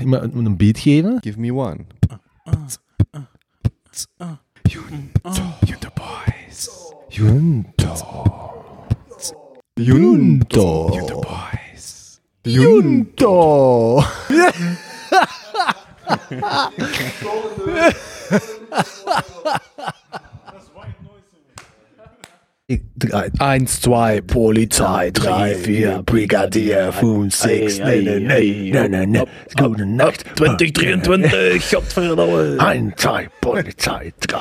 iemand een beat geven. Give me one. Junto Boys. Junto. Junto. Junto Boys. Junto. Draai 1, 2, Polizei, 3, 4, Brigadier, 5, 6, nee, nee, nee, nee, nee, nee, Gute Nacht. 2023, godverdomme. 1, 2, Polizei, 3,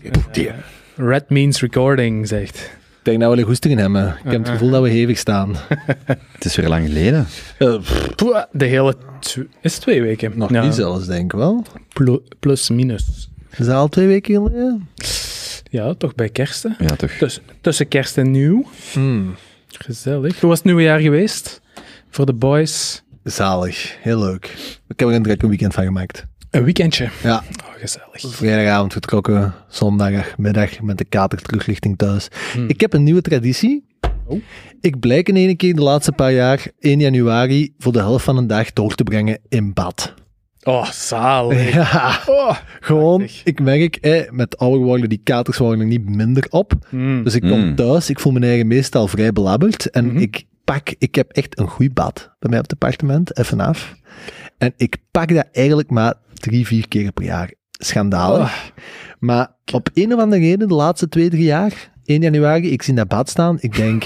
Brigadier. Red means recording, zegt. Ik denk dat we een goesting in hebben. Ik heb het gevoel dat we hevig staan. Het is weer lang geleden. Eh, De hele... Is het twee weken? nog Ja, niet zelfs, denk ik wel. plu- Plus, minus. Is dat al twee weken geleden? Ja, toch bij kerst, hè? Ja, toch. Tuss- tussen kerst en nieuw. Hmm. Gezellig. Hoe was het nieuwe jaar geweest? Voor de boys? Zalig, heel leuk. Ik heb er een drukke weekend van gemaakt. Een weekendje. Ja, Oh, gezellig. vrijdagavond vertrokken, zondagmiddag met de kater terug richting thuis. Hmm. Ik heb een nieuwe traditie. Oh. Ik blijk in ene keer de laatste paar jaar 1 januari voor de helft van een dag door te brengen in bad. Oh, zalig. Ja, Oh, gewoon, prachtig. ik merk, eh, met ouder worden die katers worden er niet minder op. Mm. Dus ik kom Mm. thuis, ik voel mijn eigen meestal vrij belabberd. En Mhm. ik pak, ik heb echt een goed bad bij mij op het appartement, even af. En ik pak dat eigenlijk maar drie, vier keer per jaar. Schandalig. Oh. Maar op een of andere reden, de laatste twee, drie jaar, 1 januari, ik zie dat bad staan, ik denk,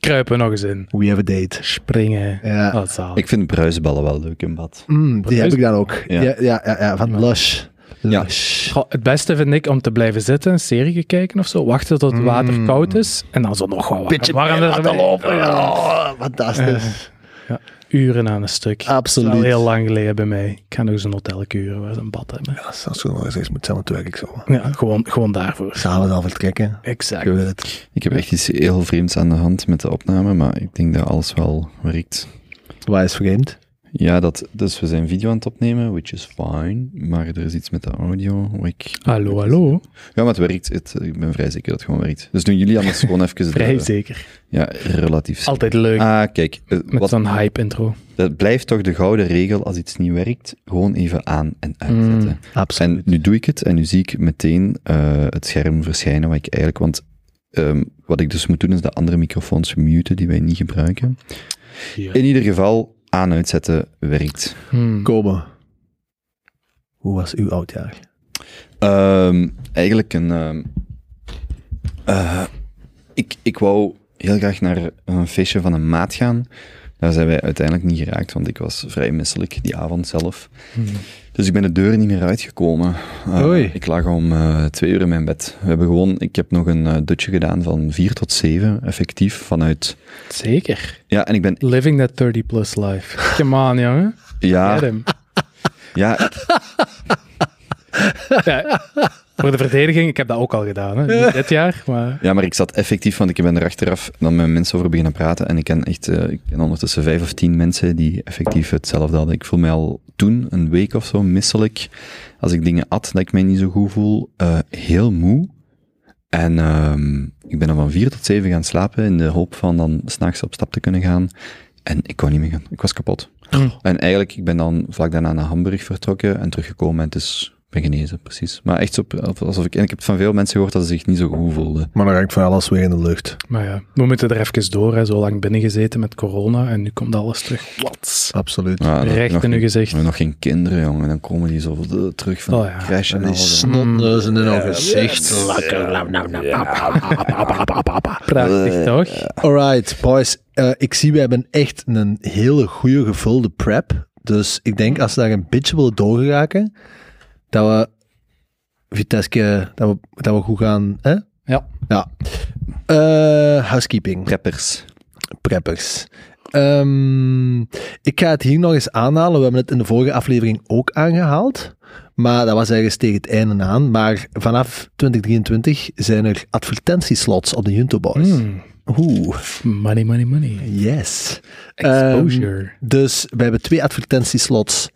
Kruipen nog eens in. we have a date. Springen. Ja. Oh, zalig. Ik vind bruisballen wel leuk in bad. Mm, die heb ik dan ook. Ja, Ja. ja, ja, ja, van Lush. Ja. Goh, het beste vind ik om te blijven zitten, een serie kijken of zo, wachten tot het water Mm. koud is en dan zo nog wat Beetje warm meer laten erbij. lopen. Uren aan een stuk. Absoluut. Dat is al heel lang geleden bij mij. Ik ga nog eens een hotel uren waar ze een bad hebben. Ja, Als je nog eens eens moet zijn, werk ik zo. Ja, gewoon, gewoon daarvoor. Samen al vertrekken. Exact. Ik weet het. Ik heb echt iets heel vreemds aan de hand met de opname, maar ik denk dat alles wel werkt. Waar is vreemd? Ja, dat, dus we zijn video aan het opnemen, which is fine, maar er is iets met de audio. waar Ik, Hallo, hallo. Ja, maar het werkt. Het, ik ben vrij zeker dat het gewoon werkt. Dus doen jullie anders gewoon even... de- Vrij zeker. Ja, relatief. Altijd leuk. Ah, kijk. eh, met wat, zo'n hype intro. dat blijft toch de gouden regel als iets niet werkt, gewoon even aan en uitzetten. Mm. Absoluut. En nu doe ik het en nu zie ik meteen eh, het scherm verschijnen wat ik eigenlijk, want ehm, wat ik dus moet doen is de andere microfoons muten die wij niet gebruiken. Ja. In ieder geval, aan uitzetten werkt. Hmm. Komen. Hoe was uw oudjaar? Ehm, eigenlijk een, ehm, eh, ik, ik wou heel graag naar een feestje van een maat gaan. Daar zijn wij uiteindelijk niet geraakt, want ik was vrij misselijk die avond zelf. Dus ik ben de deur niet meer uitgekomen. Eh. Ik lag om eh, twee uur in mijn bed. We hebben gewoon, ik heb nog een eh, dutje gedaan van vier tot zeven, effectief, vanuit... Zeker. Ja, en ik ben... Living that 30 plus life. Come on, jongen. Ja, ja, ik- Ja, voor de verdediging, ik heb dat ook al gedaan. Hè. Niet dit jaar, maar... ja, maar ik zat effectief, want ik ben er achteraf dan met mensen over beginnen praten. En ik ken echt, eh, ik ken ondertussen vijf of tien mensen die effectief hetzelfde hadden. Ik voel mij al toen, een week of zo, misselijk. Als ik dingen at dat ik mij niet zo goed voel, eh, heel moe. En ehm, ik ben dan van vier tot zeven gaan slapen in de hoop van dan s'nachts op stap te kunnen gaan. En ik kon niet meer gaan. Ik was kapot. Mm. En eigenlijk, ik ben dan vlak daarna naar Hamburg vertrokken en teruggekomen en het is ben genezen, precies. Maar echt zo, alsof ik, en ik heb van veel mensen gehoord dat ze zich niet zo goed voelden. Maar dan hangt van alles weer in de lucht. Maar ja, we moeten er even door. Hè. Zo lang binnengezeten met corona en nu komt alles terug. Wat? Absoluut. Ja, Recht nog in uw gezicht. we hebben nog geen kinderen, jongen. Dan komen die zo eh, terug van Oh ja. crash en En die alles. snotneuzen in hun gezicht. Prachtig, toch? Alright, boys. Eh, ik zie, we hebben echt een hele goede gevulde prep. Dus ik denk, als we daar een beetje willen doorgeraken, dat we Vitesse, dat we, dat we goed gaan, hè? Ja. Ja. Eh, housekeeping. Preppers. preppers. Ehm, ik ga het hier nog eens aanhalen. We hebben het in de vorige aflevering ook aangehaald. Maar dat was ergens tegen het einde aan. Maar vanaf 2023 zijn er advertentieslots op de Junto Boys. Oeh, Money, money, money. yes. Exposure. Ehm, dus we hebben twee advertentieslots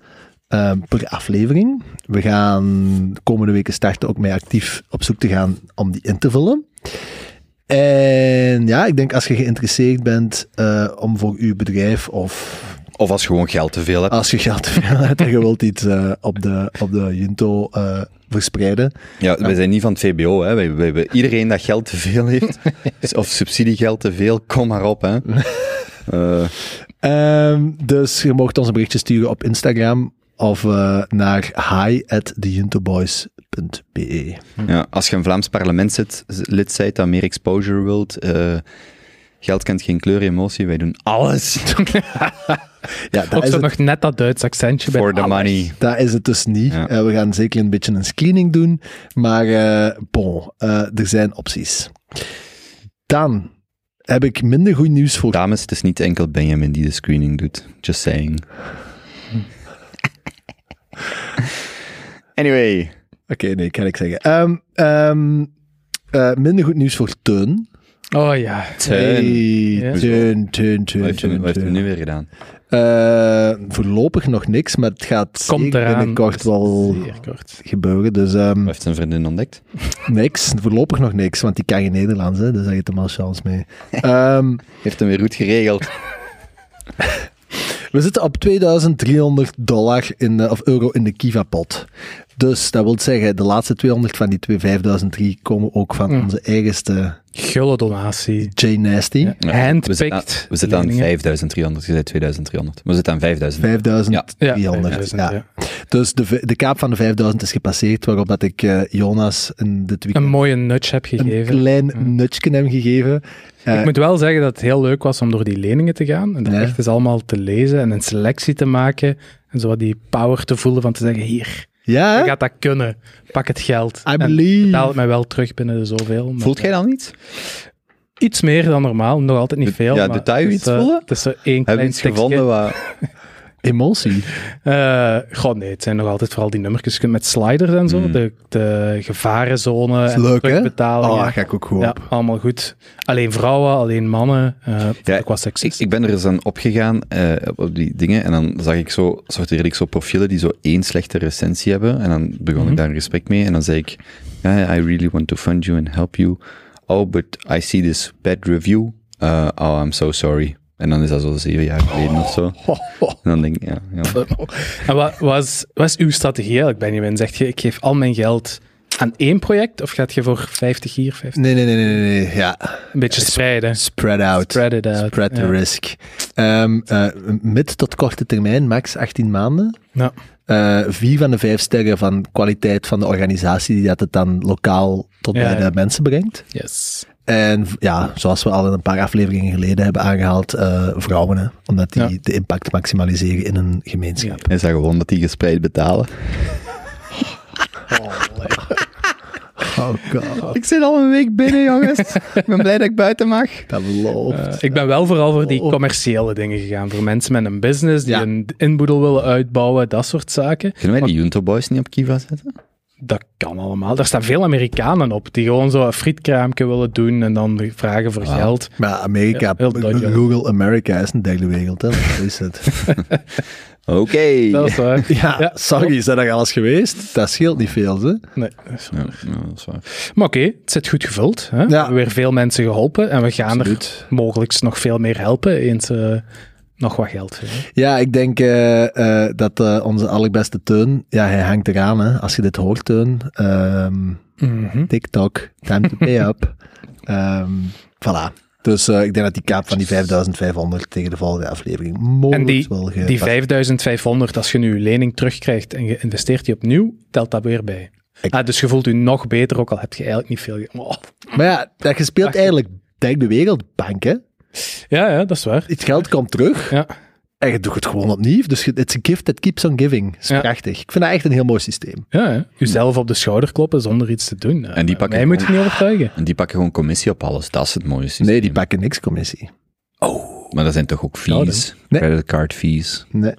ehm, per aflevering. We gaan de komende weken starten ook mee actief op zoek te gaan om die in te vullen. En ja, ik denk als je geïnteresseerd bent eh, om voor uw bedrijf of Of als je gewoon geld te veel hebt. Als je geld te veel hebt en je wilt iets eh, op, de, op de Junto eh, verspreiden. Ja, wij zijn niet van het VBO, hè. Wij, wij, wij- iedereen dat geld te veel heeft, of subsidiegeld te veel, kom maar op, hè. Eh, Ehm, dus je mocht ons een berichtje sturen op Instagram of eh, naar hi@thejuntoboys.be. ja, als je een Vlaams parlementslid lid bent dat meer exposure wilt, eh, geld kent geen kleur, emotie, wij doen alles Ja, Ook dat is, zo het, nog net dat Duits accentje bij for the alles. money. dat is het dus niet. Ja. Eh, we gaan zeker een beetje een screening doen, maar bon, er zijn opties. Dan heb ik minder goed nieuws voor Dames, het is niet enkel Benjamin die de screening doet. Just saying. Anyway. Oké, nee, kan ik zeggen. Ehm, ehm, eh, minder goed nieuws voor Teun. Oh ja. Hey, Ja. Teun, Teun, Teun, Wat heeft, hij- Teun, wat heeft hij Teun. nu weer gedaan? Eh, voorlopig nog niks, maar het gaat Komt zeker eraan. binnenkort wel kort. gebeuren. Dus ehm, Wat heeft zijn vriendin ontdekt? niks, voorlopig nog niks, want die kan geen Nederlands, hè, dus daar heeft hem al chance mee. Ehm, Heeft hem weer goed geregeld. We zitten op 2300 dollar in de, of euro in de Kiva-pot. Dus dat wil zeggen, de laatste 200 van die twee 5003 komen ook van Mm. onze eigenste Gulle donatie. J Nasty. Ja. Handpicked we zitten aan, we zitten aan leningen. 5300, je zei 2300. We zitten aan 5000. 5300. Ja, 300, 5000, ja. ja. Dus de, de kaap van de 5000 is gepasseerd, waarop dat ik eh, Jonas in dit weekend Een mooie nudge heb een gegeven. klein Ja. nudge hem gegeven. Eh, Ik moet wel zeggen dat het heel leuk was om door die leningen te gaan en dat echt eens allemaal te lezen en een selectie te maken en zo wat die power te voelen van te zeggen, hier, ja, je gaat dat kunnen, pak het geld. I En believe. betaal het mij wel terug binnen de zoveel. maar, Voelt jij dan niet? Iets meer dan normaal, nog altijd niet De- veel. ja, maar het is, iets eh, voelen? Het is zo één klein we iets stukje. gevonden wat... Emotie. Eh, goh, nee, het zijn nog altijd vooral die nummertjes met sliders en zo, Mm. de, de gevarenzone is en leuk, hè? Oh, daar ga ik ook goed ja, op. allemaal goed. Alleen vrouwen, alleen mannen. eh Ja, ook wat Ik, ik ben er eens aan opgegaan eh, op die dingen en dan zag ik zo, sorteerde ik zo profielen die zo één slechte recensie hebben en dan begon Mhm. ik daar een gesprek mee en dan zei ik, yeah, I really want to fund you and help you. Oh, but I see this bad review. Uh, oh, I'm so sorry. En dan is dat zo zeven jaar geleden of zo. En dan denk ik, ja, ja. En wat was, wat is uw strategie eigenlijk, Benjamin? Zeg je, ik geef al mijn geld aan één project of gaat je voor 50 hier, 50? Nee, nee, nee, nee, nee. Ja, Een beetje spreiden. spread out. Spread it out. Spread the ja. risk. Ehm, eh, mid tot korte termijn, max 18 maanden. Ja. Eh, vier van de vijf sterren van kwaliteit van de organisatie die dat het dan lokaal tot Ja, bij de ja. mensen brengt. Yes. En ja, zoals we al in een paar afleveringen geleden hebben aangehaald, eh, vrouwen, hè, omdat die Ja. de impact maximaliseren in een gemeenschap. Is dat gewoon dat die gespreid betalen? Oh god, Ik zit al een week binnen, jongens. ik ben blij dat ik buiten mag. dat belooft. Eh, ik ben wel vooral voor die Oh. commerciële dingen gegaan. Voor mensen met een business die Ja. een inboedel willen uitbouwen, dat soort zaken. Kunnen wij die Junto Boys niet op Kiva zetten? Dat kan allemaal. Daar staan veel Amerikanen op die gewoon zo een frietkraampje willen doen en dan vragen voor Wauw. geld. maar Amerika, Ja. Google America is een derde wereld, hè. Dat is het. Oké. Dat is waar. Ja, Ja. sorry, is dat al alles geweest? Dat scheelt niet veel, hè. Nee, dat is Ja, waar. ja, dat is waar. Maar oké, het zit goed gevuld. Hè? We hebben weer veel mensen geholpen en we gaan Absoluut. er mogelijk nog veel meer helpen eens eh, nog wat geld geven. Ja, ik denk eh, eh, dat eh, onze allerbeste Teun, ja, hij hangt eraan, hè. Als je dit hoort, Teun, ehm, Mhm. TikTok, time to pay up. Ehm, voilà. Dus ik denk dat die kaap van die 5500 tegen de volgende aflevering mogelijk En die, wel die 5500, als je nu je lening terugkrijgt en je investeert die opnieuw, telt dat weer bij. Ik- Ah, dus je voelt je nog beter, ook al heb je eigenlijk niet veel. Oh. Maar ja, dat je speelt eigenlijk derde wereldbank, hè. Ja, ja, dat is waar. Het geld komt terug Ja. en je doet het gewoon opnieuw. Dus je- it's a gift that keeps on giving. Dat is Ja. prachtig. Ik vind dat echt een heel mooi systeem. Ja, ja. Jezelf op de schouder kloppen zonder iets te doen. En die pakken Mij moet je gewoon- niet overtuigen. En die pakken gewoon commissie op alles. Dat is het mooie systeem. Nee, die pakken niks commissie. Maar dat zijn toch ook fees? Nee. Creditcard fees? Nee.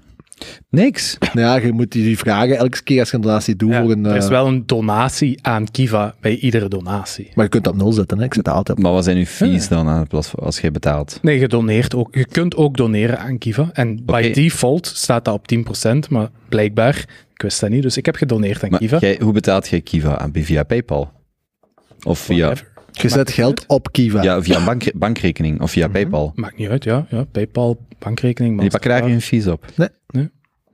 Niks. Ja, je moet die vragen elke keer als je een donatie doet Ja, voor een... er is eh, wel een donatie aan Kiva bij iedere donatie. Maar je kunt dat op nul zetten, hè. Ik zet dat altijd op. Maar wat zijn uw fees dan aan plaats als jij betaalt? Nee, je doneert ook. Je kunt ook doneren aan Kiva. En by default staat dat op 10%, maar blijkbaar, ik wist dat niet, dus ik heb gedoneerd aan Maar Kiva. jij, hoe betaalt jij Kiva aan? Via PayPal? Of via... Whatever. Je zet geld op Kiva. Ja, via bank, bankrekening of via PayPal. Maakt niet uit, ja. ja PayPal, bankrekening. En die pakken daar geen fees op. Nee.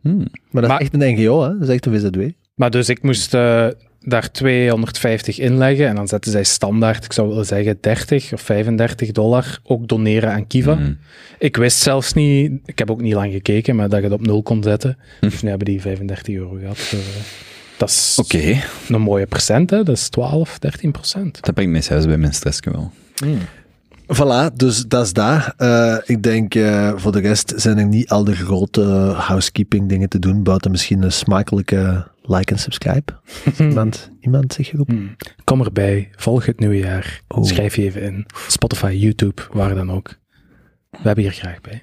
Hmm. Maar dat is Maar- echt een NGO, hè? Dat is echt een VZW. Maar dus ik moest eh, daar 250 inleggen en dan zetten zij standaard, ik zou willen zeggen 30 of 35 dollar, ook doneren aan Kiva. Hmm. Ik wist zelfs niet, ik heb ook niet lang gekeken, maar dat je het op nul kon zetten. Dus nu hebben die 35 euro gehad. eh, dat is Oké, een mooie procent, hè? dat is 12, 13 procent. dat brengt mij zelfs bij mijn stressje wel. Voilà, dus dat is daar. Eh, ik denk, eh, voor de rest zijn er niet al de grote housekeeping dingen te doen, buiten misschien een smakelijke like en subscribe. iemand, iemand zich geroepen? Hmm. Kom erbij, volg het nieuwe jaar, Oh. schrijf je even in. Spotify, YouTube, waar dan ook. We hebben hier graag bij.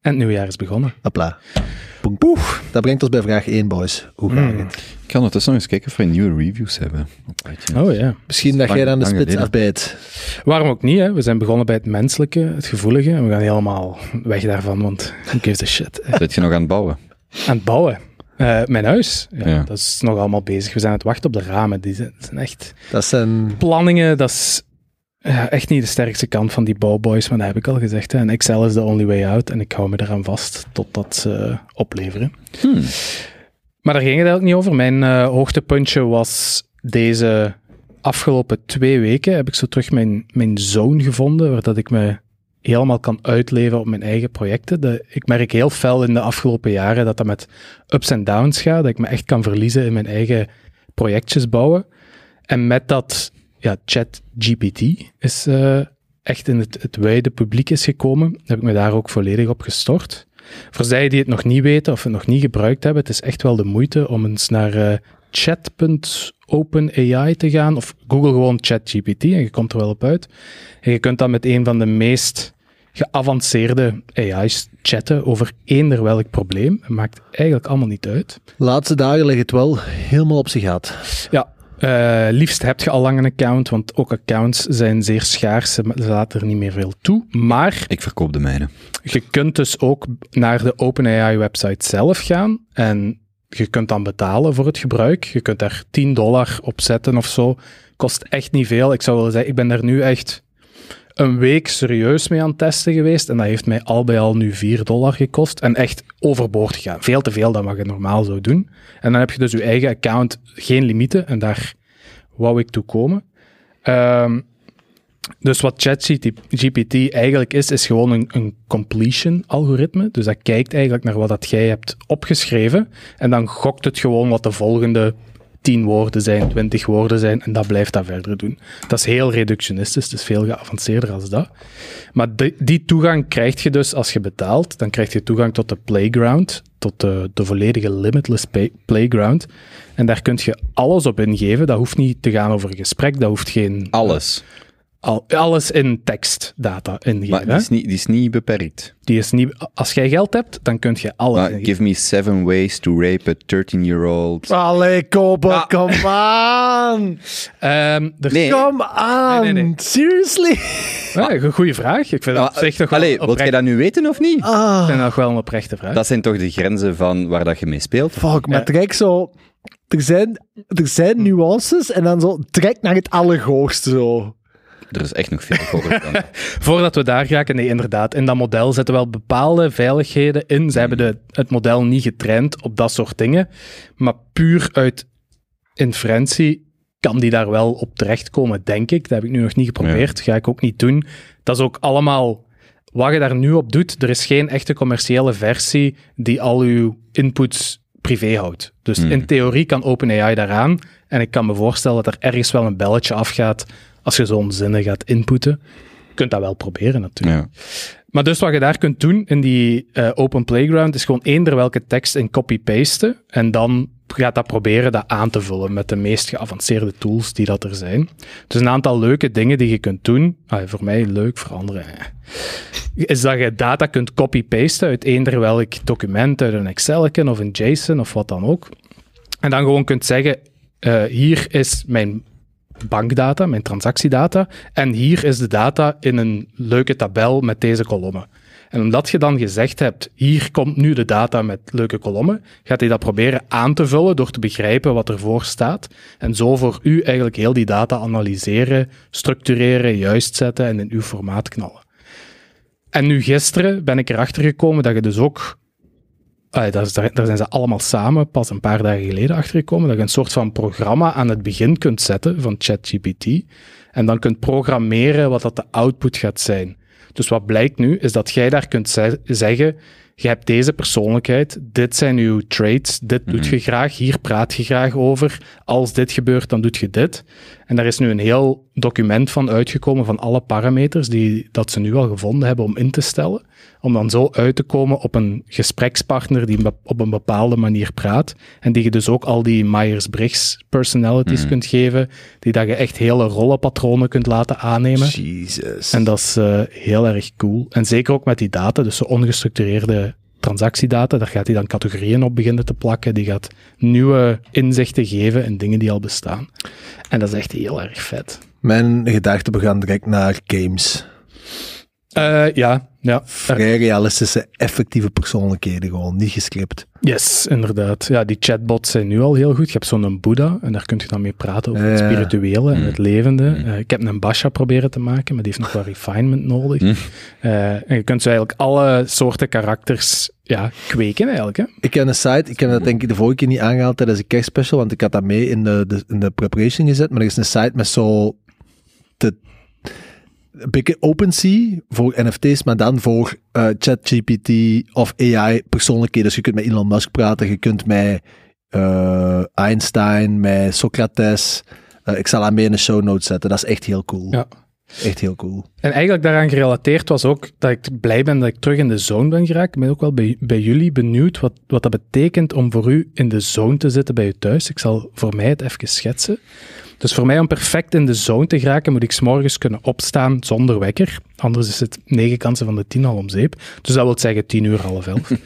En het nieuwe jaar is begonnen. Hopla. Poeng, poeg. Dat brengt ons bij vraag 1, boys. Hoe gaat Mm. het? Ik ga ondertussen nog eens kijken of we nieuwe reviews hebben. Op iTunes. Oh ja. Misschien dat Lang- jij aan de spits afbijt. Waarom ook niet, hè? We zijn begonnen bij het menselijke, het gevoelige. En we gaan helemaal weg daarvan, want who gives a shit. Zit je nog aan het bouwen? Aan het bouwen. Eh, mijn huis, ja, Ja. dat is nog allemaal bezig. We zijn aan het wachten op de ramen. Die zijn, echt Dat zijn... planningen. Dat is ja, echt niet de sterkste kant van die bouwboys, maar dat heb ik al gezegd. Hè. En Excel is the only way out. En ik hou me eraan vast totdat ze opleveren. Hmm. Maar daar ging het eigenlijk niet over. Mijn eh, hoogtepuntje was deze afgelopen twee weken heb ik zo terug mijn, mijn zone gevonden, waar dat ik me helemaal kan uitleven op mijn eigen projecten. Ik merk heel fel in de afgelopen jaren dat dat met ups en downs gaat, dat ik me echt kan verliezen in mijn eigen projectjes bouwen. En met dat ja, ChatGPT is eh, echt in het, het wijde publiek is gekomen, heb ik me daar ook volledig op gestort. Voor zij die het nog niet weten of het nog niet gebruikt hebben, het is echt wel de moeite om eens naar eh, chat.openai te gaan, of Google gewoon ChatGPT en je komt er wel op uit. En je kunt dan met een van de meest geavanceerde AI's chatten over eender welk probleem. Het maakt eigenlijk allemaal niet uit. Laatste dagen leggen het wel helemaal op zich uit. Ja, eh, liefst heb je al lang een account, want ook accounts zijn zeer schaars. Ze ze laten er niet meer veel toe. Maar Ik verkoop de mijne. je kunt dus ook naar de OpenAI-website zelf gaan en je kunt dan betalen voor het gebruik. Je kunt daar 10 dollar op zetten of zo. Kost echt niet veel. Ik zou willen zeggen, ik ben daar nu echt een week serieus mee aan het testen geweest en dat heeft mij al bij al nu 4 dollar gekost en echt overboord gegaan. Veel te veel dan wat je normaal zou doen. En dan heb je dus je eigen account, geen limieten en daar wou ik toe komen. Ehm, dus wat ChatGPT eigenlijk is, is gewoon een, een completion-algoritme. Dus dat kijkt eigenlijk naar wat dat jij hebt opgeschreven. En dan gokt het gewoon wat de volgende 10 woorden zijn, 20 woorden zijn. En dat blijft dat verder doen. Dat is heel reductionistisch, is veel geavanceerder als dat. Maar die, toegang krijg je dus als je betaalt. Dan krijg je toegang tot de playground, tot de, de volledige limitless playground. En daar kun je alles op ingeven. Dat hoeft niet te gaan over gesprek, dat hoeft geen... Alles. Al, alles in tekstdata ingeven. Maar die is niet, die is niet beperkt. Die is niet, als jij geld hebt, dan kun je alles Maar ingeven. give me seven ways to rape a 13-year-old. Allee, Koper, kom aan! Er Nee. Kom aan! Nee, nee, nee. Seriously? Ja, een goede vraag. Ik vind dat zich toch wel Allee, oprecht- wilt jij dat nu weten of niet? ik Ah, vind dat nog wel een oprechte vraag. Dat zijn toch de grenzen van waar dat je mee speelt? fuck, maar Ja. trek zo... Er zijn, er zijn nuances en dan zo trek naar het allerhoogste zo. Er is echt nog veel dan. Voordat we daar raken, nee, inderdaad. In dat model zitten wel bepaalde veiligheden in. Ze hebben de, het model niet getraind op dat soort dingen. Maar puur uit inferentie kan die daar wel op terechtkomen, denk ik. Dat heb ik nu nog niet geprobeerd. Ga ik ook niet doen. Dat is ook allemaal wat je daar nu op doet. Er is geen echte commerciële versie die al uw inputs privé houdt. Dus Hmm. in theorie kan OpenAI daaraan. En ik kan me voorstellen dat er ergens wel een belletje afgaat als je zo'n zinnen gaat inputten. Je kunt dat wel proberen natuurlijk. Ja. Maar dus wat je daar kunt doen in die eh, open playground is gewoon eender welke tekst in copy-pasten en dan gaat dat proberen dat aan te vullen met de meest geavanceerde tools die dat er zijn. Dus een aantal leuke dingen die je kunt doen, ah, voor mij leuk, voor anderen, is dat je data kunt copy-pasten uit eender welk document, uit een Excel of een JSON of wat dan ook. En dan gewoon kunt zeggen, eh, hier is mijn bankdata, mijn transactiedata. En hier is de data in een leuke tabel met deze kolommen. En omdat je dan gezegd hebt, hier komt nu de data met leuke kolommen, gaat hij dat proberen aan te vullen door te begrijpen wat ervoor staat. En zo voor u eigenlijk heel die data analyseren, structureren, juist zetten en in uw formaat knallen. En nu gisteren ben ik erachter gekomen dat je dus ook Daar, daar, zijn ze allemaal samen pas een paar dagen geleden achtergekomen. Dat je een soort van programma aan het begin kunt zetten van ChatGPT. En dan kunt programmeren wat dat de output gaat zijn. Dus wat blijkt nu, is dat jij daar kunt ze- zeggen, je hebt deze persoonlijkheid, dit zijn uw traits, dit doet je graag, hier praat je graag over. Als dit gebeurt, dan doet je dit. En daar is nu een heel document van uitgekomen van alle parameters die dat ze nu al gevonden hebben om in te stellen. Om dan zo uit te komen op een gesprekspartner die op een bepaalde manier praat. En die je dus ook al die Myers-Briggs personalities kunt geven. Die dat je echt hele rollenpatronen kunt laten aannemen. Jesus. En dat is eh, heel erg cool. En zeker ook met die data, dus zo ongestructureerde transactiedata, daar gaat hij dan categorieën op beginnen te plakken. Die gaat nieuwe inzichten geven in dingen die al bestaan. En dat is echt heel erg vet. Mijn gedachten gaan direct naar games. Eh, ja, ja. Vrij realistische, effectieve persoonlijkheden gewoon, niet gescript. Yes, inderdaad. Ja, die chatbots zijn nu al heel goed. Je hebt zo'n Boeddha en daar kun je dan mee praten over het spirituele en het levende. Eh, ik heb een Basha proberen te maken, maar die heeft nog wat refinement nodig. Hm. Eh, en je kunt zo eigenlijk alle soorten karakters ja, kweken eigenlijk. Hè? Ik ken een site, ik heb dat denk ik de vorige keer niet aangehaald tijdens de kerstspecial, want ik had dat mee in de, de, in de preparation gezet, maar er is een site met zo de, een OpenSea voor NFT's, maar dan voor eh, ChatGPT of AI persoonlijkheden. Dus je kunt met Elon Musk praten, je kunt met eh, Einstein, met Socrates. Eh, ik zal dat mee in de show notes zetten. Dat is echt heel cool. Ja. Echt heel cool. En eigenlijk daaraan gerelateerd was ook dat ik blij ben dat ik terug in de zone ben geraakt. Ik ben ook wel bij, bij jullie benieuwd wat, wat dat betekent om voor u in de zone te zitten bij u thuis. Ik zal voor mij het even schetsen. Dus voor mij om perfect in de zone te geraken, moet ik 's morgens kunnen opstaan zonder wekker. Anders is het negen kansen van de tien al om zeep. Dus dat wil zeggen tien uur, half elf.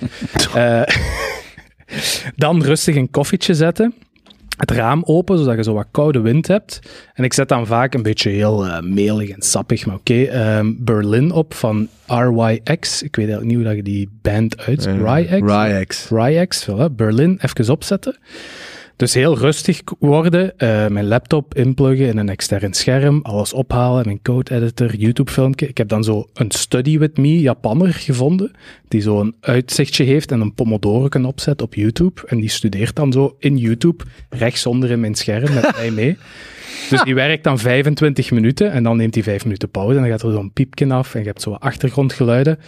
Eh, dan rustig een koffietje zetten. Het raam open, zodat je zo wat koude wind hebt. En ik zet dan vaak een beetje heel eh, melig en sappig, maar oké. ehm, Berlin op van RYX. Ik weet eigenlijk niet hoe dat je die band uit... RYX? Ryex. RYX, voilà. Berlin, even opzetten. Dus heel rustig worden, eh, mijn laptop inpluggen in een extern scherm, alles ophalen, mijn code editor, YouTube filmpje. Ik heb dan zo een Study With Me Japanner gevonden, die zo een uitzichtje heeft en een pomodoro kan opzetten op YouTube. En die studeert dan zo in YouTube, rechtsonder in mijn scherm met mij mee. Dus die werkt dan 25 minuten en dan neemt hij 5 minuten pauze en dan gaat er zo'n piepje af en je hebt zo achtergrondgeluiden.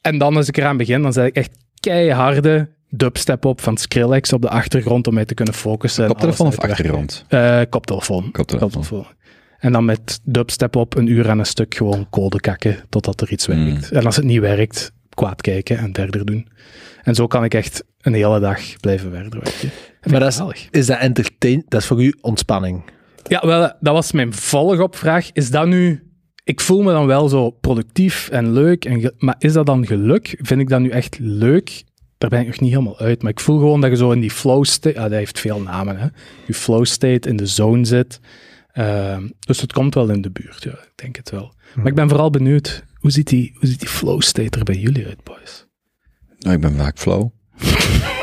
En dan als ik eraan begin, dan zet ik echt keiharde dubstep op van Skrillex op de achtergrond om mij te kunnen focussen. en Koptelefoon of achtergrond? Eh, koptelefoon. Koptelefoon. En dan met dubstep op een uur aan een stuk gewoon code kakken totdat er iets Hmm. werkt. En als het niet werkt, kwaad kijken en verder doen. En zo kan ik echt een hele dag blijven verder werken. Maar dat is, dat entertain? Dat is voor u ontspanning. Ja, wel, dat was mijn volgopvraag. Is dat nu... Ik voel me dan wel zo productief en leuk, en maar is dat dan geluk? Vind ik dat nu echt leuk? Daar ben ik nog niet helemaal uit, maar ik voel gewoon dat je zo in die flow state... Ja, dat heeft veel namen, hè. Je flow state, in de zone zit. Ehm, dus het komt wel in de buurt, ja. Ik denk het wel. Maar ik ben vooral benieuwd, hoe ziet die, hoe ziet die flow state er bij jullie uit, boys? Nou, ik ben vaak flow.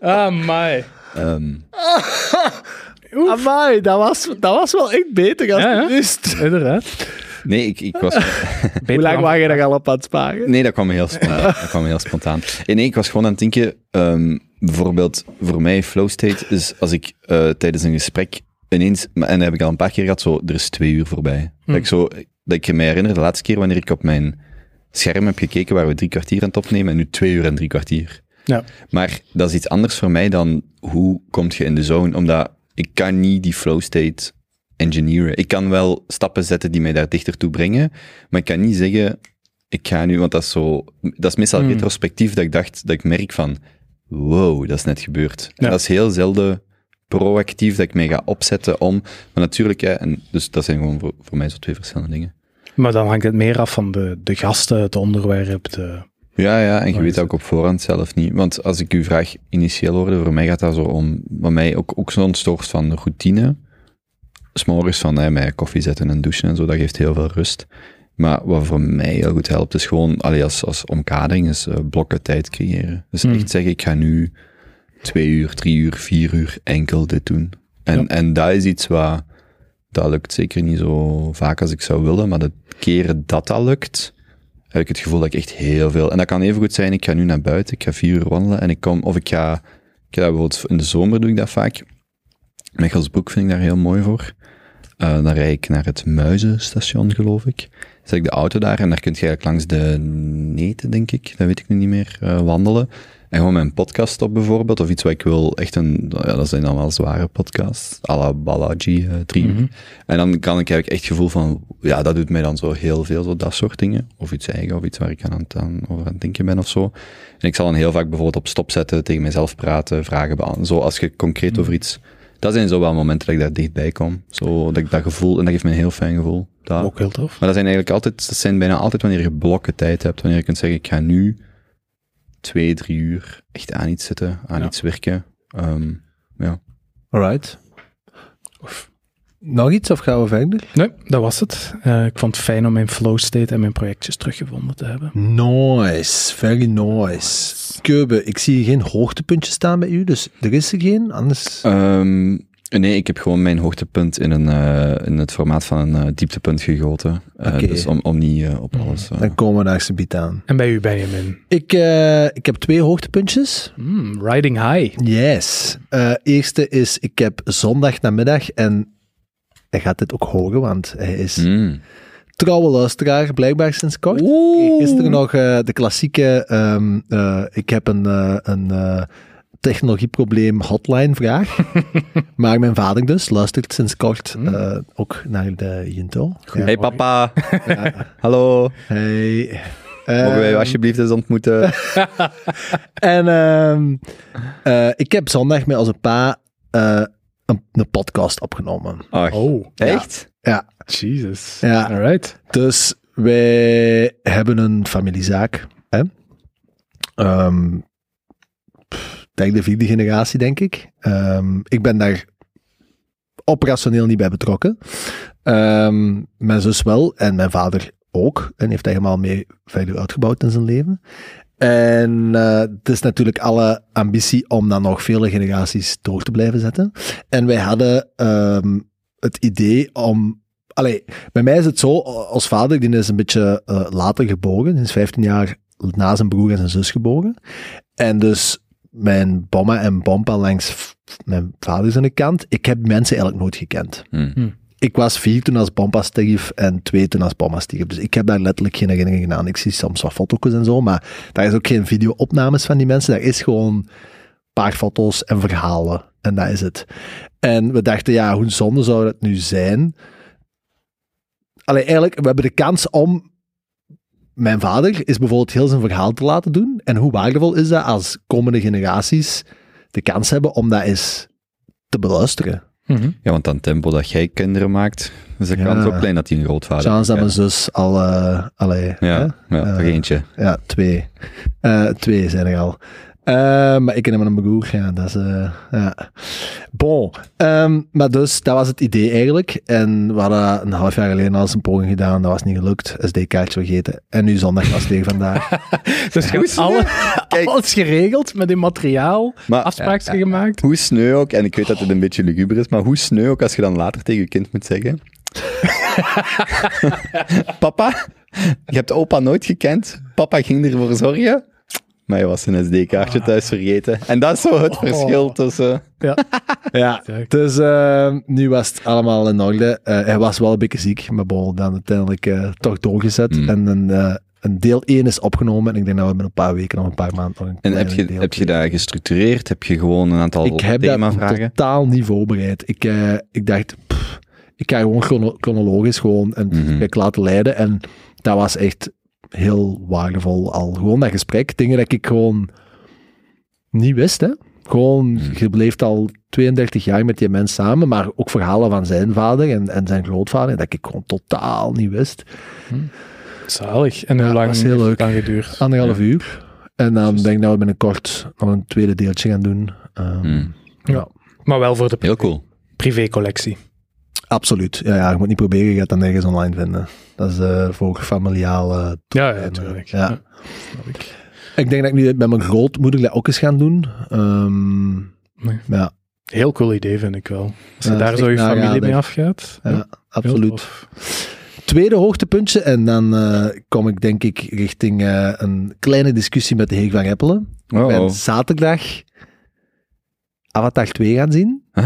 Ah, my. Ehm, Amai, dat was, dat was wel echt beter als Ja, ja. het wist. Inderdaad. nee, ik, ik was... Hoe lang was je daar al op aan het sparen? Nee, dat kwam heel spontaan. dat kwam heel spontaan. Eh, Nee, ik was gewoon aan het denken, ehm, bijvoorbeeld voor mij flow state is als ik eh, tijdens een gesprek ineens, en dat heb ik al een paar keer gehad, zo, er is twee uur voorbij. Dat, ik zo, dat ik me herinner, de laatste keer wanneer ik op mijn scherm heb gekeken, waar we drie kwartier aan het opnemen, en nu twee uur en drie kwartier. Ja. Maar dat is iets anders voor mij dan hoe kom je in de zone, omdat ik kan niet die flow state engineeren. Ik kan wel stappen zetten die mij daar dichter toe brengen, maar ik kan niet zeggen, ik ga nu, want dat is zo, dat is meestal Hmm. retrospectief dat ik dacht, dat ik merk van, wow, dat is net gebeurd. Ja. En dat is heel zelden proactief dat ik mij ga opzetten om, maar natuurlijk, hè, en dus dat zijn gewoon voor, voor mij zo twee verschillende dingen. Maar dan hangt het meer af van de, de gasten, het onderwerp, de... Ja, ja, en je weet dat ook op voorhand zelf niet. Want als ik uw vraag initieel hoorde, voor mij gaat dat zo om, wat mij ook, ook zo'n soort van routine. s'morgens van hè, mij koffie zetten en douchen en zo, dat geeft heel veel rust. Maar wat voor mij heel goed helpt, is gewoon, allee, als, als omkadering, is eh, blokken tijd creëren. Dus Hmm. echt zeggen, ik ga nu twee uur, drie uur, vier uur enkel dit doen. En, Ja. en dat is iets wat, dat lukt zeker niet zo vaak als ik zou willen, maar de keren dat dat lukt, heb ik het gevoel dat ik echt heel veel, en dat kan even goed zijn, ik ga nu naar buiten, ik ga vier uur wandelen en ik kom, of ik ga, ik ga bijvoorbeeld in de zomer doe ik dat vaak. Mechelsbroek vind ik daar heel mooi voor. Eh, dan rijd ik naar het Muizenstation, geloof ik. Zet ik de auto daar en daar kun je eigenlijk langs de Neten, denk ik, dat weet ik nu niet meer, eh, wandelen. En gewoon mijn podcast op bijvoorbeeld, of iets wat ik wil, echt een, ja, dat zijn dan wel zware podcasts, à la Balaji. Mhm. En dan kan ik eigenlijk echt het gevoel van, ja, dat doet mij dan zo heel veel, zo dat soort dingen. Of iets eigen, of iets waar ik aan, aan, over aan het denken ben of zo. En ik zal dan heel vaak bijvoorbeeld op stop zetten, tegen mezelf praten, vragen beantwoorden. Zo, als je concreet over iets... Dat zijn zo wel momenten dat ik daar dichtbij kom. Zo, dat ik dat gevoel, en dat geeft me een heel fijn gevoel. Ook heel tof. Maar dat zijn eigenlijk altijd, dat zijn bijna altijd wanneer je blokken tijd hebt, wanneer je kunt zeggen, ik ga nu twee, drie uur echt aan iets zitten, aan Ja. iets werken. Ehm, ja. Alright. Nog iets of gaan we verder? Nee, dat was het. Eh, ik vond het fijn om mijn flow state en mijn projectjes teruggevonden te hebben. Nice, very nice. Keube, ik zie geen hoogtepuntjes staan bij u, dus er is er geen, anders... Ehm, nee, ik heb gewoon mijn hoogtepunt in, een, eh, in het formaat van een eh, dieptepunt gegoten. Eh. Dus om, om niet op alles... eh, Dan komen we daar subiet aan. En bij u, Benjamin? Ik, eh, ik heb twee hoogtepuntjes. Hmm, riding high. Yes. Eh, eerste is, ik heb zondag namiddag, en hij gaat dit ook horen, want hij is mm. trouwe luisteraar, blijkbaar sinds kort. Gisteren nog eh, de klassieke, ehm, eh, ik heb een, eh, een eh, technologieprobleem hotline vraag. maar mijn vader dus luistert sinds kort Hmm. eh, ook naar de Jinto. Ja. Hey papa, Ja. hallo. Hey. Mogen wij u Ehm, alsjeblieft eens ontmoeten? En ehm, eh, ik heb zondag met onze pa eh, een, een podcast opgenomen. Ach, Oh, echt? Ja, Jesus. Ja. Alright. dus wij hebben een familiezaak. Hè? Ehm, pff, de vierde generatie, denk ik. Ehm, ik ben daar operationeel niet bij betrokken. Ehm, mijn zus wel en mijn vader ook. En heeft dat helemaal mee verder uitgebouwd in zijn leven. En eh, het is natuurlijk alle ambitie om dan nog vele generaties door te blijven zetten. En wij hadden ehm, het idee om. Allee, bij mij is het zo, als vader, die is een beetje eh, later geboren, die is 15 jaar na zijn broer en zijn zus geboren. En dus mijn bomma en bompa langs mijn vader zijn kant, ik heb mensen eigenlijk nooit gekend. Hm. Ik was vier toen als bompa stierf en twee toen als bomma stierf. Dus ik heb daar letterlijk geen herinneringen aan. Ik zie soms wat foto's en zo, maar daar is ook geen video-opnames van die mensen. Daar is gewoon een paar foto's en verhalen. En dat is het. En we dachten, ja, hoe zonde zou dat nu zijn? Allee, eigenlijk, we hebben de kans om... Mijn vader is bijvoorbeeld heel zijn verhaal te laten doen. En hoe waardevol is dat als komende generaties de kans hebben om dat eens te beluisteren? Mhm. Ja, want aan het tempo dat jij kinderen maakt, is de Ja. kans ook klein dat hij een grootvader Chance dat is. mijn zus al... eh allee, hè? Ja, ja Eh, nog eentje. Ja, twee. Eh, twee zijn er al. Eh, maar ik ken hem een broer, ja, dat is... eh, ja. Bon. Ehm, maar dus, dat was het idee eigenlijk. En we hadden een half jaar geleden al eens een poging gedaan, dat was niet gelukt. SD-kaartje vergeten. En nu zondag was het weer vandaag. Dus alle, Kijk. alles geregeld met in materiaal, Maar afspraakjes gemaakt. hoe sneu ook, en ik weet dat het een beetje luguber is, maar hoe sneu ook als je dan later tegen je kind moet zeggen... Papa, je hebt opa nooit gekend. Papa ging ervoor zorgen. Maar je was een SD-kaartje thuis vergeten. En dat is zo het verschil tussen... Ja. ja, dus eh, nu was het allemaal in orde. Eh, hij was wel een beetje ziek, maar bon, dan uiteindelijk eh, toch doorgezet. Mm. En een, eh, een deel 1 is opgenomen. En ik denk dat we met een paar weken, nog een paar maanden... nog een En heb je, deel heb je dat gestructureerd? Heb je gewoon een aantal Ik heb dat themavragen? totaal niet voorbereid. Ik, eh, ik dacht, pff, ik ga gewoon chrono- chronologisch gewoon en Mhm. gesprek laten leiden. En dat was echt heel waardevol al. Gewoon dat gesprek, dingen dat ik gewoon niet wist. Hè? Gewoon, Mhm. je bleef al 32 jaar met die mens samen, maar ook verhalen van zijn vader en, en zijn grootvader, dat ik gewoon totaal niet wist. Zalig. En Ja, hoe lang was heel heeft het geduurd? Anderhalf uur. En dan denk ik dat we binnenkort nog een tweede deeltje gaan doen. Ehm, Hmm. Ja. Maar wel voor de Heel cool. privécollectie. Absoluut. Ja, ja, je moet niet proberen, je gaat dat nergens online vinden. Dat is eh, voor familiaal. eh, Ja, ja, natuurlijk. ja. Ja, snap ik. ik denk dat ik nu met mijn grootmoeder dat ook eens gaan doen. Ehm, Nee. ja, Heel cool idee, vind ik wel. Als je Ja, daar zo je echt familie mee afgaat. ja, absoluut. Tweede hoogtepuntje, en dan eh, kom ik denk ik richting eh, een kleine discussie met de heer Van Eppelen. Ik Oh, ben oh. zaterdag Avatar 2 gaan zien. Ah,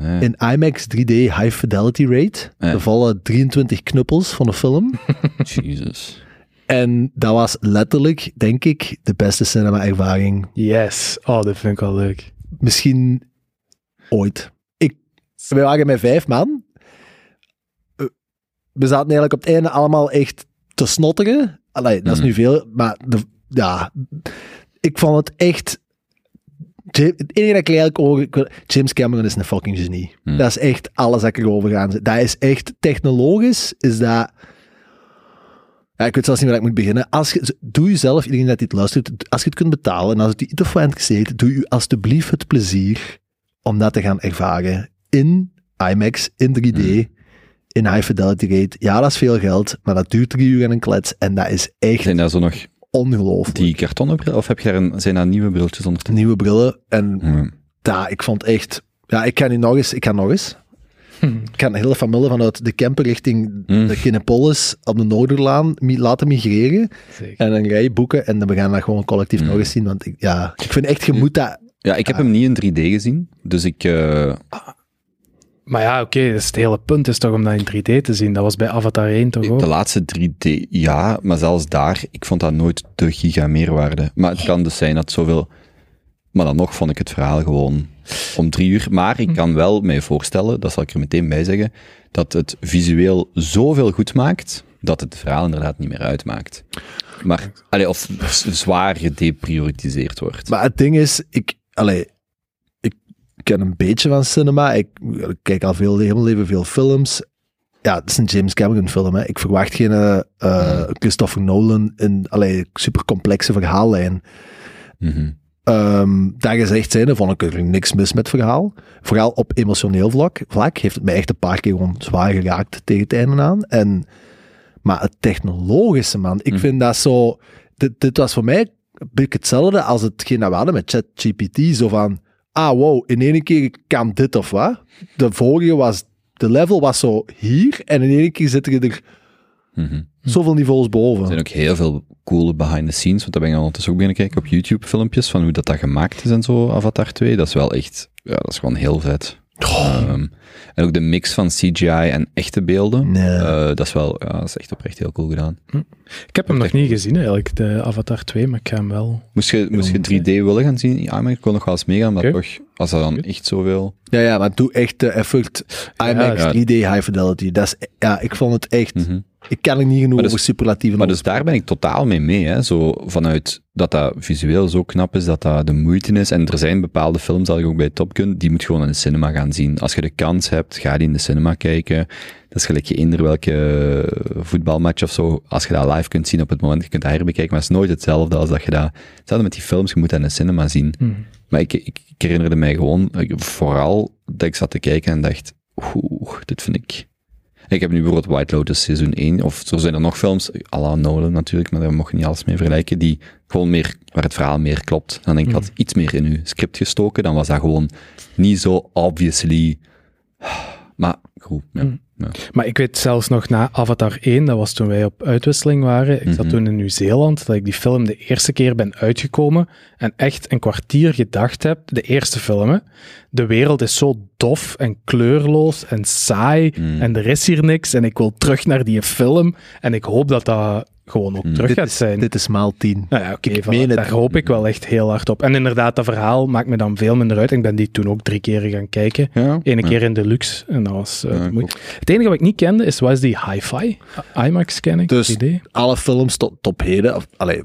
ja. In IMAX 3D High Fidelity Rate. Ja. Er vallen 23 knuppels van de film. Jesus. En dat was letterlijk, denk ik, de beste cinema-ervaring. Yes. Oh, dat vind ik wel leuk. Misschien ooit. Ik, we waren met vijf man. Eh, We zaten eigenlijk op het einde allemaal echt te snotteren. Allee, dat is Mhm. nu veel, maar de, ja, ik vond het echt... Ja- Het enige dat ik eigenlijk over... James Cameron is een fucking genie. Hmm. Dat is echt alles dat ik erover ga. Dat is echt technologisch, is dat... Ja, ik weet zelfs niet waar ik moet beginnen. Als je, doe jezelf, iedereen dat dit luistert, als je het kunt betalen en als het je iets of wat interesseert, doe je alsjeblieft het plezier om dat te gaan ervaren in IMAX, in 3D, Hmm. in high fidelity rate. Ja, dat is veel geld, maar dat duurt drie uur en een klets en dat is echt Zijn daar zo nog ongelooflijk. die kartonnen bril? Of heb je daar een, zijn daar nieuwe brilletjes onder? te- Nieuwe brillen en Hmm. ja, ik vond echt... Ja, ik ga nu nog eens, ik ga nog eens. Ik ga een hele familie vanuit de camper richting Hmm. de Kinepolis op de Noorderlaan mi- laten migreren. Zeker. En een rij boeken en dan we gaan dat gewoon collectief nog eens zien. Want ik, ja, ik vind echt, je moet dat... Ja, ik heb hem niet in 3D gezien. Dus ik... eh, Maar ja, oké, dus het hele punt is toch om dat in 3D te zien. Dat was bij Avatar 1 toch ook? de laatste 3D, ja. Maar zelfs daar, ik vond dat nooit de giga meerwaarde. Maar het kan dus zijn dat zoveel... Maar dan nog vond ik het verhaal gewoon om drie uur. Maar ik kan wel mij voorstellen, dat zal ik er meteen bij zeggen, dat het visueel zoveel goed maakt, dat het verhaal inderdaad niet meer uitmaakt. Maar, allee, of zwaar gedeprioritiseerd wordt. Maar het ding is, ik... Allee, ik ken een beetje van cinema. Ik, ik kijk al veel, heel mijn leven veel films. Ja, het is een James Cameron film. Hè. Ik verwacht geen eh, Christopher Nolan in allee, super complexe verhaallijn. Mhm. Ehm daar gezegd zijnde vond ik er niks mis met het verhaal. Vooral op emotioneel vlak, vlak heeft het mij echt een paar keer gewoon zwaar geraakt tegen het einde aan. En, maar het technologische, man, ik Mm. vind dat zo... Dit, dit was voor mij een beetje hetzelfde als hetgeen dat we hadden met ChatGPT. Zo van, ah wow, in één keer kan dit of wat. De vorige was... De level was zo hier en in één keer zitten je er Mhm. zoveel niveaus boven. Er zijn ook heel veel coole behind the scenes, want daar ben ik ondertussen ook beginnen kijken op YouTube filmpjes van hoe dat, dat gemaakt is en zo, Avatar 2. Dat is wel echt, ja, dat is gewoon heel vet. Ehm, en ook de mix van CGI en echte beelden, Nee. eh, dat is wel, ja, dat is echt oprecht heel cool gedaan. Ik heb hem nog niet gezien eigenlijk, de Avatar 2, maar ik ga hem wel... Moest je, moest je 3D willen gaan zien? Ja, maar ik wil nog wel eens meegaan, maar toch, als er dan echt zoveel... Ja, ja, maar doe echt de effort IMAX ja. 3D High Fidelity. Dat is, ja, ik vond het echt... Mhm. Ik kan er niet genoeg Maar dus- over superlatieven Maar dus daar ben ik totaal mee mee. Hè. Zo vanuit dat dat visueel zo knap is, dat dat de moeite is. En er zijn bepaalde films, dat ik ook bij Top Gun, die moet gewoon in de cinema gaan zien. Als je de kans hebt, ga die in de cinema kijken. Dat is gelijk je eender welke voetbalmatch of zo. Als je dat live kunt zien op het moment, je kunt dat herbekijken, maar het is nooit hetzelfde als dat je dat... Hetzelfde met die films, je moet dat in de cinema zien. Maar ik, ik, ik herinnerde mij gewoon, vooral dat ik zat te kijken en dacht, oeh, dit vind ik... Ik heb nu bijvoorbeeld White Lotus seizoen 1, of zo zijn er nog films, à la Nolan natuurlijk, maar daar mocht je niet alles mee vergelijken, die gewoon meer, waar het verhaal meer klopt. Dan denk ik, had iets meer in uw script gestoken, dan was dat gewoon niet zo obviously... Maar goed, ja. Mm. Ja. Maar ik weet zelfs nog na Avatar 1, dat was toen wij op uitwisseling waren. Ik zat Mhm. toen in Nieuw-Zeeland, dat ik die film de eerste keer ben uitgekomen en echt een kwartier gedacht heb, de eerste film, hè, de wereld is zo dof en kleurloos en saai Mm. en er is hier niks en ik wil terug naar die film en ik hoop dat dat gewoon ook Mm. terug dit gaat is, zijn. dit is maal 10. Nou ja, oké, Ik voilà, meen het. daar hoop ik wel echt heel hard op. En inderdaad, dat verhaal maakt me dan veel minder uit. Ik ben die toen ook drie keren gaan kijken. Ja? Ja. keer in de luxe en dat was eh, Ja, moeilijk. Het enige wat ik niet kende is, was die hi-fi. IMAX ken ik, Dus- idee. Alle films tot, heden, of, allee,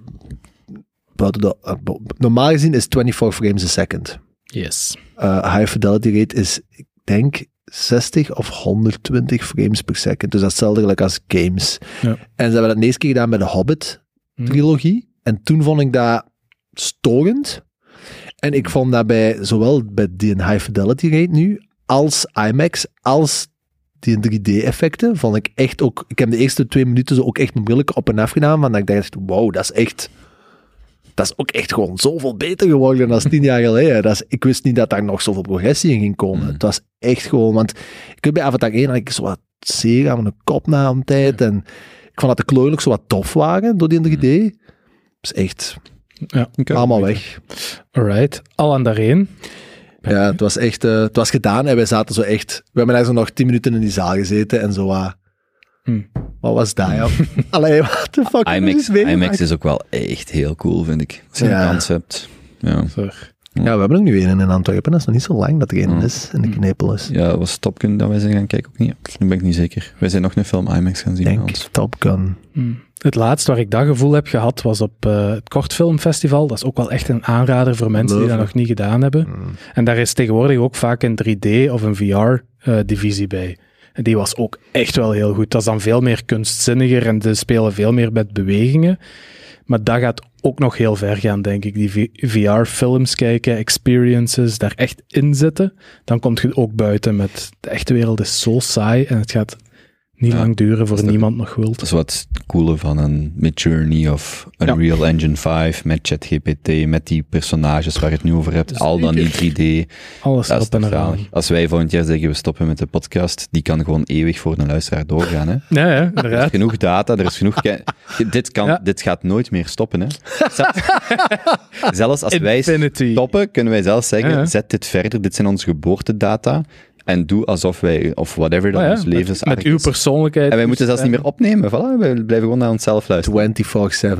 buiten de, eh, bo- normaal gezien is 24 frames a second. Yes. Eh, high fidelity rate is, ik denk, 60 of 120 frames per second. Dus dat is hetzelfde gelijk als games. Ja. En ze hebben dat de eerste keer gedaan bij de Hobbit-trilogie. En toen vond ik dat storend. En ik vond dat bij, zowel bij die high fidelity rate nu, als IMAX, als die 3D-effecten vond ik echt ook... Ik heb de eerste twee minuten zo ook echt mijn bril op en af gedaan, want ik dacht, wow, dat is echt... Dat is ook echt gewoon zoveel beter geworden dan tien jaar geleden. Dat is, ik wist niet dat daar nog zoveel progressie in ging komen. Het was echt gewoon... Want ik weet bij Avatar 1 had ik zo wat zeer aan mijn kop na een tijd. En ik vond dat de kleuren ook zo wat tof waren door die 3D. Dat is echt Ja. allemaal weg. Alright. Al aan daarheen. Ja, het was echt... eh, het was gedaan en wij zaten zo echt... We hebben daar zo nog tien minuten in die zaal gezeten en zo... ah, Hm. Wat was dat, joh? Allee, what the fuck? IMAX, meegemaakt? IMAX is ook wel echt heel cool, vind ik. Zijn Ja. concept. Ja. Sorry. Ja, we hebben ook nu een in Antwerpen. Dat is nog niet zo lang dat er een Mm. is in de knepel is. ja, was Top Gun dat wij zijn gaan kijken ook niet? Nu ben ik niet zeker. Wij zijn nog een film IMAX gaan zien denk ons. Top Gun. Hm. Het laatste waar ik dat gevoel heb gehad was op eh, het Kortfilmfestival. Dat is ook wel echt een aanrader voor mensen die dat nog niet gedaan hebben. En daar is tegenwoordig ook vaak een 3D of een VR-divisie bij. Die was ook echt wel heel goed. Dat is dan veel meer kunstzinniger en ze spelen veel meer met bewegingen. Maar dat gaat ook nog heel ver gaan, denk ik. Die VR-films kijken, experiences, daar echt in zitten. Dan komt je ook buiten met de echte wereld is zo saai en het gaat niet Ja, lang duren voor niemand nog wilt. Dat is wat het coole van een Midjourney of Unreal Engine 5 met ChatGPT, met die personages waar je het nu over hebt. Al dan die 3D. Alles Dat erop en. Als wij volgend jaar zeggen we stoppen met de podcast, die kan gewoon eeuwig voor een luisteraar doorgaan. Hè? Ja, ja, Er is genoeg data, er is genoeg... dit, kan, Ja. dit gaat nooit meer stoppen. Hè? Zelfs, zelfs als wij stoppen, kunnen wij zelfs zeggen, Ja, ja. zet dit verder, dit zijn onze geboortedata, en doe alsof wij, of whatever dat Oh ja, ons levens met, met uw persoonlijkheid. En wij moeten zelfs niet meer opnemen, voilà, wij blijven gewoon naar onszelf luisteren.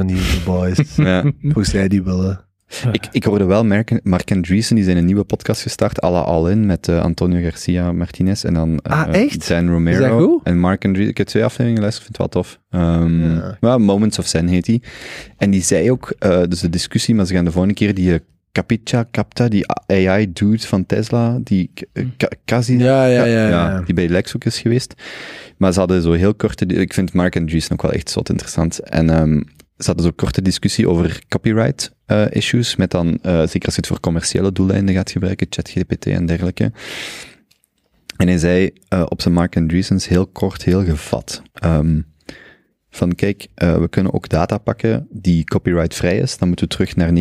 24-7 hier, boys. Ja. Hoe zij die willen. Ik, ik hoorde wel Mark, Mark Andreessen, die zijn een nieuwe podcast gestart, à la All In, met eh, Antonio Garcia Martinez en dan eh, Ah, echt? Dan Romero. Is dat goed? En Mark Andreessen, ik heb twee afleveringen geluisterd, vind het wel tof. Ehm, Ja. Moments of Zen heet die. En die zei ook, eh, dus de discussie, maar ze gaan de volgende keer die Capitcha, Capta, die AI-dude van Tesla, die uh, Kazi, Ja, ja, ja. ja. die bij Lex ook is geweest. Maar ze hadden zo heel korte... Ik vind Mark Andreessen ook wel echt zot interessant. En ehm, ze hadden zo korte discussie over copyright eh, issues, met dan, eh, zeker als je het voor commerciële doeleinden gaat gebruiken, ChatGPT en dergelijke. En hij zei eh, op zijn Mark Andreessens heel kort, heel gevat, ehm, van kijk, eh, we kunnen ook data pakken die copyright-vrij is, dan moeten we terug naar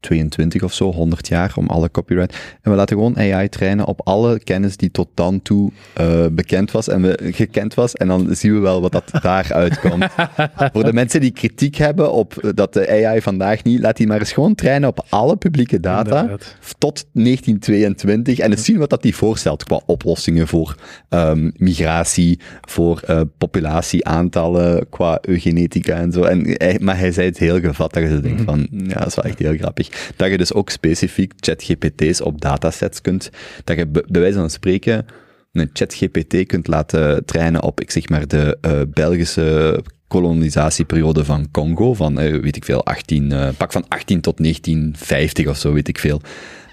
1922 of zo, 100 jaar, om alle copyright. En we laten gewoon AI trainen op alle kennis die tot dan toe eh, bekend was en we, gekend was. En dan zien we wel wat dat daaruit komt. Voor de mensen die kritiek hebben op eh, dat de AI vandaag niet, laat die maar eens gewoon trainen op alle publieke data Inderdaad. tot 1922 en eens zien wat dat die voorstelt qua oplossingen voor ehm, migratie, voor eh, populatieaantallen, qua eugenetica en zo. En, maar hij zei het heel gevat dat je zo denkt van, ja, dat is wel echt heel grappig. Dat je dus ook specifiek ChatGPT's op datasets kunt, dat je bij wijze van spreken een ChatGPT kunt laten trainen op, ik zeg maar, de eh, Belgische kolonisatieperiode van Congo, van, eh, weet ik veel, 18, eh, pak van 18 tot 1950 of zo, weet ik veel.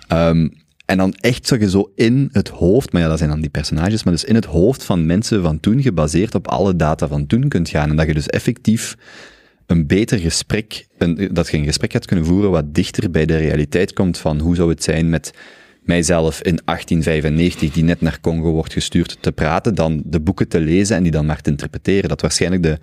Ehm, en dan echt zo zo in het hoofd, maar ja, dat zijn dan die personages, maar dus in het hoofd van mensen van toen, gebaseerd op alle data van toen kunt gaan. En dat je dus effectief een beter gesprek, een, dat je een gesprek gaat kunnen voeren wat dichter bij de realiteit komt van hoe zou het zijn met mijzelf in 1895, die net naar Congo wordt gestuurd, te praten, dan de boeken te lezen en die dan maar te interpreteren. Dat waarschijnlijk de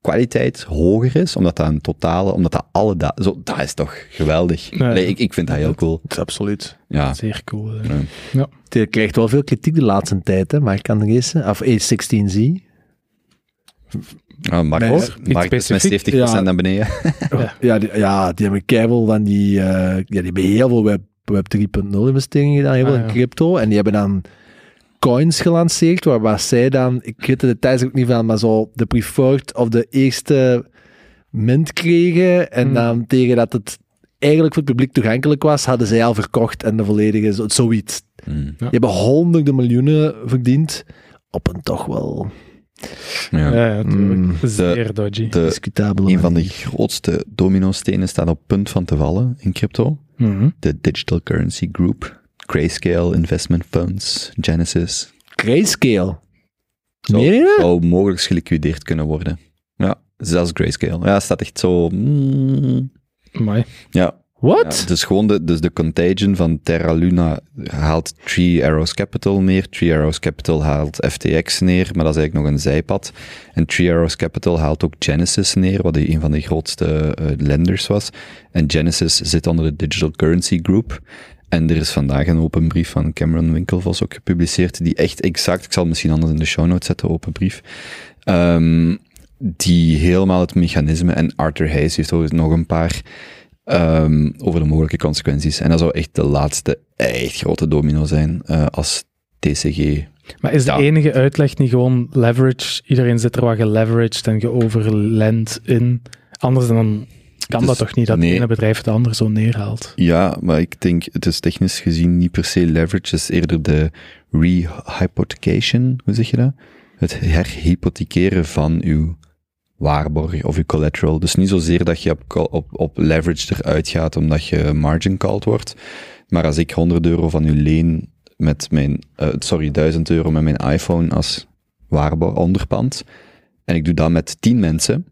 kwaliteit hoger is, omdat dat een totale, omdat dat alle data, zo, dat is toch geweldig. Nee, ik, ik vind dat heel cool. Dat is absoluut. Ja. Zeer cool. Ja. Ja. Je krijgt wel veel kritiek de laatste tijd, hè, maar ik kan lezen. Of A16Z. Ah, Mark, met specifiek? 70% Ja. naar beneden. Ja, die, ja, die hebben keiveel van die... eh, ja, die hebben heel veel web, web 3.0 investeringen gedaan, heel veel Ah, in ja. crypto. En die hebben dan coins gelanceerd, waar, waar zij dan... Ik weet de details ook niet van, maar zo de preferred of de eerste mint kregen. En Hmm. dan tegen dat het eigenlijk voor het publiek toegankelijk was, hadden zij al verkocht en de volledige... zo- Zoiets. Hmm, Die hebben honderden miljoenen verdiend op een toch wel ja. Ja, ja, natuurlijk. Mm. Zeer dodgy. De, discutabele een van de grootste domino-stenen staat op punt van te vallen in crypto. Mhm. De Digital Currency Group, Grayscale Investment Funds, Genesis. Grayscale. Zou, zou mogelijk geliquideerd kunnen worden. Ja, zelfs Grayscale. Ja, staat echt zo... mm, Amai. ja, What? Ja, dus gewoon de, dus de contagion van Terra Luna haalt Three Arrows Capital neer. Three Arrows Capital haalt FTX neer, maar dat is eigenlijk nog een zijpad. En Three Arrows Capital haalt ook Genesis neer, wat een van de grootste uh, lenders was. En Genesis zit onder de Digital Currency Group. En er is vandaag een open brief van Cameron Winkelvoss ook gepubliceerd, die echt exact, ik zal het misschien anders in de show notes zetten, open brief, um, die helemaal het mechanisme, en Arthur Hayes heeft ook nog een paar, um, over de mogelijke consequenties. En dat zou echt de laatste echt grote domino zijn, uh, als TCG maar is de ja. enige uitleg niet gewoon leverage? Iedereen zit er wat geleveraged en geoverlend in. Anders dan kan Dus dat toch niet dat nee. het ene bedrijf het andere zo neerhaalt? Ja, maar ik denk, het is technisch gezien niet per se leverage, het is eerder de rehypothecation, hoe zeg je dat? Het herhypothekeren van uw waarborg of uw collateral. Dus niet zozeer dat je op, op, op leverage eruit gaat omdat je margin called wordt, maar als ik 100 euro van u leen met mijn, eh, sorry, 1000 euro met mijn iPhone als waarborg onderpand, en ik doe dat met 10 mensen,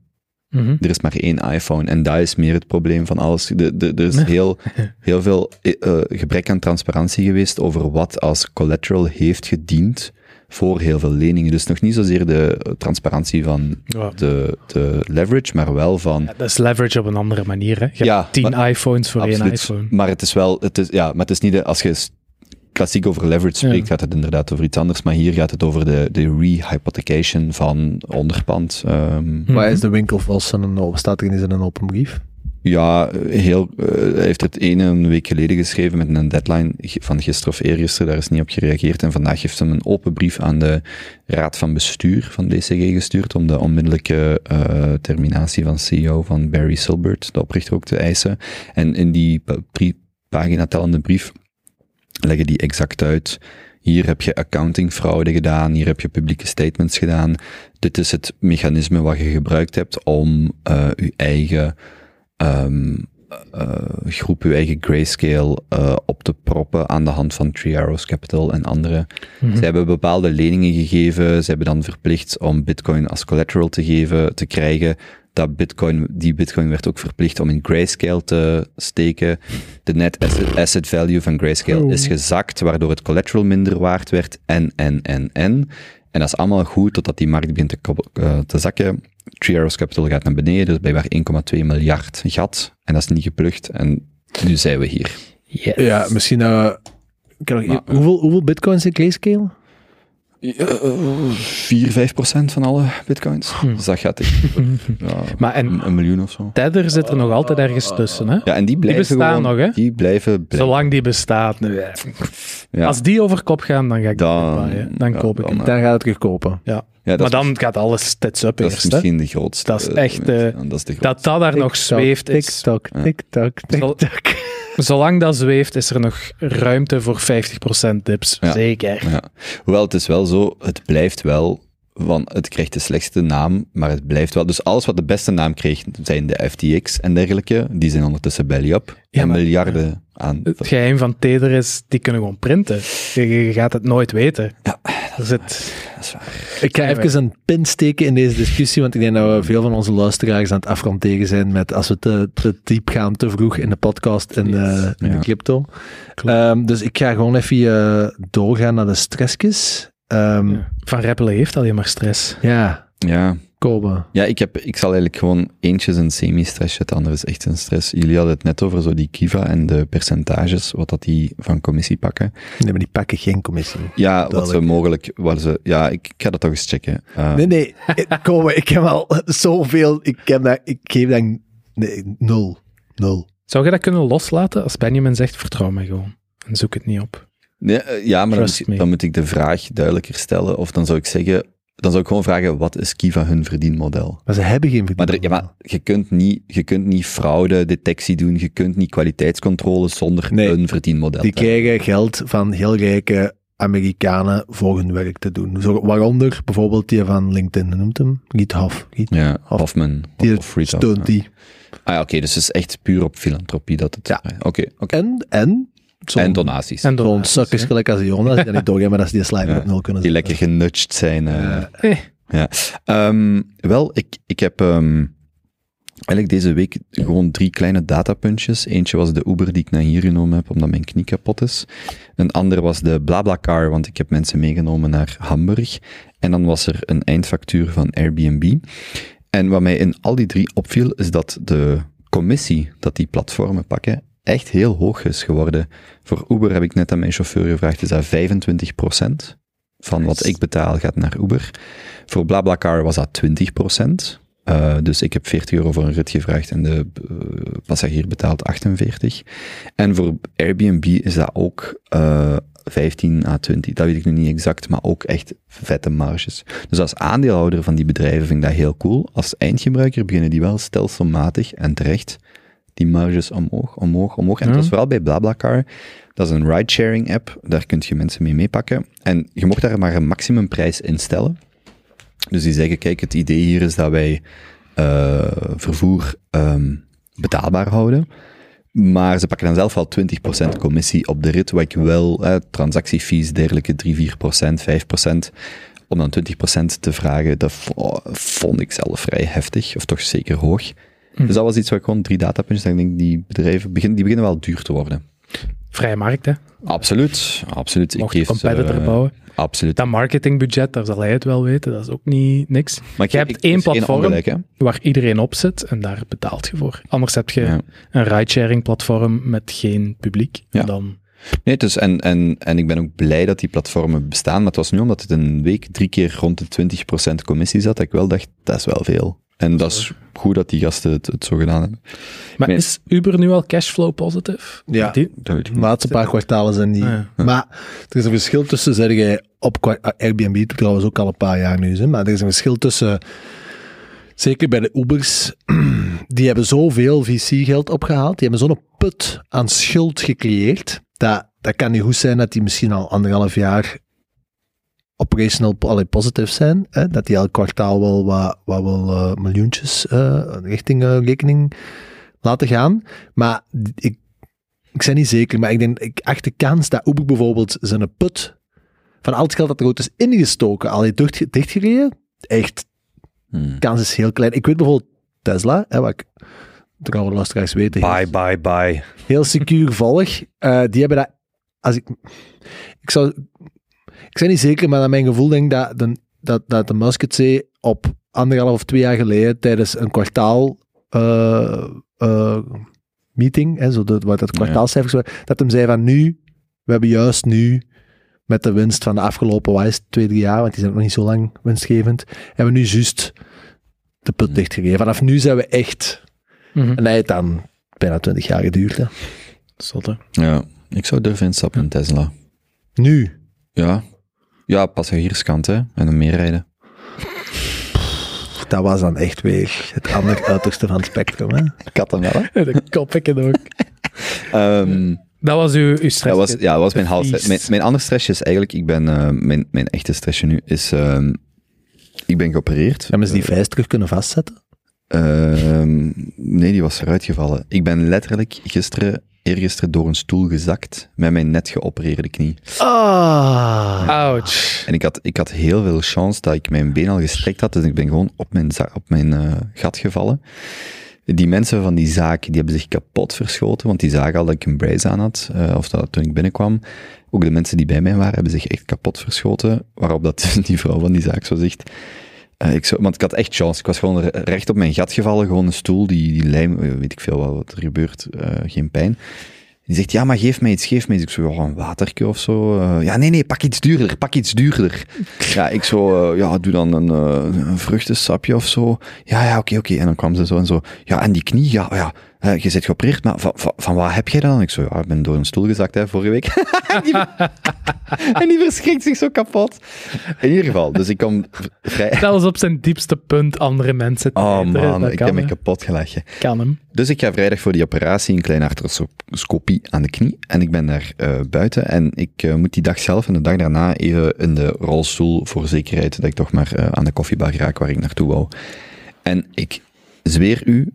Mhm. er is maar één iPhone en dat is meer het probleem van alles. De, de, er is heel, heel veel eh, eh, gebrek aan transparantie geweest over wat als collateral heeft gediend voor heel veel leningen. Dus nog niet zozeer de transparantie van Ja. de, de leverage, maar wel van... Ja, dat is leverage op een andere manier. Hè? Je hebt Ja, tien maar- iPhones voor één iPhone. Maar het is wel, het is, ja, maar het is niet de, als je klassiek over leverage spreekt, Ja. gaat het inderdaad over iets anders. Maar hier gaat het over de, de rehypothecation van onderpand. Ehm, Mhm. Waar is de Winkelvoss en een, staat er in een open brief? Ja, heel, eh, hij heeft het ene een week geleden geschreven met een deadline van gisteren of eergisteren. Daar is niet op gereageerd. En vandaag heeft hij een open brief aan de raad van bestuur van DCG gestuurd om de onmiddellijke eh, terminatie van CEO van Barry Silbert, de oprichter, ook te eisen. En in die pagina tellende brief leggen die exact uit. Hier heb je accountingfraude gedaan, hier heb je publieke statements gedaan. Dit is het mechanisme wat je gebruikt hebt om eh je eigen ehm eh, groep, je eigen grayscale eh, op te proppen aan de hand van Three Arrows Capital en andere. Mhm. Ze hebben bepaalde leningen gegeven, ze hebben dan verplicht om bitcoin als collateral te geven, te krijgen. Dat bitcoin, die bitcoin werd ook verplicht om in grayscale te steken. De net asset, asset value van grayscale Oh. is gezakt, waardoor het collateral minder waard werd. En, en, en, en. En dat is allemaal goed totdat die markt begint te, eh, te zakken. Three Arrows Capital gaat naar beneden, dus blijkbaar 1,2 miljard gat. En dat is niet geplukt. En nu zijn we hier. Yes. Ja, misschien... eh, kan ik- Maar, eh, hoeveel, hoeveel bitcoins in Grayscale? 4, 5 procent van alle bitcoins. Hm. Dus dat gaat echt ja, Maar en een, een miljoen of zo. Tether zit er nog altijd ergens tussen. Hè? Ja, en die blijven bestaan gewoon- nog, hè? Die blijven, blijven Zolang die bestaat. nu, ja. Als die over kop gaan, dan ga ik Dan- dan, baaien. dan ja, koop ik dan, het. Dan gaat het terugkopen. Ja. Ja, Maar dan gaat alles tits up Dat is eerst. Hè? misschien de grootste. Dat is echt, eh, ja, dat, is de Dat dat daar nog zweeft is... TikTok. TikTok, Zal- TikTok. Zolang dat zweeft, is er nog ruimte voor 50% dips. Ja. Zeker. Ja. Hoewel, het is wel zo, het blijft wel, van, het krijgt de slechtste naam, maar het blijft wel. Dus alles wat de beste naam kreeg, zijn de FTX en dergelijke, die zijn ondertussen belly up. Ja, en maar- miljarden aan. Het geheim van Tether is, die kunnen gewoon printen. Je, je gaat het nooit weten. Ja, Er zit... Dat is waar. Ik ga even een pin steken in deze discussie, want ik denk dat we veel van onze luisteraars aan het afranteren zijn met als we te, te diep gaan, te vroeg in de podcast en de, in de crypto. Ehm, dus ik ga gewoon even eh, doorgaan naar de stressjes. Ehm, Van Rappelen heeft alleen maar stress. ja, Ja. Ja, ik, heb, ik zal eigenlijk gewoon eentje is een semi-stress, het andere is echt een stress. Jullie hadden het net over zo die Kiva en de percentages, wat dat die van commissie pakken. Nee, maar die pakken geen commissie. Ja, wat ze mogelijk, wat ze, ja, ik, ik ga dat toch eens checken. Uh, Nee, nee, Kobe, ik heb al zoveel, ik, heb dat, ik geef dat nee, nul. Nul. Zou je dat kunnen loslaten als Benjamin zegt, vertrouw mij gewoon. En zoek het niet op. Nee, eh, ja, maar dan moet ik de vraag duidelijker stellen. Of dan zou ik zeggen, dan zou ik gewoon vragen, wat is Kiva hun verdienmodel? Maar ze hebben geen Maar, er, ja, maar je, kunt niet, je kunt niet fraude, detectie doen, je kunt niet kwaliteitscontrole zonder Nee, een verdienmodel. Die krijgen geld van heel rijke Amerikanen voor hun werk te doen. Zo, waaronder bijvoorbeeld die van LinkedIn, noemt hem? Hoff. Reid- Ja, Hoffman. Die of steunt die. Ah ja, oké, dus het is echt puur op filantropie dat het... Ja. Oké, oké. En, en, En donaties. En zo'n donaties, sukkers hè. gelijk als Jonas, die dat niet doorgaan, maar dat ze die slide Ja, op nul kunnen Die zetten. lekker genudged zijn. Eh, Ja. Ehm, wel, ik, ik heb... ehm, eigenlijk deze week gewoon drie kleine datapuntjes. Eentje was de Uber die ik naar hier genomen heb, omdat mijn knie kapot is. Een ander was de BlaBlaCar, want ik heb mensen meegenomen naar Hamburg. En dan was er een eindfactuur van Airbnb. En wat mij in al die drie opviel, is dat de commissie dat die platformen pakken echt heel hoog is geworden. Voor Uber heb ik net aan mijn chauffeur gevraagd, is dat 25% van wat ik betaal gaat naar Uber. Voor BlaBlaCar was dat 20%. Eh, dus ik heb 40 euro voor een rit gevraagd en de eh, passagier betaalt 48. En voor Airbnb is dat ook eh 15 à 20. Dat weet ik nu niet exact, maar ook echt vette marges. Dus als aandeelhouder van die bedrijven vind ik dat heel cool. Als eindgebruiker beginnen die wel stelselmatig en terecht die marges omhoog, omhoog, omhoog. En het Ja. was vooral bij BlaBlaCar. Dat is een ride-sharing app. Daar kun je mensen mee meepakken. En je mocht daar maar een maximumprijs in stellen. Dus die zeggen, kijk, het idee hier is dat wij eh, vervoer ehm, betaalbaar houden. Maar ze pakken dan zelf al 20% commissie op de rit, wat ik wel, eh, transactiefees, dergelijke 3, 4%, 5%, om dan 20% te vragen, dat vo- vond ik zelf vrij heftig, of toch zeker hoog. Hm. Dus dat was iets wat ik gewoon drie datapuntjes, dat ik denk, die bedrijven beginnen, die beginnen wel duur te worden. Vrije markt, hè. Absoluut, absoluut. Mocht ze, competitor eh, bouwen. Absoluut. Dat marketingbudget, daar zal hij het wel weten, dat is ook niet niks. Maar Je ik- hebt ik- één platform. Waar iedereen op zit en daar betaalt je voor. Anders heb je Ja. een ridesharing platform met geen publiek. Ja. En Dan, Nee, dus en, en, en ik ben ook blij dat die platformen bestaan, maar het was nu omdat het een week drie keer rond de 20% commissie zat, dat ik wel dacht, dat is wel veel. En dat is goed dat die gasten het, het zo gedaan hebben. maar is Uber nu al cashflow positief? Ja. Die, Dat weet ik De niet. laatste paar kwartalen zijn die. Ah, ja. Maar er is een verschil tussen, zeg jij, op ah, Airbnb doet trouwens ook al een paar jaar nu, hè, maar er is een verschil tussen, zeker bij de Ubers, die hebben zoveel VC-geld opgehaald, die hebben zo'n put aan schuld gecreëerd, dat, dat kan niet goed zijn dat die misschien al anderhalf jaar operational allee, positief zijn, hè, dat die elk kwartaal wel wat, wat wel eh, miljoentjes eh, richting eh, rekening laten gaan. Maar ik, ik ben niet zeker, maar ik denk, ik acht de kans dat Uber bijvoorbeeld zijn put van al het geld dat er ooit is ingestoken, al heeft dichtge- dichtgereden, echt, Hmm. kans is heel klein. Ik weet bijvoorbeeld Tesla, hè, wat ik trouwe luisteraars weten, heel, bye, bye. heel secuur volg, die hebben dat, als ik, ik zou, ik ben niet zeker, maar naar mijn gevoel denk ik dat de, dat, dat de op anderhalf of twee jaar geleden tijdens een kwartaal eh, eh, meeting, hè, zo de, wat dat kwartaalcijfers waren, dat hem zei van nu, we hebben juist nu met de winst van de afgelopen, wat is het, twee, drie jaar, want die zijn ook nog niet zo lang winstgevend, hebben we nu juist de put dichtgegeven. Vanaf nu zijn we echt, Mhm. en hij heeft dan bijna twintig jaar geduurd. Hè. Zotte. Ja, ik zou durven instappen in Tesla. Nu. Ja. Ja, passagierskant, hè. En dan meerijden. Dat was dan echt weer het andere uiterste van het spectrum. Hè? Ik had hem wel, hè. De kop ik het ook. Ehm, Dat was uw, uw stress. dat was, ja, dat was mijn hals. Vies. Mijn, mijn ander stressje is eigenlijk, ik ben, eh, mijn, mijn echte stressje nu is, ehm, ik ben geopereerd. Hebben ze die vijs terug kunnen vastzetten? Ehm, nee, die was eruit gevallen. Ik ben letterlijk gisteren, eergisteren door een stoel gezakt met mijn net geopereerde knie. Ah. Ouch. En ik had, ik had heel veel chance dat ik mijn been al gestrekt had, dus ik ben gewoon op mijn, op mijn eh, gat gevallen. Die mensen van die zaak, die hebben zich kapot verschoten, want die zagen al dat ik een brace aan had, eh, of dat toen ik binnenkwam. Ook de mensen die bij mij waren, hebben zich echt kapot verschoten, waarop dat die vrouw van die zaak zo zegt, eh, ik zou, want ik had echt chance. Ik was gewoon re- recht op mijn gat gevallen, gewoon een stoel, die, die lijm, eh, weet ik veel wat, er gebeurt, eh, geen pijn. Die zegt, ja, maar geef mij iets, geef mij iets. Ik zo, ja, een waterke of zo. ja, nee, nee, pak iets duurder, pak iets duurder. ja, ik zo, ja, doe dan een, een vruchtensapje of zo. Ja, ja, oké, oké. En dan kwam ze zo en zo, ja, en die knie, ja, ja, eh, je bent geopereerd, maar van, van, van wat heb jij dan? Ik zo, ja, ik ben door een stoel gezakt, hè, vorige week. en, die, en die verschrikt zich zo kapot. In ieder geval, dus ik kom vrij... Zelfs op zijn diepste punt andere mensen te Oh eten, man, ik heb me kapot gelachen. Kan hem. Dus ik ga vrijdag voor die operatie, een kleine arthroscopie aan de knie. En ik ben daar eh, buiten. En ik eh, moet die dag zelf en de dag daarna even in de rolstoel voor zekerheid dat ik toch maar aan de koffiebar raak waar ik naartoe wou. En ik zweer u,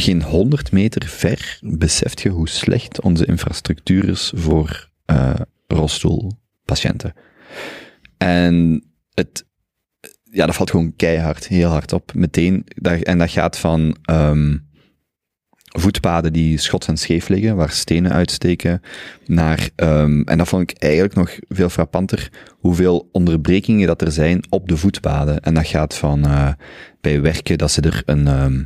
geen 100 meter ver beseft je hoe slecht onze infrastructuur is voor eh rolstoelpatiënten. En het, ja, dat valt gewoon keihard, heel hard op. Meteen, dat, en dat gaat van ehm, voetpaden die schots en scheef liggen, waar stenen uitsteken, naar, ehm, en dat vond ik eigenlijk nog veel frappanter, hoeveel onderbrekingen dat er zijn op de voetpaden. En dat gaat van eh, bij werken dat ze er een, ehm,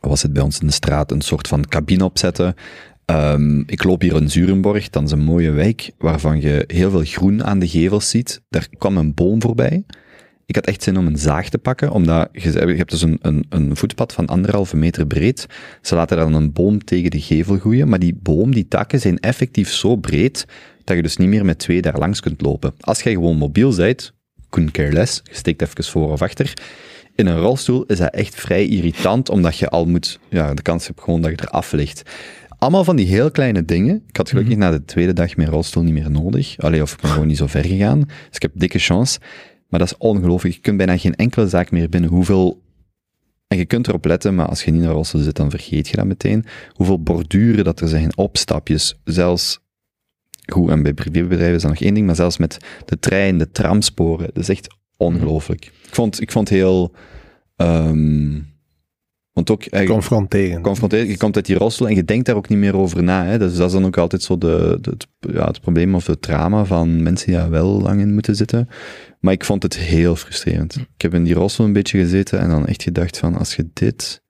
was het bij ons in de straat, een soort van cabine opzetten. Ehm, ik loop hier in Zurenborg, dan is een mooie wijk, waarvan je heel veel groen aan de gevels ziet. Daar kwam een boom voorbij. Ik had echt zin om een zaag te pakken, omdat je, je hebt dus een, een, een voetpad van anderhalve meter breed. Ze laten dan een boom tegen de gevel groeien, maar die boom, die takken zijn effectief zo breed, dat je dus niet meer met twee daar langs kunt lopen. Als jij gewoon mobiel bent, couldn't care less, je steekt even voor of achter. In een rolstoel is dat echt vrij irritant, omdat je al moet, ja, de kans hebt gewoon dat je eraf ligt. Allemaal van die heel kleine dingen. Ik had gelukkig na de tweede dag mijn rolstoel niet meer nodig. Allee, of ik ben gewoon niet zo ver gegaan. Dus ik heb dikke chance. Maar dat is ongelooflijk. Je kunt bijna geen enkele zaak meer binnen. Hoeveel... En je kunt erop letten, maar als je niet in een rolstoel zit, dan vergeet je dat meteen. Hoeveel borduren dat er zijn, opstapjes. Zelfs... Goed, en bij privébedrijven is dat nog één ding, maar zelfs met de trein, de tramsporen. Dat is echt ongelooflijk. Ik vond, ik vond heel... ehm, want ook... eigenlijk- Confronteren. confronteerd. Je komt uit die rolstoel en je denkt daar ook niet meer over na. Hè? Dus dat is dan ook altijd zo de, de, het, ja, het probleem of het drama van mensen die daar wel lang in moeten zitten. Maar ik vond het heel frustrerend. Ik heb in die rolstoel een beetje gezeten en dan echt gedacht van, als je dit...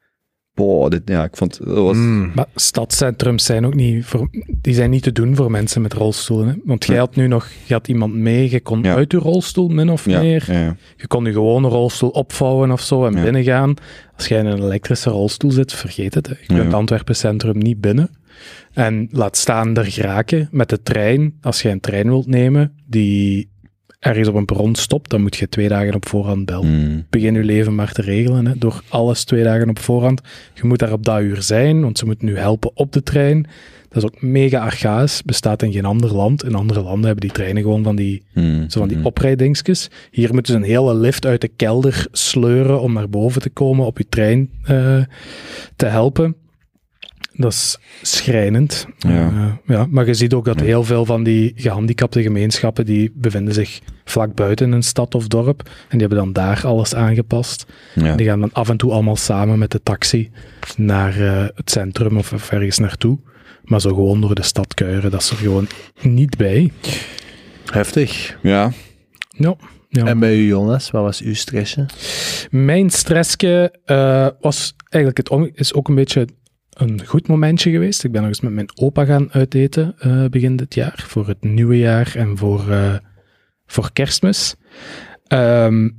Boah, dit, ja, ik vond... Dat was, Mm. Maar stadcentrums zijn ook niet, voor, die zijn niet te doen voor mensen met rolstoelen. Hè? Want jij Ja. had nu nog, je had iemand mee, je kon Ja. uit je rolstoel min of ja, meer. ja, ja. Je kon je gewone rolstoel opvouwen of zo en Ja. binnengaan. Als jij in een elektrische rolstoel zit, vergeet het. hè. Je kunt Ja. Antwerpen Centrum niet binnen. En laat staan er geraken met de trein. Als jij een trein wilt nemen die ergens op een perron stopt, dan moet je twee dagen op voorhand bellen. Mm, Begin je leven maar te regelen, hè, door alles twee dagen op voorhand. Je moet daar op dat uur zijn, want ze moeten nu helpen op de trein. Dat is ook mega archaïs, bestaat in geen ander land. In andere landen hebben die treinen gewoon van die mm, zo van die mm. oprijdingsjes. Hier moeten ze een hele lift uit de kelder sleuren om naar boven te komen op je trein eh, te helpen. Dat is schrijnend. Ja. Eh, ja, maar je ziet ook dat Ja. heel veel van die gehandicapte gemeenschappen, die bevinden zich vlak buiten een stad of dorp. En die hebben dan daar alles aangepast. Ja. Die gaan dan af en toe allemaal samen met de taxi naar eh, het centrum of, of ergens naartoe. Maar zo gewoon door de stad kuieren, dat is er gewoon niet bij. Heftig. ja, Ja. ja. En bij u, Jonas, wat was uw stressje? Mijn stressje eh, was eigenlijk het om- is ook een beetje een goed momentje geweest. Ik ben nog eens met mijn opa gaan uiteten eh, begin dit jaar. Voor het nieuwe jaar en voor, eh, voor kerstmis. Ehm,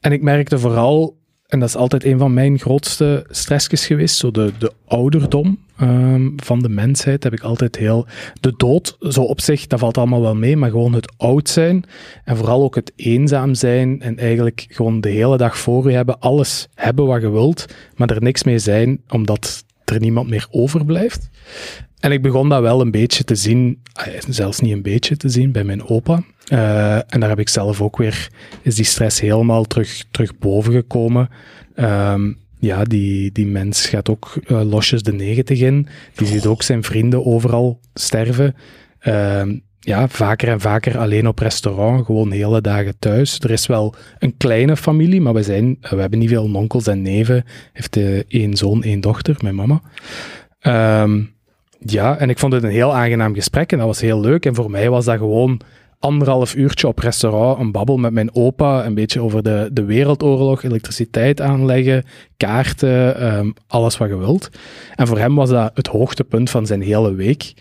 en ik merkte vooral, en dat is altijd een van mijn grootste stressjes geweest, zo de, de ouderdom ehm, van de mensheid heb ik altijd heel... De dood, zo op zich, dat valt allemaal wel mee, maar gewoon het oud zijn en vooral ook het eenzaam zijn en eigenlijk gewoon de hele dag voor je hebben, alles hebben wat je wilt, maar er niks mee zijn, omdat er niemand meer overblijft. En ik begon dat wel een beetje te zien, ah, zelfs niet een beetje te zien, bij mijn opa. Eh, en daar heb ik zelf ook weer, is die stress helemaal terug, terug boven gekomen. Ehm, ja, die, die mens gaat ook eh, losjes de negentig in. Die ziet ook zijn vrienden overal sterven. Ehm, ja, vaker en vaker alleen op restaurant, gewoon hele dagen thuis. Er is wel een kleine familie, maar we, zijn, we hebben niet veel onkels en neven. Heeft eh, één zoon, één dochter, mijn mama. Ehm, ja, en ik vond het een heel aangenaam gesprek en dat was heel leuk. En voor mij was dat gewoon anderhalf uurtje op restaurant, een babbel met mijn opa, een beetje over de, de wereldoorlog, elektriciteit aanleggen, kaarten, ehm, alles wat je wilt. En voor hem was dat het hoogtepunt van zijn hele week.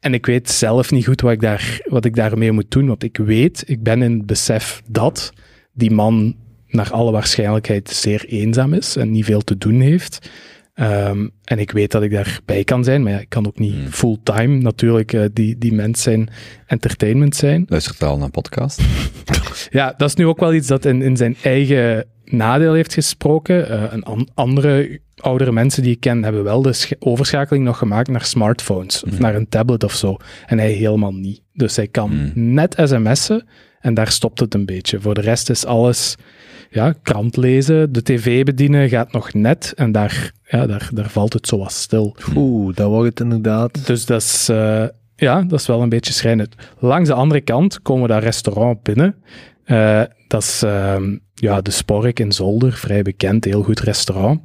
En ik weet zelf niet goed wat ik, daar, wat ik daarmee moet doen, want ik weet, ik ben in het besef dat die man naar alle waarschijnlijkheid zeer eenzaam is en niet veel te doen heeft. Ehm, en ik weet dat ik daarbij kan zijn, maar ja, ik kan ook niet Hmm. fulltime natuurlijk eh, die, die mens zijn, entertainment zijn. luistert al naar een podcast. Ja, dat is nu ook wel iets dat in, in zijn eigen nadeel heeft gesproken. Eh, een an- andere oudere mensen die ik ken hebben wel de sch- overschakeling nog gemaakt naar smartphones of Mhm. naar een tablet of zo. En hij helemaal niet. Dus hij kan Mhm. net sms'en en daar stopt het een beetje. Voor de rest is alles ja, krant lezen, de tv bedienen gaat nog net en daar, ja, daar, daar valt het zoals stil. Oeh, dat wordt het inderdaad. Dus dat is, eh, ja, dat is wel een beetje schrijnend. Langs de andere kant komen we dat restaurant binnen. Eh, dat is ehm, ja, de Spork in Zolder, vrij bekend, heel goed restaurant.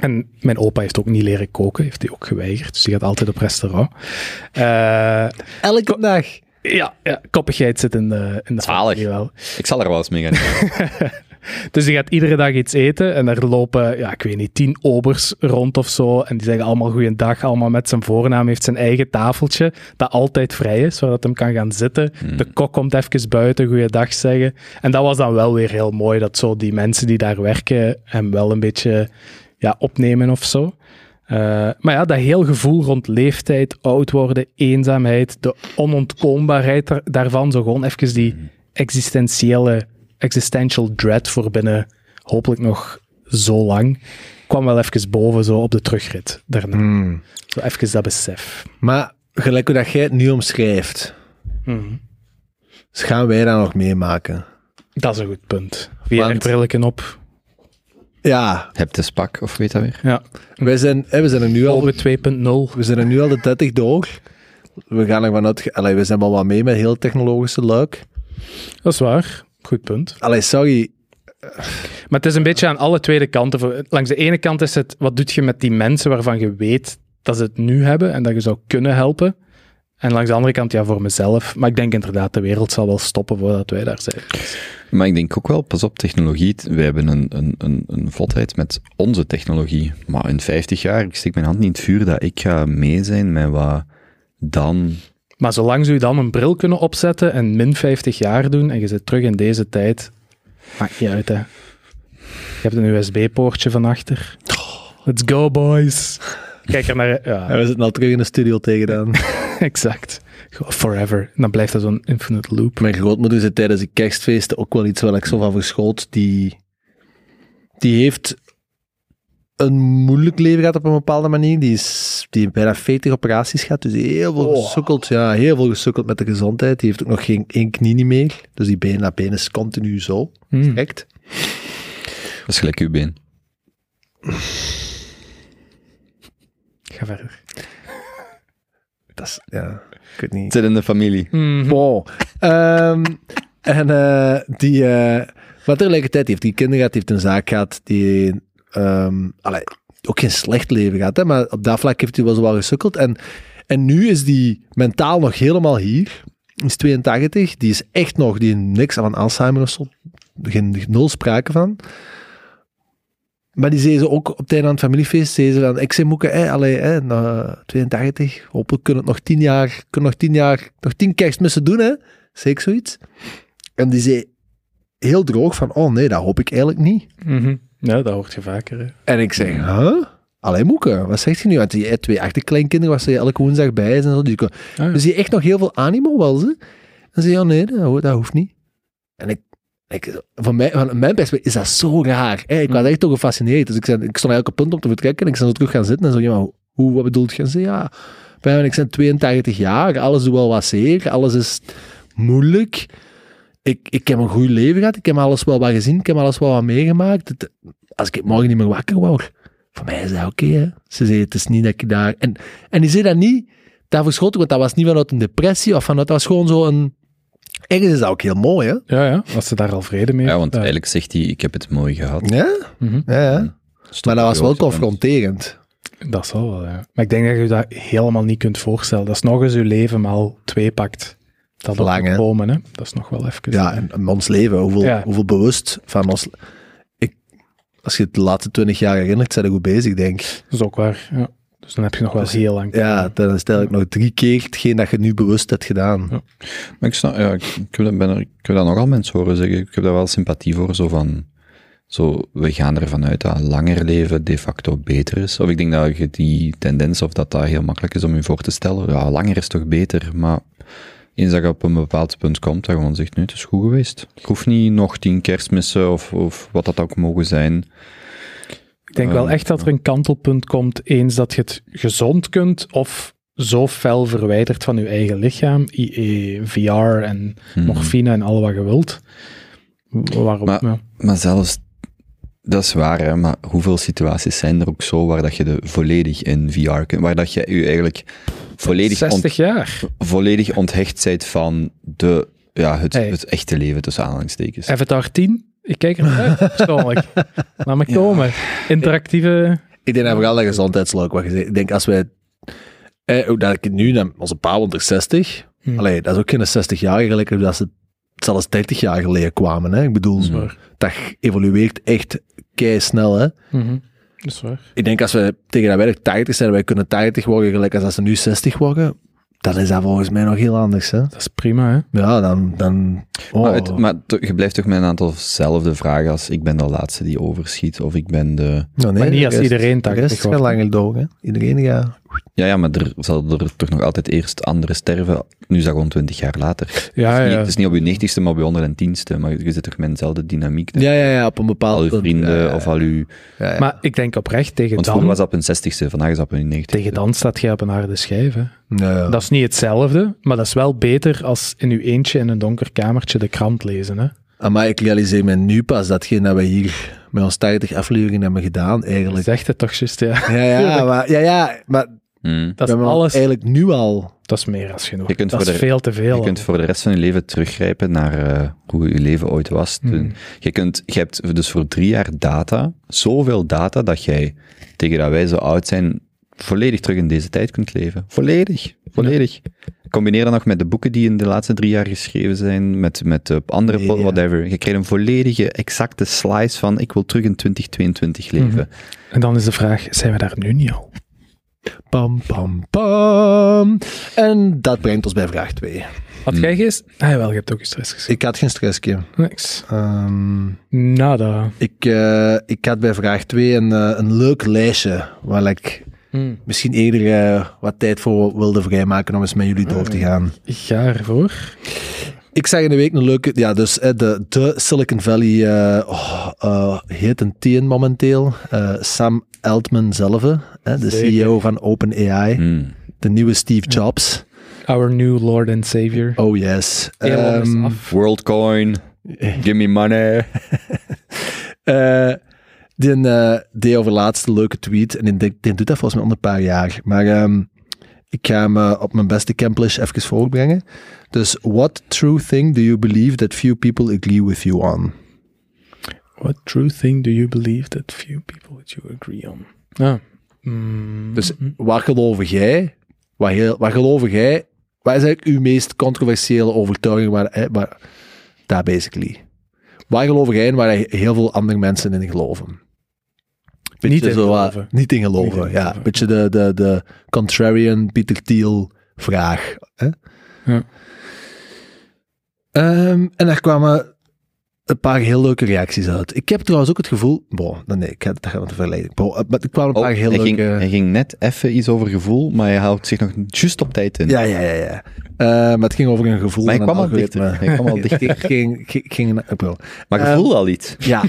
En mijn opa heeft ook niet leren koken, heeft hij ook geweigerd. Dus die gaat altijd op restaurant. Eh, Elke dag. ja, ja, koppigheid zit in de, in de wel. Ik zal er wel eens mee gaan. Dus die gaat iedere dag iets eten en er lopen, ja, ik weet niet, tien obers rond of zo. En die zeggen allemaal goeiedag, allemaal met zijn voornaam. heeft zijn eigen tafeltje, dat altijd vrij is, zodat hem kan gaan zitten. De kok komt even buiten, goeiedag zeggen. En dat was dan wel weer heel mooi, dat zo die mensen die daar werken hem wel een beetje ja, opnemen of zo. Eh, maar ja, dat heel gevoel rond leeftijd, oud worden, eenzaamheid, de onontkoombaarheid daar- daarvan, zo gewoon even die existentiële, existential dread voor binnen, hopelijk nog zo lang, kwam wel even boven zo op de terugrit daarna. Hmm. Zo even dat besef. Maar gelijk hoe dat jij het nu omschrijft, dus gaan wij dat nog meemaken? Dat is een goed punt. Via Want- een brilletje op. Ja, Heb de spak, of weet dat weer? Ja, wij zijn, hè, we zijn er nu al, Obe 2.0. we zijn er nu al de 30 door. We gaan ervan uit, allee, we zijn wel wat mee met heel technologische luik. Dat is waar. Goed punt. Allee, sorry, Maar het is een beetje aan alle tweede kanten. Langs de ene kant is het, wat doet je met die mensen waarvan je weet dat ze het nu hebben en dat je zou kunnen helpen? En langs de andere kant, ja, voor mezelf. Maar ik denk inderdaad, de wereld zal wel stoppen voordat wij daar zijn. Maar ik denk ook wel, pas op, technologie. Wij hebben een, een, een, een vlotheid met onze technologie. Maar in 50 jaar, ik steek mijn hand niet in het vuur dat ik ga mee zijn met wat dan... Maar zolang ze je dan een bril kunnen opzetten en min 50 jaar doen en je zit terug in deze tijd, maakt niet uit, hè. Je hebt een USB-poortje van achter. Let's go, boys. Kijk er naar... Ja, Ja, we zitten al terug in de studio tegen dan. exact. Forever. En dan blijft dat zo'n infinite loop. Mijn grootmoeder zei tijdens de kerstfeesten ook wel iets waar ik zo van verschoot. Die, die heeft een moeilijk leven gehad op een bepaalde manier. Die, is, die heeft bijna 40 operaties gehad. Dus heel veel Oh. gesukkeld. Ja, heel veel gesukkeld met de gezondheid. Die heeft ook nog geen één knie niet meer. Dus die been, dat been is continu zo. Hmm. Direct. Dat is gelijk uw been. Ga verder. Dat is, ja, ik weet niet. Het zit in de familie. Mhm. Bon. Ehm, en eh, die, eh maar tegelijkertijd heeft die kinderen gehad, die heeft een zaak gehad, die allee, ook geen slecht leven gehad, hè, maar op dat vlak heeft hij wel zo wel gesukkeld. En, en nu is die mentaal nog helemaal hier. Is 82, die is echt nog, die niks van Alzheimer of zo, geen nul sprake van. Maar die zei ze ook op het einde aan het familiefeest, zei ze van, ik zei Moeke, allee, hé, na 82, hopelijk kunnen het nog tien jaar, kunnen nog tien jaar, nog tien kerstmissen doen, hè. Zei ik zoiets. En die zei heel droog van, oh nee, dat hoop ik eigenlijk niet. Mhm. Ja, dat hoort je vaker. Hè. En ik zeg, huh? Allee, Moeke, wat zegt je nu? Want die twee achterkleinkinderen waar ze elke woensdag bij is en zo. Dus, ik, Ah, ja. dus die echt nog heel veel animo wel, ze. En ze zei, ja, nee, dat, ho- dat hoeft niet. En ik, ik van, mij, van mijn perspectief is dat zo raar. Hè? Ik was echt toch gefascineerd. Dus ik, zei, ik stond op punt om te vertrekken en ik zou zo terug gaan zitten en zo, ja, maar hoe, wat bedoelt je? En ze zei, ja, bij mij, ik ben 82 jaar, alles doet wel wat zeer, alles is moeilijk. Ik, ik heb een goed leven gehad, ik heb alles wel wat gezien, ik heb alles wel wat meegemaakt. Het- als ik morgen niet meer wakker word, voor mij is dat oké. hè. Ze zei, het is niet dat ik daar... En, en die zei dat niet, daar verschoot ik, want dat was niet vanuit een depressie of vanuit, dat was gewoon zo een... Ergens is dat ook heel mooi, hè? Ja, ja, als ze daar al vrede mee Ja, want eigenlijk zegt hij, ik heb het mooi gehad. Ja? Mhm. Ja, ja. Stop Maar dat was wel confronterend. Dat zal wel, ja. Maar ik denk dat je dat helemaal niet kunt voorstellen. Dat is nog eens je leven maal twee pakt. Dat ook hè? komen, hè. Dat is nog wel even... Ja, en, en ons leven, hoeveel, Ja. hoeveel bewust van ons... Ik, als je het de laatste twintig jaar herinnert, zijn we goed bezig, denk ik. Dat is ook waar, ja. Dus dan heb je nog wel Dus- heel lang. Ja, dan stel ik nog drie keer hetgeen dat je nu bewust hebt gedaan. Ja. Maar ik, snap, ja, ik, ik, heb dat, ben er, ik heb dat nogal mensen horen zeggen. Ik heb daar wel sympathie voor. Zo van, zo, we gaan ervan uit dat langer leven de facto beter is. Of ik denk dat je die tendens, of dat dat heel makkelijk is om je voor te stellen. Ja, langer is toch beter. Maar eens dat je op een bepaald punt komt, dat je gewoon zegt, nee, het is goed geweest. Ik hoef niet nog tien kerstmissen of, of wat dat ook mogen zijn. Ik denk wel Ehm, echt dat er een kantelpunt komt eens dat je het gezond kunt of zo fel verwijderd van je eigen lichaam, IE, VR en Hmm. morfine en al wat je wilt. Waarom? Maar- ja. Maar zelfs, dat is waar, hè, maar hoeveel situaties zijn er ook zo waar dat je de volledig in VR kunt, waar dat je je eigenlijk volledig, ont- 60 jaar. volledig onthecht bent van de ja, het, Hey. het echte leven tussen aanhalingstekens. Avatar 10, ik kijk er naar uit, persoonlijk. Laat me komen. Interactieve... Ik denk dat vooral dat gezondheidsleuk wat je zegt. Ik denk als wij... Eh, ook dat ik het nu, onze pa onder 60. Hm. Allee, dat is ook geen 60 jaar gelijk dat ze zelfs 30 jaar geleden kwamen. Hè? Ik bedoel, Mhm. dat evolueert echt kei snel. Hè? Mhm. Dat is waar. Ik denk als we tegen dat nog 80 zijn, wij kunnen 80 worden gelijk als als ze nu 60 worden. Dan is dat volgens mij nog heel anders. Hè? Dat is prima, hè? Ja, dan... dan oh. Maar, het, maar je blijft toch met een aantal zelfde vragen als ik ben de laatste die overschiet, of ik ben de... Nou, nee, maar niet als rest- iedereen De 80 rest gaat langer door. Hè? Iedereen gaat... Ja, ja, maar er zal er toch nog altijd eerst anderen sterven. Nu is dat gewoon twintig jaar later. Ja, Het, is niet, ja. het is niet op je negentigste, maar op je honderd en tienste. Maar je zit toch met dezelfde dynamiek. Ja, ja, ja, op een bepaald Al je vrienden Ja, ja, of al je... ja, ja. Maar ik denk oprecht, tegen Want vroeger dan, was dat op hun zestigste, vandaag is dat op hun negentigste. tegen dan staat jij op een harde schijf. Hè? Ja, ja. Dat is niet hetzelfde, maar dat is wel beter als in uw eentje in een donker kamertje de krant lezen. Hè? Maar ik realiseer me nu pas datgene dat we hier met ons 80 afleveringen hebben gedaan, eigenlijk. Zegt het toch juist, ja. Ja, ja, maar, ja, ja, maar Hmm. Dat is alles, eigenlijk nu al... dat is meer als genoeg. Je kunt dat voor is de- veel te veel. Je kunt voor de rest van je leven teruggrijpen naar eh, hoe je leven ooit was. Hmm. Je, kunt, je hebt dus voor drie jaar data, zoveel data, dat jij tegen dat wij zo oud zijn, volledig terug in deze tijd kunt leven. Volledig, volledig. Combineer dat nog met de boeken die in de laatste drie jaar geschreven zijn, met, met eh, andere, Nee, po- ja. whatever. Je krijgt een volledige, exacte slice van, ik wil terug in 2022 leven. Mhm. En dan is de vraag, zijn we daar nu niet al? Pam, pam, pam. En dat brengt ons bij vraag 2. Had jij geen... Ah jawel, je hebt ook je stress gezien. Ik had geen stressje. Niks. Ehm, Nada. ik, eh, ik had bij vraag 2 een, eh, een leuk lijstje waar ik Hmm. misschien eerder eh, wat tijd voor wilde vrijmaken om eens met jullie door te gaan. Ga ervoor. Ik zag in de week een leuke, ja, dus eh, de, de Silicon Valley eh, oh, eh, heet een TN momenteel. Eh, Sam Altman zelf, hè, de Zeker. CEO van OpenAI, Hmm. de nieuwe Steve Jobs. Our new Lord and Savior. Oh yes. Is Ehm. WorldCoin, give me money. die eh, deed over laatst een leuke tweet. En die, die, doet dat volgens mij al een paar jaar. Maar ehm, ik ga hem eh, op mijn beste Camplish even voorbrengen. Dus, what true thing do you believe that few people agree with you on? What true thing do you believe that few people would you agree on? Ah. Mm, Dus, waar geloof jij? Waar, heel, waar geloof jij? Wat is eigenlijk uw meest controversiële overtuiging? Waar, daar basically. Waar geloof jij in waar heel veel andere mensen in geloven? Beetje Niet in geloven. Niet in geloven, Niet in ja. geloven. Beetje de, de, de contrarian Peter Thiel vraag. Hè? Ja. Ehm, en daar kwamen een paar heel leuke reacties uit. Ik heb trouwens ook het gevoel... Bon, nee, ik ga, dat gaan we te verleiden. Eh, maar er kwamen een Oh, paar heel hij, leuke... ging, hij ging net even iets over gevoel, maar hij houdt zich nog juist op tijd in. Ja, ja, ja. ja. Eh, maar het ging over een gevoel. Maar een kwam al dichter. Hij kwam al dichter. Ik ging, ging, ging, ik bedoel, Maar je Ehm, voelde al iets. ja.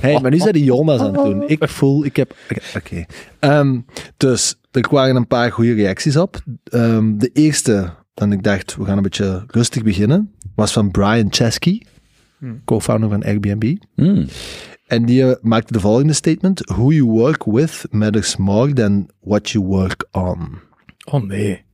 Hey, maar nu zijn die Jonas aan het doen. Ik voel, ik heb... Oké. oké. Ehm, dus, er waren een paar goede reacties op. Ehm, de eerste, en ik dacht, we gaan een beetje rustig beginnen, was van Brian Chesky, Hmm. co-founder van Airbnb. Hmm. En die eh, maakte de volgende statement. Who you work with matters more than what you work on. Oh nee.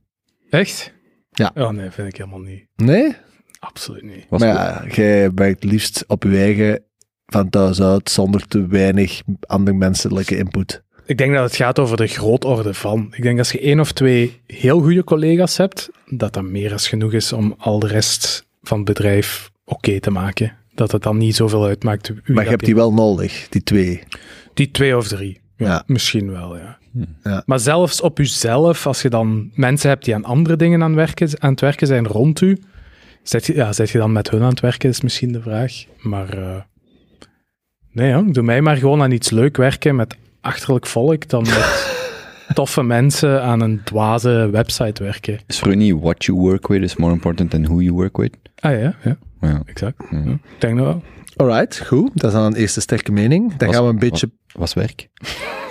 Echt? Ja. Oh nee, vind ik helemaal niet. Nee? Absoluut niet. Was maar goed. ja, jij werkt liefst op je eigen van thuis uit, zonder te weinig andere menselijke input. Ik denk dat het gaat over de grootorde van. Ik denk als je één of twee heel goede collega's hebt, dat dat meer als genoeg is om al de rest van het bedrijf oké te maken. Dat het dan niet zoveel uitmaakt. wie maar je hebt die wel nodig, die twee. Die twee of drie. Ja, Ja. Misschien wel, ja. Ja. Maar zelfs op jezelf, als je dan mensen hebt die aan andere dingen aan, werken, aan het werken zijn rond u, zet je, ja, zet je dan met hun aan het werken, is misschien de vraag. Maar eh, nee, jong, doe mij maar gewoon aan iets leuk werken met achterlijk volk dan met toffe mensen aan een dwaze website werken. Is voor niet what you work with is more important than who you work with? Ah ja, ja, Ja. exact. Ja. Ja, ik denk dat wel. Alright, goed. Dat is dan een eerste sterke mening. Dan Was- gaan we een beetje, Was werk?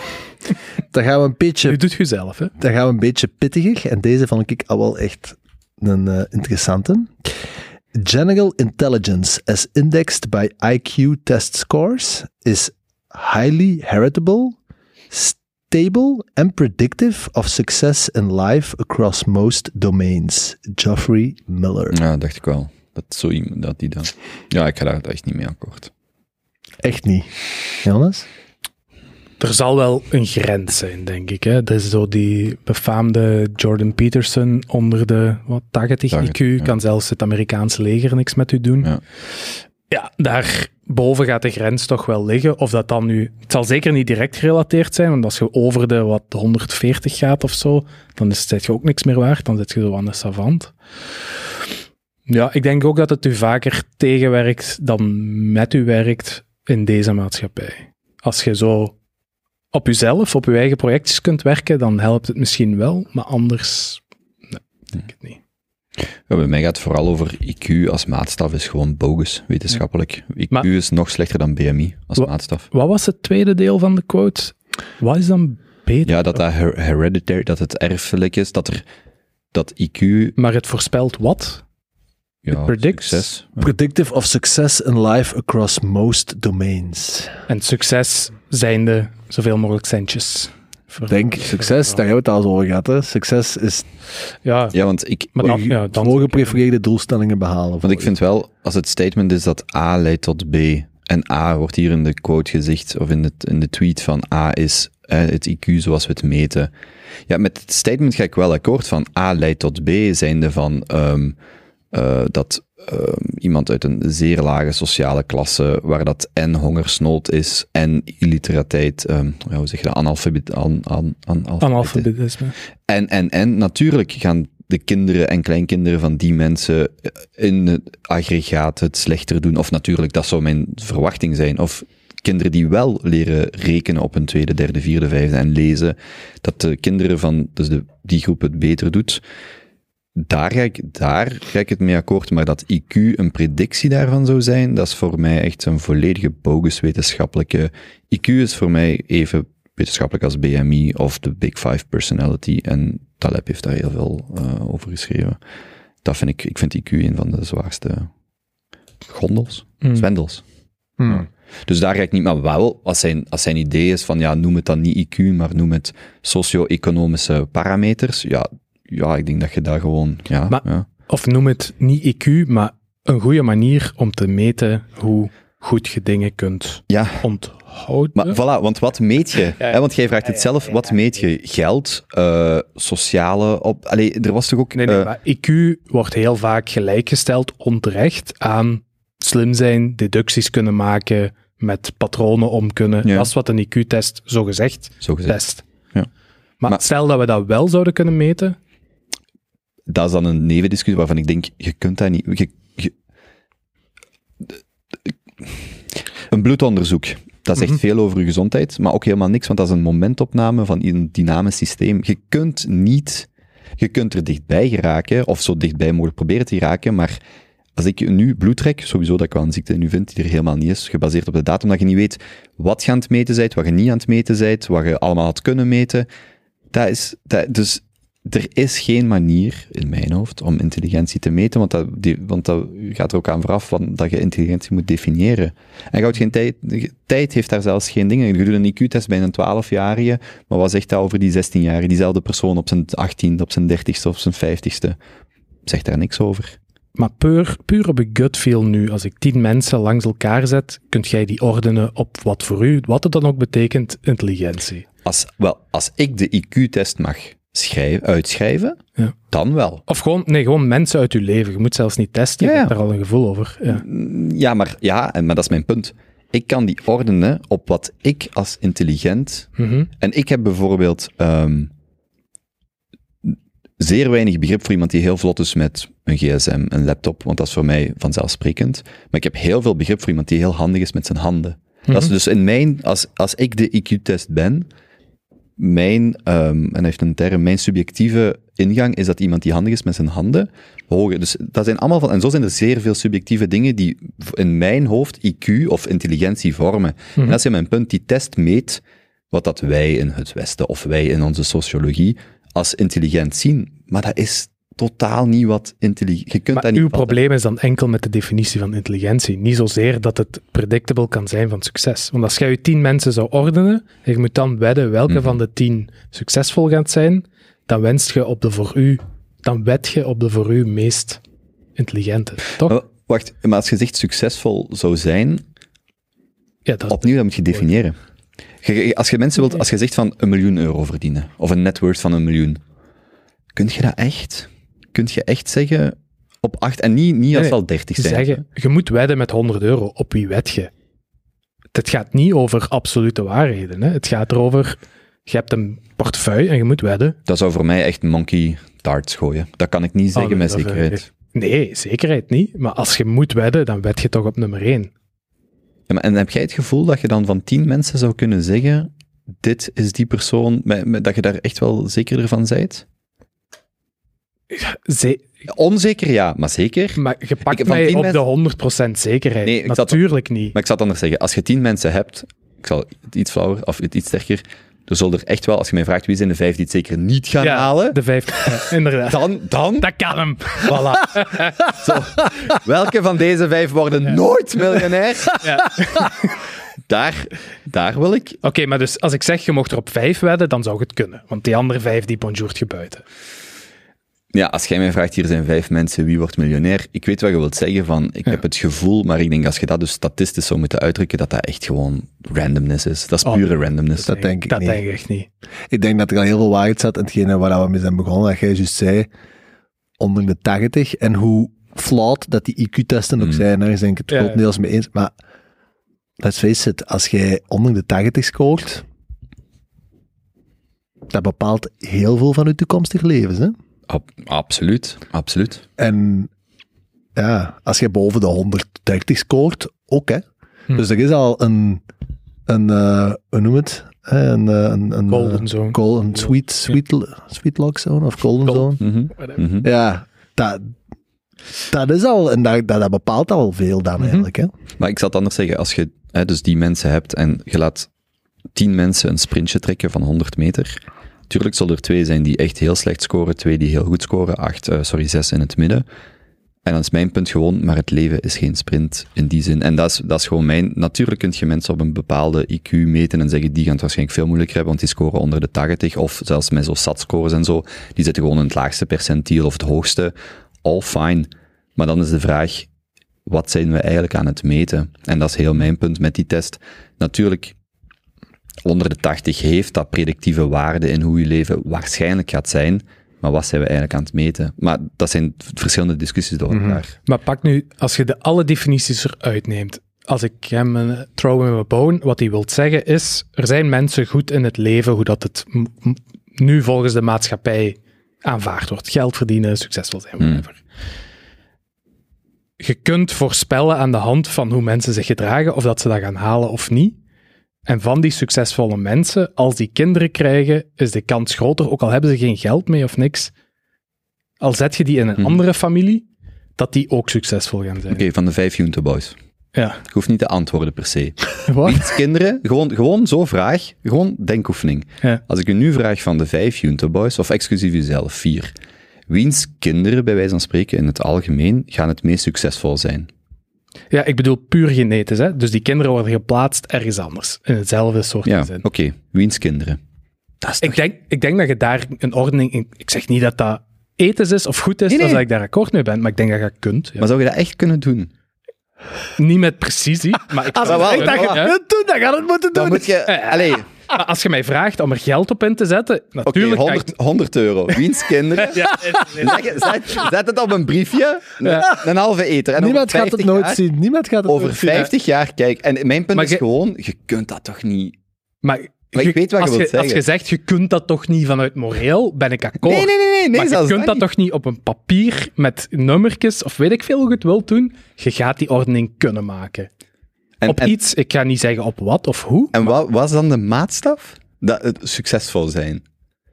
dan gaan we een beetje Je doet je zelf, hè. Dan gaan we een beetje pittiger. En deze vond ik al wel echt een eh, interessante. General intelligence as indexed by IQ test scores is highly heritable, stable and predictive of success in life across most domains. Geoffrey Miller. Ja, dacht ik wel. Dat zo iemand, dat die dan... Ja, ik ga daar echt niet mee akkoord. Echt niet. Jonas? Er zal wel een grens zijn, denk ik. Hè. Dat is zo die befaamde Jordan Peterson onder de wat, 80 80, IQ. ja. Kan zelfs het Amerikaanse leger niks met u doen. Ja. Ja, daarboven gaat de grens toch wel liggen. Of dat dan nu... Het zal zeker niet direct gerelateerd zijn, want als je over de, wat, de 140 gaat of zo, dan is het je ook niks meer waard. Dan zit je zo aan de savant. Ja, ik denk ook dat het u vaker tegenwerkt dan met u werkt in deze maatschappij. Als je zo op jezelf, op je eigen projectjes kunt werken, dan helpt het misschien wel, maar anders... Nee, ik denk het niet. Ja, bij mij gaat het vooral over IQ als maatstaf is gewoon bogus, wetenschappelijk. IQ Maar- is nog slechter dan BMI als Wa- maatstaf. Wat was het tweede deel van de quote? Wat is dan beter? Ja, dat dat her- hereditary, dat het erfelijk is, dat er dat IQ, Maar het voorspelt wat? ja, predicts. succes. Ja. Predictive of success in life across most domains. En succes zijnde zoveel mogelijk centjes. Denk, succes, daar hebben we het al eens over gehad. Hè. Succes is Ja, Ja, want ik, maar dan, ja, dan doelstellingen behalen. Want ik vind wel, als het statement is dat A leidt tot B, en A wordt hier in de quote gezegd, of in, het, in de tweet van A is eh, het IQ zoals we het meten. Ja, met het statement ga ik wel akkoord van A leidt tot B, zijnde van ehm, eh, dat ehm, iemand uit een zeer lage sociale klasse, waar dat en hongersnood is, en illiterateit, ehm, hoe zeg je dat, analfabet, an, an, analfabete- analfabetisme. en, en, en natuurlijk gaan de kinderen en kleinkinderen van die mensen in het aggregaat het slechter doen. Of natuurlijk, dat zou mijn verwachting zijn. Of kinderen die wel leren rekenen op een tweede, derde, vierde, vijfde en lezen, dat de kinderen van dus de, die groep het beter doet. Daar ga, ik, daar ga ik het mee akkoord, maar dat IQ een predictie daarvan zou zijn, dat is voor mij echt een volledige bogus wetenschappelijke. IQ is voor mij even wetenschappelijk als BMI of de Big Five Personality. En Taleb heeft daar heel veel eh, over geschreven. Dat vind ik, ik vind IQ een van de zwaarste gondels, Mm. zwendels. Hmm. Dus daar ga ik niet, maar wel, als zijn, als zijn idee is van, ja, noem het dan niet IQ, maar noem het socio-economische parameters, ja, ja, ik denk dat je daar gewoon, ja, Maar- ja. Of noem het niet IQ, maar een goede manier om te meten hoe goed je dingen kunt ja. onthouden. Maar voilà, want wat meet je? Hè, want jij vraagt het zelf, wat meet je? Geld, eh, sociale, op, allee, er was toch ook... Nee, nee, eh, maar IQ wordt heel vaak gelijkgesteld, onterecht, aan slim zijn, deducties kunnen maken, met patronen om kunnen. Ja. Dat is wat een IQ-test zo gezegd zo gezegd. test. Ja. Maar, Maar- stel dat we dat wel zouden kunnen meten, dat is dan een nevendiscussie waarvan ik denk, je kunt dat niet... Je, je- een bloedonderzoek, dat zegt Mhm. veel over je gezondheid, maar ook helemaal niks, want dat is een momentopname van een dynamisch systeem. Je kunt niet... Je kunt er dichtbij geraken, of zo dichtbij mogelijk proberen te geraken, maar als ik nu bloed trek, sowieso dat ik wel een ziekte nu vind die er helemaal niet is, gebaseerd op de datum, dat je niet weet wat je aan het meten bent, wat je niet aan het meten bent, wat je allemaal had kunnen meten. Dat is, dat, dus er is geen manier, in mijn hoofd, om intelligentie te meten, want dat, die, want dat gaat er ook aan vooraf van, dat je intelligentie moet definiëren. En houdt geen tijd, tijd heeft daar zelfs geen dingen. Je doet een IQ-test bij een 12-jarige, maar wat zegt dat over die 16-jarige, diezelfde persoon op zijn 18e, op zijn 30ste, op zijn 50ste? Zegt daar niks over. maar puur, puur op je gut feel nu, als ik tien mensen langs elkaar zet, kunt jij die ordenen op wat voor u, wat het dan ook betekent, intelligentie. Als, wel, als ik de IQ-test mag schrijven, uitschrijven, Ja. dan wel. Of gewoon, nee, gewoon mensen uit je leven. Je moet zelfs niet testen, je ja. hebt daar al een gevoel over. Ja. Ja, maar, ja, en- maar dat is mijn punt. Ik kan die ordenen op wat ik als intelligent Mhm. En ik heb bijvoorbeeld ehm, zeer weinig begrip voor iemand die heel vlot is met een gsm, een laptop, want dat is voor mij vanzelfsprekend. Maar ik heb heel veel begrip voor iemand die heel handig is met zijn handen. Dat is dus in mijn, als, als ik de IQ-test ben, mijn, ehm, en hij heeft een term, mijn subjectieve ingang is dat iemand die handig is met zijn handen, hoger. Dus dat zijn allemaal van, en zo zijn er zeer veel subjectieve dingen die in mijn hoofd IQ of intelligentie vormen. En dat is in mijn punt, die test meet wat dat wij in het Westen of wij in onze sociologie als intelligent zien. Maar dat is totaal niet wat intelligent. Je kunt Maar dat niet uw vatten. probleem is dan enkel met de definitie van intelligentie. Niet zozeer dat het predictable kan zijn van succes. Want als jij je tien mensen zou ordenen, en je moet dan wedden welke Mhm. van de tien succesvol gaat zijn, dan wenst je op de voor u, dan wed je op de voor u meest intelligente, toch? Maar Wacht, maar als je zegt succesvol zou zijn, Ja, dat, opnieuw, dat moet je definiëren. Je- je- Als je mensen wilt, als je zegt van een miljoen euro verdienen, of een net worth van een miljoen, kun je dat echt? Kun je echt zeggen op acht, en niet, niet als Nee, ze al dertig zijn. zeggen, je moet wedden met 100 euro. Op wie wed je? Het gaat niet over absolute waarheden. Hè? Het gaat erover, je hebt een portefeuille en je moet wedden. Dat zou voor mij echt monkey darts gooien. Dat kan ik niet zeggen Oh, nee, met zekerheid. Nee, zekerheid niet. Maar als je moet wedden, dan wed je toch op nummer 1. Ja, maar, en heb jij het gevoel dat je dan van tien mensen zou kunnen zeggen, dit is die persoon, dat je daar echt wel zekerder van bent? Ze Onzeker, ja, maar zeker. maar je pakt Ik- mij op mensen- de 100% zekerheid. Nee, ik zat- Natuurlijk niet. Maar ik zal het anders zeggen, als je tien mensen hebt, ik zal het iets flauwer, of iets sterker, er zullen er echt wel, als je mij vraagt wie zijn de vijf die het zeker niet gaan ja, halen, de vijf. ja, inderdaad. dan, dan, Dat kan hem. voilà. Zo, welke van deze vijf worden nooit miljonair? Ja. Daar, daar wil ik Oké, maar dus als ik zeg je mocht er op vijf wedden, dan zou het kunnen. Want die andere vijf, die bonjourt je buiten. Ja, als jij mij vraagt, hier zijn vijf mensen, wie wordt miljonair? Ik weet wat je wilt zeggen van, ik Ja. heb het gevoel, maar ik denk als je dat dus statistisch zou moeten uitdrukken, dat dat echt gewoon randomness is. Dat is Oh, pure randomness. Dat denk ik dat niet. denk ik echt niet. Ik denk dat er al heel veel waarheid zat in hetgene waar we mee zijn begonnen. Dat jij juist zei, onder de 80. En hoe flawed dat die IQ-testen ook Mm. zijn. Daar is denk ik het Ja. grotendeels mee eens. Maar let's face it, als jij onder de 80 scoort, dat bepaalt heel veel van je toekomstige levens. Hè? Ab- absoluut, absoluut. En ja, als je boven de 130 scoort, ook hè. Hm. Dus er is al een, een eh, hoe noem het? Eh, Een, eh, een, een, Golden eh, zone. gol- een sweet, sweet, sweet lock zone of golden Gol- zone. Mhm, mhm. Ja, dat, dat is al, en dat, dat, dat bepaalt al veel dan Mhm. eigenlijk. Hè? Maar ik zal het anders zeggen, als je hè, dus die mensen hebt en je laat tien mensen een sprintje trekken van 100 meter, tuurlijk zullen er twee zijn die echt heel slecht scoren, twee die heel goed scoren, acht, eh, sorry, zes in het midden. En dan is mijn punt gewoon, maar het leven is geen sprint in die zin. En dat is, dat is gewoon mijn... Natuurlijk kun je mensen op een bepaalde IQ meten en zeggen, die gaan het waarschijnlijk veel moeilijker hebben, want die scoren onder de 80, of zelfs met zo'n SAT-scores en zo, die zitten gewoon in het laagste percentiel of het hoogste. All fine. Maar dan is de vraag, wat zijn we eigenlijk aan het meten? En dat is heel mijn punt met die test. Natuurlijk, onder de 80 heeft dat predictieve waarde in hoe je leven waarschijnlijk gaat zijn. Maar wat zijn we eigenlijk aan het meten? Maar dat zijn verschillende discussies door elkaar. Maar pak nu, als je de alle definities eruit neemt. Als ik hem een throw in mijn bone, wat hij wil zeggen is, er zijn mensen goed in het leven, hoe dat het nu volgens de maatschappij aanvaard wordt. Geld verdienen, succesvol zijn, whatever. Je kunt voorspellen aan de hand van hoe mensen zich gedragen, of dat ze dat gaan halen of niet. En van die succesvolle mensen, als die kinderen krijgen, is de kans groter, ook al hebben ze geen geld mee of niks, al zet je die in een Mhm. andere familie, dat die ook succesvol gaan zijn. Oké, van de vijf Junto Boys. Ja. Ik hoef niet te antwoorden per se. Wat? Kinderen, gewoon, gewoon zo vraag, gewoon denkoefening. Ja. Als ik u nu vraag van de vijf Junto Boys, of exclusief uzelf, vier. Wiens kinderen, bij wijze van spreken, in het algemeen, gaan het meest succesvol zijn? Ja, ik bedoel puur genetisch. Hè? Dus die kinderen worden geplaatst ergens anders. In hetzelfde soort Ja, gezin. oké. Wiens kinderen? Dat is Ik denk, ik denk dat je daar een ordening in... Ik zeg niet dat dat ethisch is of goed is, Nee, nee. als ik daar akkoord mee ben, maar ik denk dat je dat kunt. Ja. Maar zou je dat echt kunnen doen? Niet met precisie, maar ik Als zou je dat je kunt doen, dan gaat het moeten doen. Dan moet je... Maar als je mij vraagt om er geld op in te zetten, natuurlijk... ga ik- 100, 100 euro. Wiens kinderen? Ja, zet, zet het op een briefje, een, een halve eter. En Niemand over gaat het 50 nooit jaar- zien. Niemand gaat het Over nooit zien. 50 jaar, kijk. En mijn punt Maar is gewoon, je kunt dat toch niet... maar Maar ik weet wat je als, wilt je, als je zeggen. zegt, je kunt dat toch niet vanuit moreel, ben ik akkoord. Nee, nee, nee, nee, nee maar je kunt dat niet. toch niet op een papier met nummertjes, of weet ik veel hoe je het wilt doen. Je gaat die ordening kunnen maken. En, op en, iets, ik ga niet zeggen op wat of hoe. en wat was dan de maatstaf? Dat het succesvol zijn.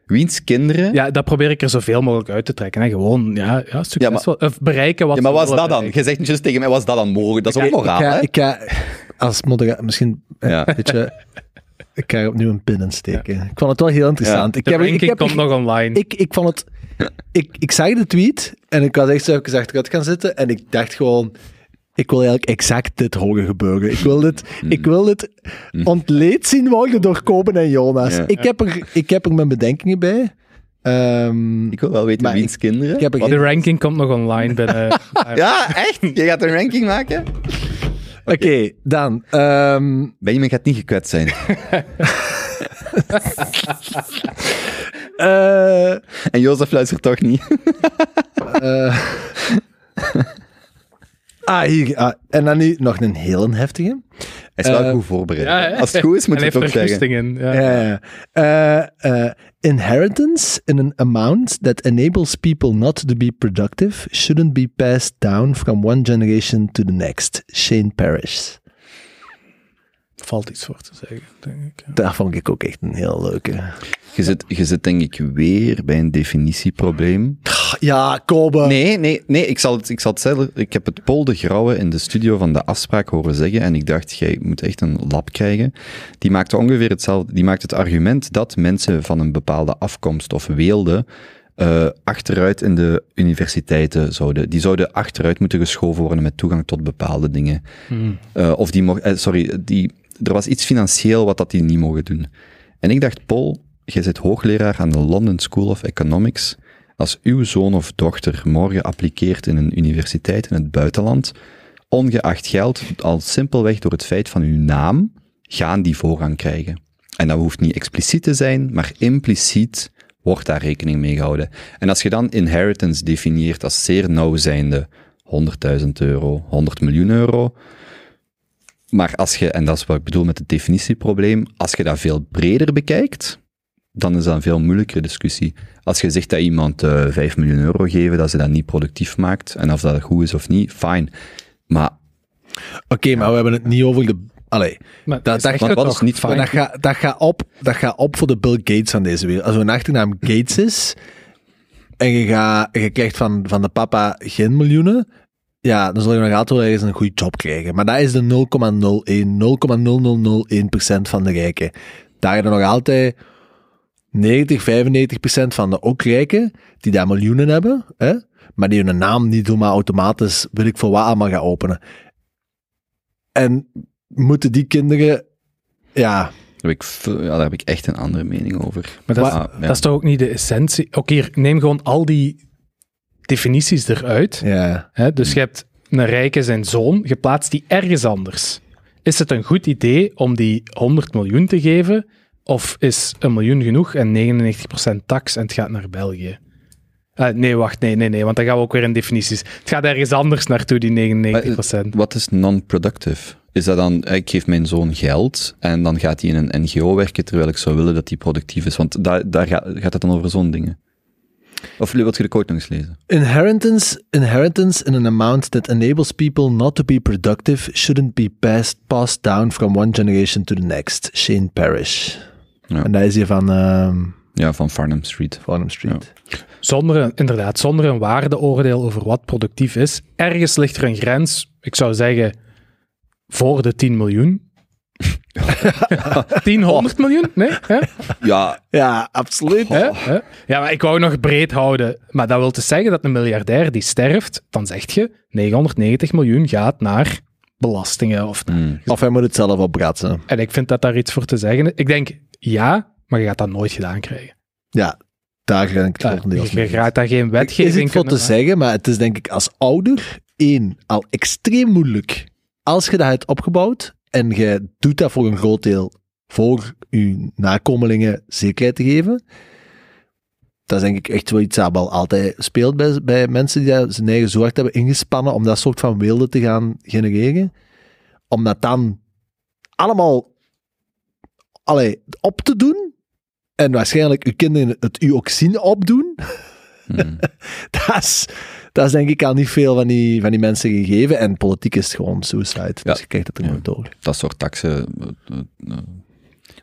Wiens kinderen... Ja, dat probeer ik er zoveel mogelijk uit te trekken. Hè. Gewoon, ja, ja succesvol. of bereiken wat Ja, maar was dat dan? Je zegt niet juist tegen mij, was dat dan mogelijk? Dat is ook Ik moraal, ga, hè? ik ga als moderator, misschien, eh, Ja. weet je, ik ga er opnieuw een pin in steken. Ik vond het wel heel interessant. De Ik, heb, ik, ranking heb, komt nog online. ik, ik vond het, ik, ik zag de tweet en ik was echt zo even achteruit gaan zitten en ik dacht gewoon, ik wil eigenlijk exact dit horen gebeuren. Ik wil dit, ik wil dit ontleed zien worden door Koben en Jonas. Ja. Ik, heb er, ik heb er mijn bedenkingen bij. Ehm, Ik wil wel weten Maar wiens kinderen. ik heb er De geen... ranking komt nog online binnen. Ja, echt? Je gaat een ranking maken? Oké, dan. ehm, Benjamin gaat niet gekwetst zijn. eh, En Jozef luistert toch niet. eh, ah, hier. ah, en dan nu nog een heel heftige. Hij is wel Eh, goed voorbereid. Ja? Als het goed is, moet je het ook zeggen. in. Ja. Ja, ja. Eh, eh, inheritance in an amount that enables people not to be productive shouldn't be passed down from one generation to the next. Shane Parrish. Valt iets voor te zeggen, denk ik. ja. Dat vond ik ook echt een heel leuke. Je zit, je zit denk ik weer bij een definitieprobleem. Ja, Kobe. Nee, nee, nee, ik zal het, ik zal het zeggen. Ik heb het Paul de Grauwe in de studio van de afspraak horen zeggen en ik dacht, jij moet echt een lab krijgen. Die maakte ongeveer hetzelfde. Die maakt het argument dat mensen van een bepaalde afkomst of weelde eh, achteruit in de universiteiten zouden, die zouden achteruit moeten geschoven worden met toegang tot bepaalde dingen. Hmm. Eh, of die mocht, eh, sorry, die, er was iets financieel wat dat die niet mogen doen. En ik dacht, Paul, jij zit hoogleraar aan de London School of Economics. Als uw zoon of dochter morgen appliqueert in een universiteit in het buitenland, ongeacht geld, al simpelweg door het feit van uw naam, gaan die voorrang krijgen. En dat hoeft niet expliciet te zijn, maar impliciet wordt daar rekening mee gehouden. En als je dan inheritance definieert als zeer nauw zijnde 100.000 euro, 100 miljoen euro, maar als je, en dat is wat ik bedoel met het definitieprobleem, als je dat veel breder bekijkt, dan is dat een veel moeilijkere discussie. Als je zegt dat iemand eh 5 miljoen euro geven, dat ze dat niet productief maakt, en of dat goed is of niet, fine. Maar Oké, maar we hebben het niet over de... Allee, Maar Dat- is dat- is niet fijn. dat gaat dat gaat op, dat gaat op voor de Bill Gates van deze wereld. Als een achternaam Gates is, en je, gaat, je krijgt van, van de papa geen miljoenen, ja, dan zul je nog altijd wel ergens een goede job krijgen. Maar dat is de 0,01, 0,0001% van de rijken. Daar heb je nog altijd 90, 95% van de ook rijken, die daar miljoenen hebben, hè? maar die hun naam niet doen, maar automatisch, wil ik voor wat allemaal gaan openen. En moeten die kinderen, ja, daar heb ik, ja, daar heb ik echt een andere mening over. Maar dat, is- Maar, ja. dat is toch ook niet de essentie? Oké, hier, neem gewoon al die definities eruit. ja, Hè? Dus je hebt een rijke zijn zoon, je plaatst die ergens anders. Is het een goed idee om die 100 miljoen te geven? Of is een miljoen genoeg en 99% tax en het gaat naar België? Eh, nee, wacht, nee, nee, nee, want dan gaan we ook weer in definities. Het gaat ergens anders naartoe, die 99%. Wat is non-productive? Is dat dan, eh, ik geef mijn zoon geld en dan gaat hij in een NGO werken terwijl ik zou willen dat hij productief is? Want daar, daar gaat, gaat het dan over zo'n dingen. Of wil je de quote nog eens lezen? Inheritance, inheritance in an amount that enables people not to be productive shouldn't be passed, passed down from one generation to the next. Shane Parrish. Ja. En dat is hier van ehm Ja, van Farnham Street. Farnham Street. Zonder een, inderdaad, zonder een waardeoordeel over wat productief is. Ergens ligt er een grens, ik zou zeggen, voor de 10 miljoen. 10, 100 miljoen? Nee? Hè? Ja, Ja, absoluut. Hè? Hè? Ja, maar ik wou nog breed houden. Maar dat wil te zeggen dat een miljardair die sterft, dan zeg je 990 miljoen gaat naar belastingen. Of, mm, Of hij moet het zelf opbratsen. En ik vind dat daar iets voor te zeggen is. Ik denk ja, maar je gaat dat nooit gedaan krijgen. Ja, daar ga ik het Ja, je gaat daar geen is wetgeving iets voor te zeggen, maar het is denk ik als ouder, één, al extreem moeilijk. Als je dat hebt opgebouwd en je doet dat voor een groot deel voor je nakomelingen zekerheid te geven, dat is denk ik echt wel iets dat wel altijd speelt bij, mensen die zijn eigen zo hard hebben ingespannen om dat soort van wilde te gaan genereren. Om dat dan allemaal allee, op te doen en waarschijnlijk uw kinderen het u ook zien opdoen, dat is, dat is denk ik al niet veel van die, van die mensen gegeven. En politiek is het gewoon suicide. Ja. Dus je krijgt het er Ja. nooit door. dat soort taxen. eh, eh, eh.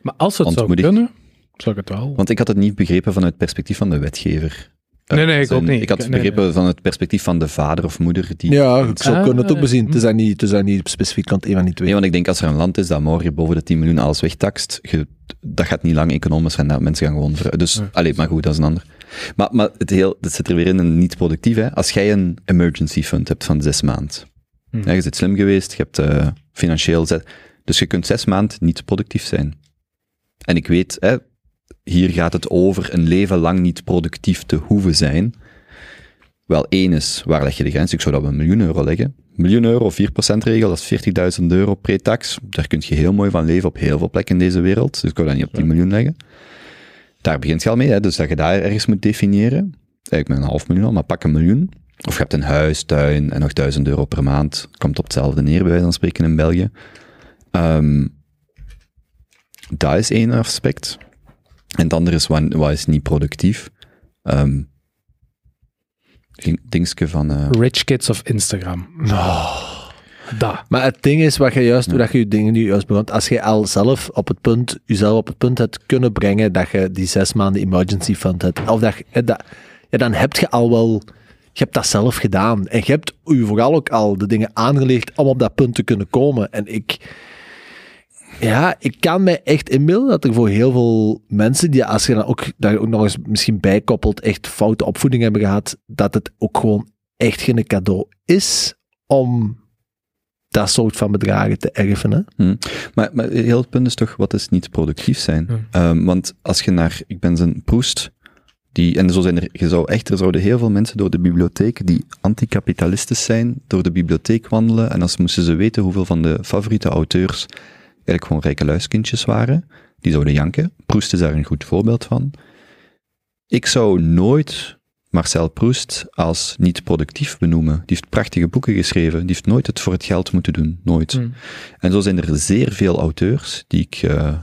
Maar als het zou kunnen, zou ik het wel. Want ik had het niet begrepen vanuit het perspectief van de wetgever. Nee, nee, ik zijn- ook niet. Ik had het Nee, nee. begrepen van het perspectief van de vader of moeder die Ja, ik zou Ah, kunnen het ook ja. bezien. Het is daar niet, het is daar niet specifiek kant een van die twee. Nee, want ik denk als er een land is dat morgen boven de 10 miljoen alles wegtaxt, je, dat gaat niet lang economisch zijn. Dat mensen gaan gewoon... ver- Dus, Ja. allee, maar goed, dat is een ander. Maar, maar het heel, dat zit er weer in een niet productief. Hè. Als jij een emergency fund hebt van zes maand, Hm. ja, je bent slim geweest, je hebt eh, financieel... zet- Dus je kunt zes maand niet productief zijn. En ik weet, hè, hier gaat het over een leven lang niet productief te hoeven zijn. Wel, één is, waar leg je de grens? Ik zou dat op een miljoen euro leggen. Miljoen euro, 4% regel, dat is 40.000 euro pre-tax. Daar kun je heel mooi van leven op heel veel plekken in deze wereld. Dus ik zou dat niet op 10 miljoen leggen. Daar begint je al mee, hè? dus dat je daar ergens moet definiëren. Eigenlijk met een half miljoen al, maar pak een miljoen. Of je hebt een huis, tuin en nog 1000 euro per maand. Komt op hetzelfde neer, bij wijze van spreken, in België. Ehm dat is één aspect. En het andere is, wat, wat is niet productief? Ehm dingske van... eh, Rich kids of Instagram. Maar het ding is, wat je juist, hoe dat je je dingen nu juist begon, als je al zelf op het punt, jezelf op het punt hebt kunnen brengen dat je die zes maanden emergency fund hebt, of dat, ja, dan heb je al wel, je hebt dat zelf gedaan. En je hebt je vooral ook al de dingen aangeleerd om op dat punt te kunnen komen. En ik, ja, ik kan mij echt inbeelden dat er voor heel veel mensen, die als je dan ook daar ook nog eens misschien bijkoppelt, echt foute opvoeding hebben gehad, dat het ook gewoon echt geen cadeau is om dat soort van bedragen te erven. Hè? Maar, maar heel het punt is toch, wat is niet productief zijn? Ja. Ehm, want als je naar, ik ben zijn Proest, die, en zo zijn er, je zou echt, er zouden heel veel mensen door de bibliotheek die anticapitalistisch zijn, door de bibliotheek wandelen, en als moesten ze weten hoeveel van de favoriete auteurs eigenlijk gewoon rijke luiskindjes waren, die zouden janken. Proest is daar een goed voorbeeld van. Ik zou nooit Marcel Proust als niet productief benoemen. Die heeft prachtige boeken geschreven. Die heeft nooit het voor het geld moeten doen. Nooit. Hmm. En zo zijn er zeer veel auteurs die ik eh,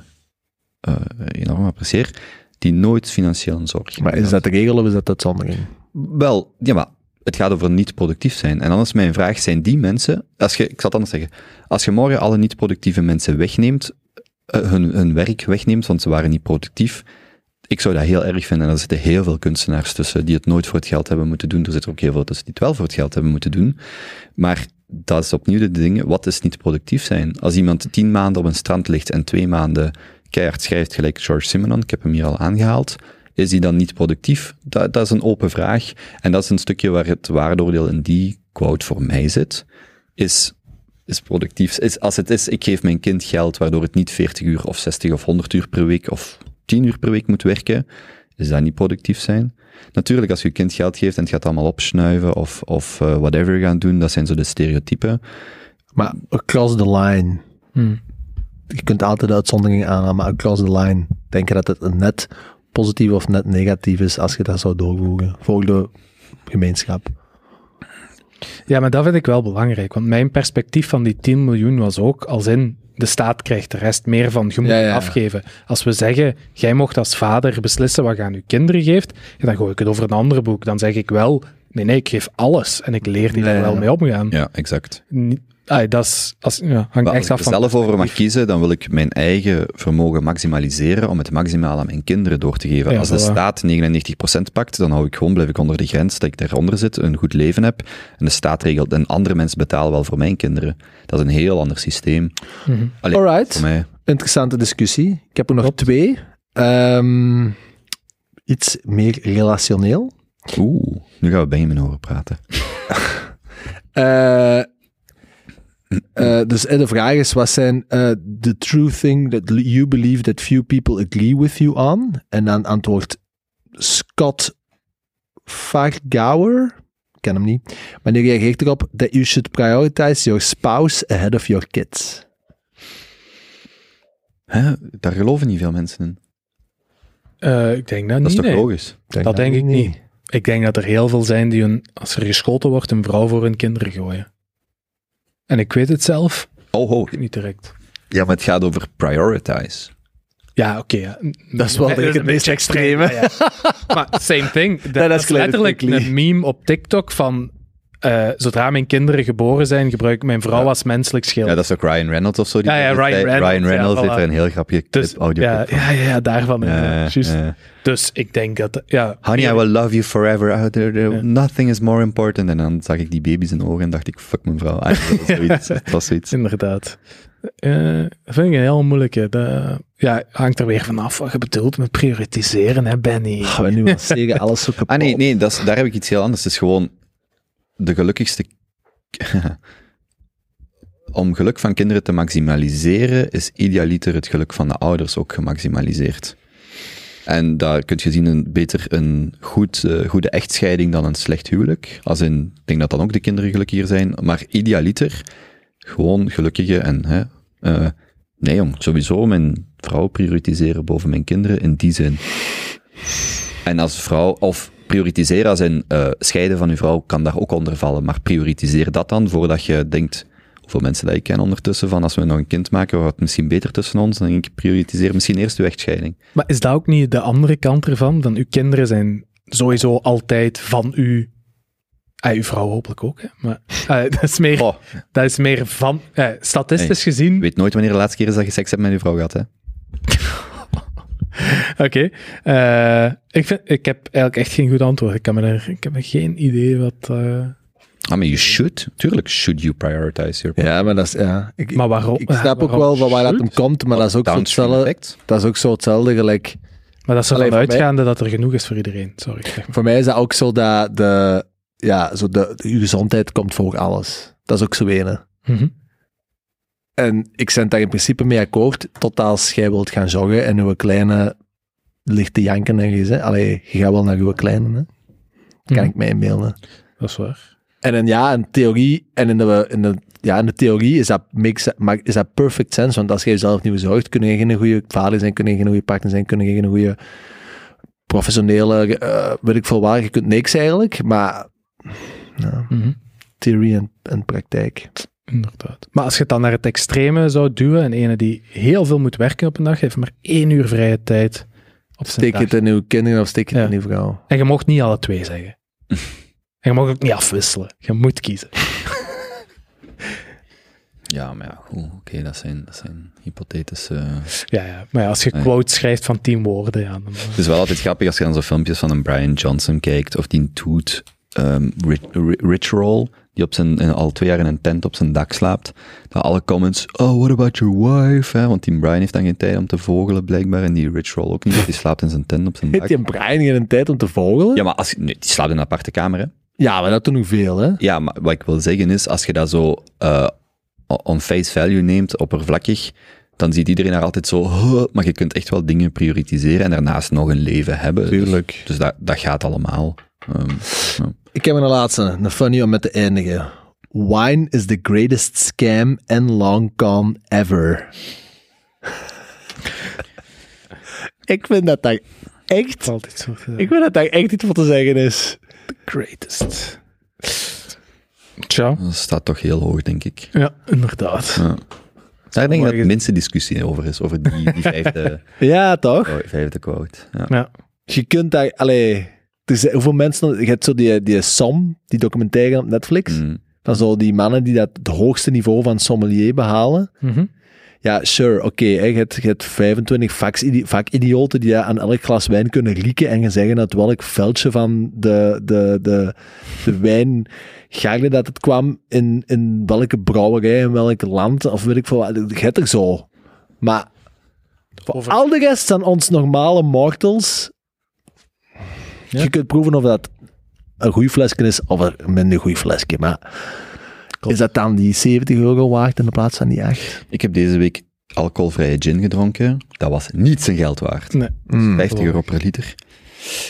eh, enorm apprecieer, die nooit financieel een zorg Maar is dat de regel of is dat de uitzondering? wel, ja, maar het gaat over niet productief zijn. En dan is mijn vraag, zijn die mensen, als je, ik zal het anders zeggen, als je morgen alle niet productieve mensen wegneemt, eh, hun, hun werk wegneemt, want ze waren niet productief, ik zou dat heel erg vinden. En er zitten heel veel kunstenaars tussen die het nooit voor het geld hebben moeten doen. Er zitten ook heel veel tussen die het wel voor het geld hebben moeten doen. Maar dat is opnieuw de ding, wat is niet productief zijn? Als iemand tien maanden op een strand ligt en twee maanden keihard schrijft, gelijk George Simenon, ik heb hem hier al aangehaald, is die dan niet productief? Dat, dat is een open vraag. En dat is een stukje waar het waardeoordeel in die quote voor mij zit. Is, is productief. Is, als het is, ik geef mijn kind geld waardoor het niet 40 uur of 60 of 100 uur per week of 10 uur per week moet werken, is dat niet productief zijn? Natuurlijk, als je je kind geld geeft en het gaat allemaal opsnuiven of, of eh, whatever gaan doen, dat zijn zo de stereotypen. Maar across the line, Hmm. je kunt altijd de uitzonderingen aanhalen, maar across the line, denk je dat het net positief of net negatief is als je dat zou doorvoeren voor de gemeenschap? Ja, maar dat vind ik wel belangrijk. Want mijn perspectief van die 10 miljoen was ook als in de staat krijgt de rest meer van je moet Ja, ja. afgeven. Als we zeggen, jij mocht als vader beslissen wat je aan je kinderen geeft, ja, dan gooi ik het over een ander boek. Dan zeg ik wel, nee, nee, ik geef alles en ik leer die er ja. wel mee omgaan. Ja, exact. Ah, dat is, als, ja, hangt Maar als echt ik af er van... zelf over mag kiezen, dan wil ik mijn eigen vermogen maximaliseren om het maximaal aan mijn kinderen door te geven. Ja, Als de voilà. staat 99% pakt, dan hou ik gewoon, blijf ik onder de grens dat ik daaronder zit, een goed leven heb. En de staat regelt, en andere mensen betalen wel voor mijn kinderen. Dat is een heel ander systeem. Allee, Alright. voor mij. Interessante discussie. Ik heb er nog Klopt. twee. Ehm, iets meer relationeel. Oeh, nu gaan we Benjamin horen praten. Eh, eh, dus eh, de vraag is, wat zijn eh, the true thing that you believe that few people agree with you on? En dan antwoordt Scott Vargauer, ik ken hem niet, maar die reageert erop that you should prioritize your spouse ahead of your kids. Hè? Daar geloven niet veel mensen in. Eh, ik denk dat, Dat is niet, toch nee. logisch? Dat denk ik niet. Ik denk dat er heel veel zijn die, hun, als er geschoten wordt, een vrouw voor hun kinderen gooien. En ik weet het zelf Oh, ho. niet direct. Ja, maar het gaat over prioritize. Ja, oké. ja. Dat is wel Nee, denk ik een het meest beetje extreme. ja, ja. maar same thing. Dat, dat is letterlijk quickly. een meme op TikTok van... eh, zodra mijn kinderen geboren zijn, gebruik ik mijn vrouw Ja. als menselijk schild. Ja, dat is ook Ryan Reynolds of zo. Die Ja, ja, dat Ryan. Reynolds, Ryan ja, Reynolds heeft voilà. er een heel grapje clip, dus, audio ja, ja, ja, ja, daarvan. Dus ik denk dat... Ja, Honey, I will love you forever. There- there- Ja. Nothing is more important. En dan zag ik die baby's in de ogen en dacht ik, fuck mijn vrouw. Ah, dat was zoiets. dat was zoiets. Inderdaad. Eh, dat vind ik een heel moeilijke. De, ja, hangt er weer vanaf wat je bedoelt met prioritiseren, hè, Benny? Gaan we nu wel zeggen, alles zo kapot. Ah nee, nee dat is, daar heb ik iets heel anders. Het is gewoon de gelukkigste... Om geluk van kinderen te maximaliseren, is idealiter het geluk van de ouders ook gemaximaliseerd. En daar kun je zien een, beter een goed, eh, goede echtscheiding dan een slecht huwelijk. Als in, ik denk dat dan ook de kinderen gelukkiger zijn. Maar idealiter, gewoon gelukkige en, hè, eh, nee jong, sowieso mijn vrouw prioritiseren boven mijn kinderen in die zin. En als vrouw, of prioritiseren als in eh, scheiden van uw vrouw kan daar ook onder vallen, maar prioritiseer dat dan voordat je denkt, hoeveel mensen dat ik ken ondertussen, van als we nog een kind maken, wordt het misschien beter tussen ons, dan denk ik, prioritiseer misschien eerst uw echtscheiding. Maar is dat ook niet de andere kant ervan? Van uw kinderen zijn sowieso altijd van u. Ah, uw vrouw hopelijk ook, hè? Maar eh, dat, is meer, Oh, dat is meer van. eh, statistisch je gezien. weet nooit wanneer de laatste keer is dat je seks hebt met uw vrouw gehad, hè? Oké. Eh, ik, vind, ik heb eigenlijk echt geen goed antwoord. Ik, kan me er, ik heb geen idee wat. eh, Ah, maar you should. Tuurlijk should you prioritize your Ja, maar dat is, ja. Ik, maar waarom? ik snap ook wel van waar dat hem komt, maar dat is ook zo hetzelfde, dat is ook zo hetzelfde gelijk. Maar dat is ervan mij- uitgaande dat er genoeg is voor iedereen. Sorry. zeg maar. Voor mij is dat ook zo dat de, ja, zo de, de, uw gezondheid komt voor alles. Dat is ook zo ene. Mhm. En ik ben daar in principe mee akkoord, tot als jij wilt gaan joggen en uw kleine ligt te janken allee, je gaat wel naar uw kleine, hè? kan Mhm. ik mij inbeelden. Dat is waar. En in, ja, in theorie, en in de, in de, ja, in de theorie is dat, makes, is dat perfect sense, want als je jezelf niet bezorgt, kun je geen goede vader zijn, kun je geen goede partner zijn, kun je geen goede professionele, eh weet ik veel waar, je kunt niks eigenlijk, maar ja, Mhm. theorie en, en praktijk. Inderdaad. Maar als je het dan naar het extreme zou duwen, en ene die heel veel moet werken op een dag, heeft maar één uur vrije tijd op zijn Steek dag. het in uw kinderen of steek het Ja. in uw vrouw. En je mocht niet alle twee zeggen. en je mag ook niet afwisselen. Je moet kiezen. Ja, maar ja, goed, oké, dat, zijn, dat zijn hypothetische... Ja, ja. Maar ja, als je quotes schrijft van tien woorden, ja, dan... eh, Het is wel altijd grappig als je dan zo filmpjes van een Brian Johnson kijkt, of die um, Rich, Rich Roll, die op zijn, al twee jaar in een tent op zijn dak slaapt, dat alle comments, oh, what about your wife? Hè? Want die Brian heeft dan geen tijd om te vogelen, blijkbaar, en die Rich Roll ook niet, die slaapt in zijn tent op zijn Heeft dak. je een brein in een tijd om te vogelen? Ja, maar als, nee, die slaapt in een aparte kamer, hè? Ja, maar dat doen nog veel, hè? Ja, maar wat ik wil zeggen is, als je dat zo eh, on face value neemt, oppervlakkig, dan ziet iedereen daar altijd zo, "Huh," maar je kunt echt wel dingen prioritiseren en daarnaast nog een leven hebben. Dus, dus dat, dat gaat allemaal. Ehm, ja. Ik heb een laatste, een funny om met te eindigen. Wine is the greatest scam and long con ever. ik vind dat daar echt, altijd zo te ik vind dat daar echt iets voor te zeggen is. greatest. Tja. Dat staat toch heel hoog, denk ik. Ja, inderdaad. Ja. Daar denk ik dat de minste discussie over is, over die, die vijfde, Ja, toch? oh, vijfde quote. Ja. Ja. Je kunt daar, allee, er zijn, hoeveel mensen, je hebt zo die, die Som, die documentaire op Netflix, Mm. van zo die mannen die dat het hoogste niveau van sommelier behalen. Mhm. Ja, sure, oké. je, hebt, je hebt 25 vakidi- vakidioten die aan elk glas wijn kunnen rieken en gaan zeggen uit welk veldje van de, de, de, de wijn gaarde dat het kwam, in, in welke brouwerij, in welk land, of weet ik veel wat. Je hebt er zo. Maar voor Over- al de rest zijn ons normale mortals. Ja. Je kunt proeven of dat een goed flesje is of een minder goed flesje. Maar is dat dan die 70 euro waard in de plaats van die 8? Ik heb deze week alcoholvrije gin gedronken. Dat was niet zijn geld waard. Nee. 50 euro per liter.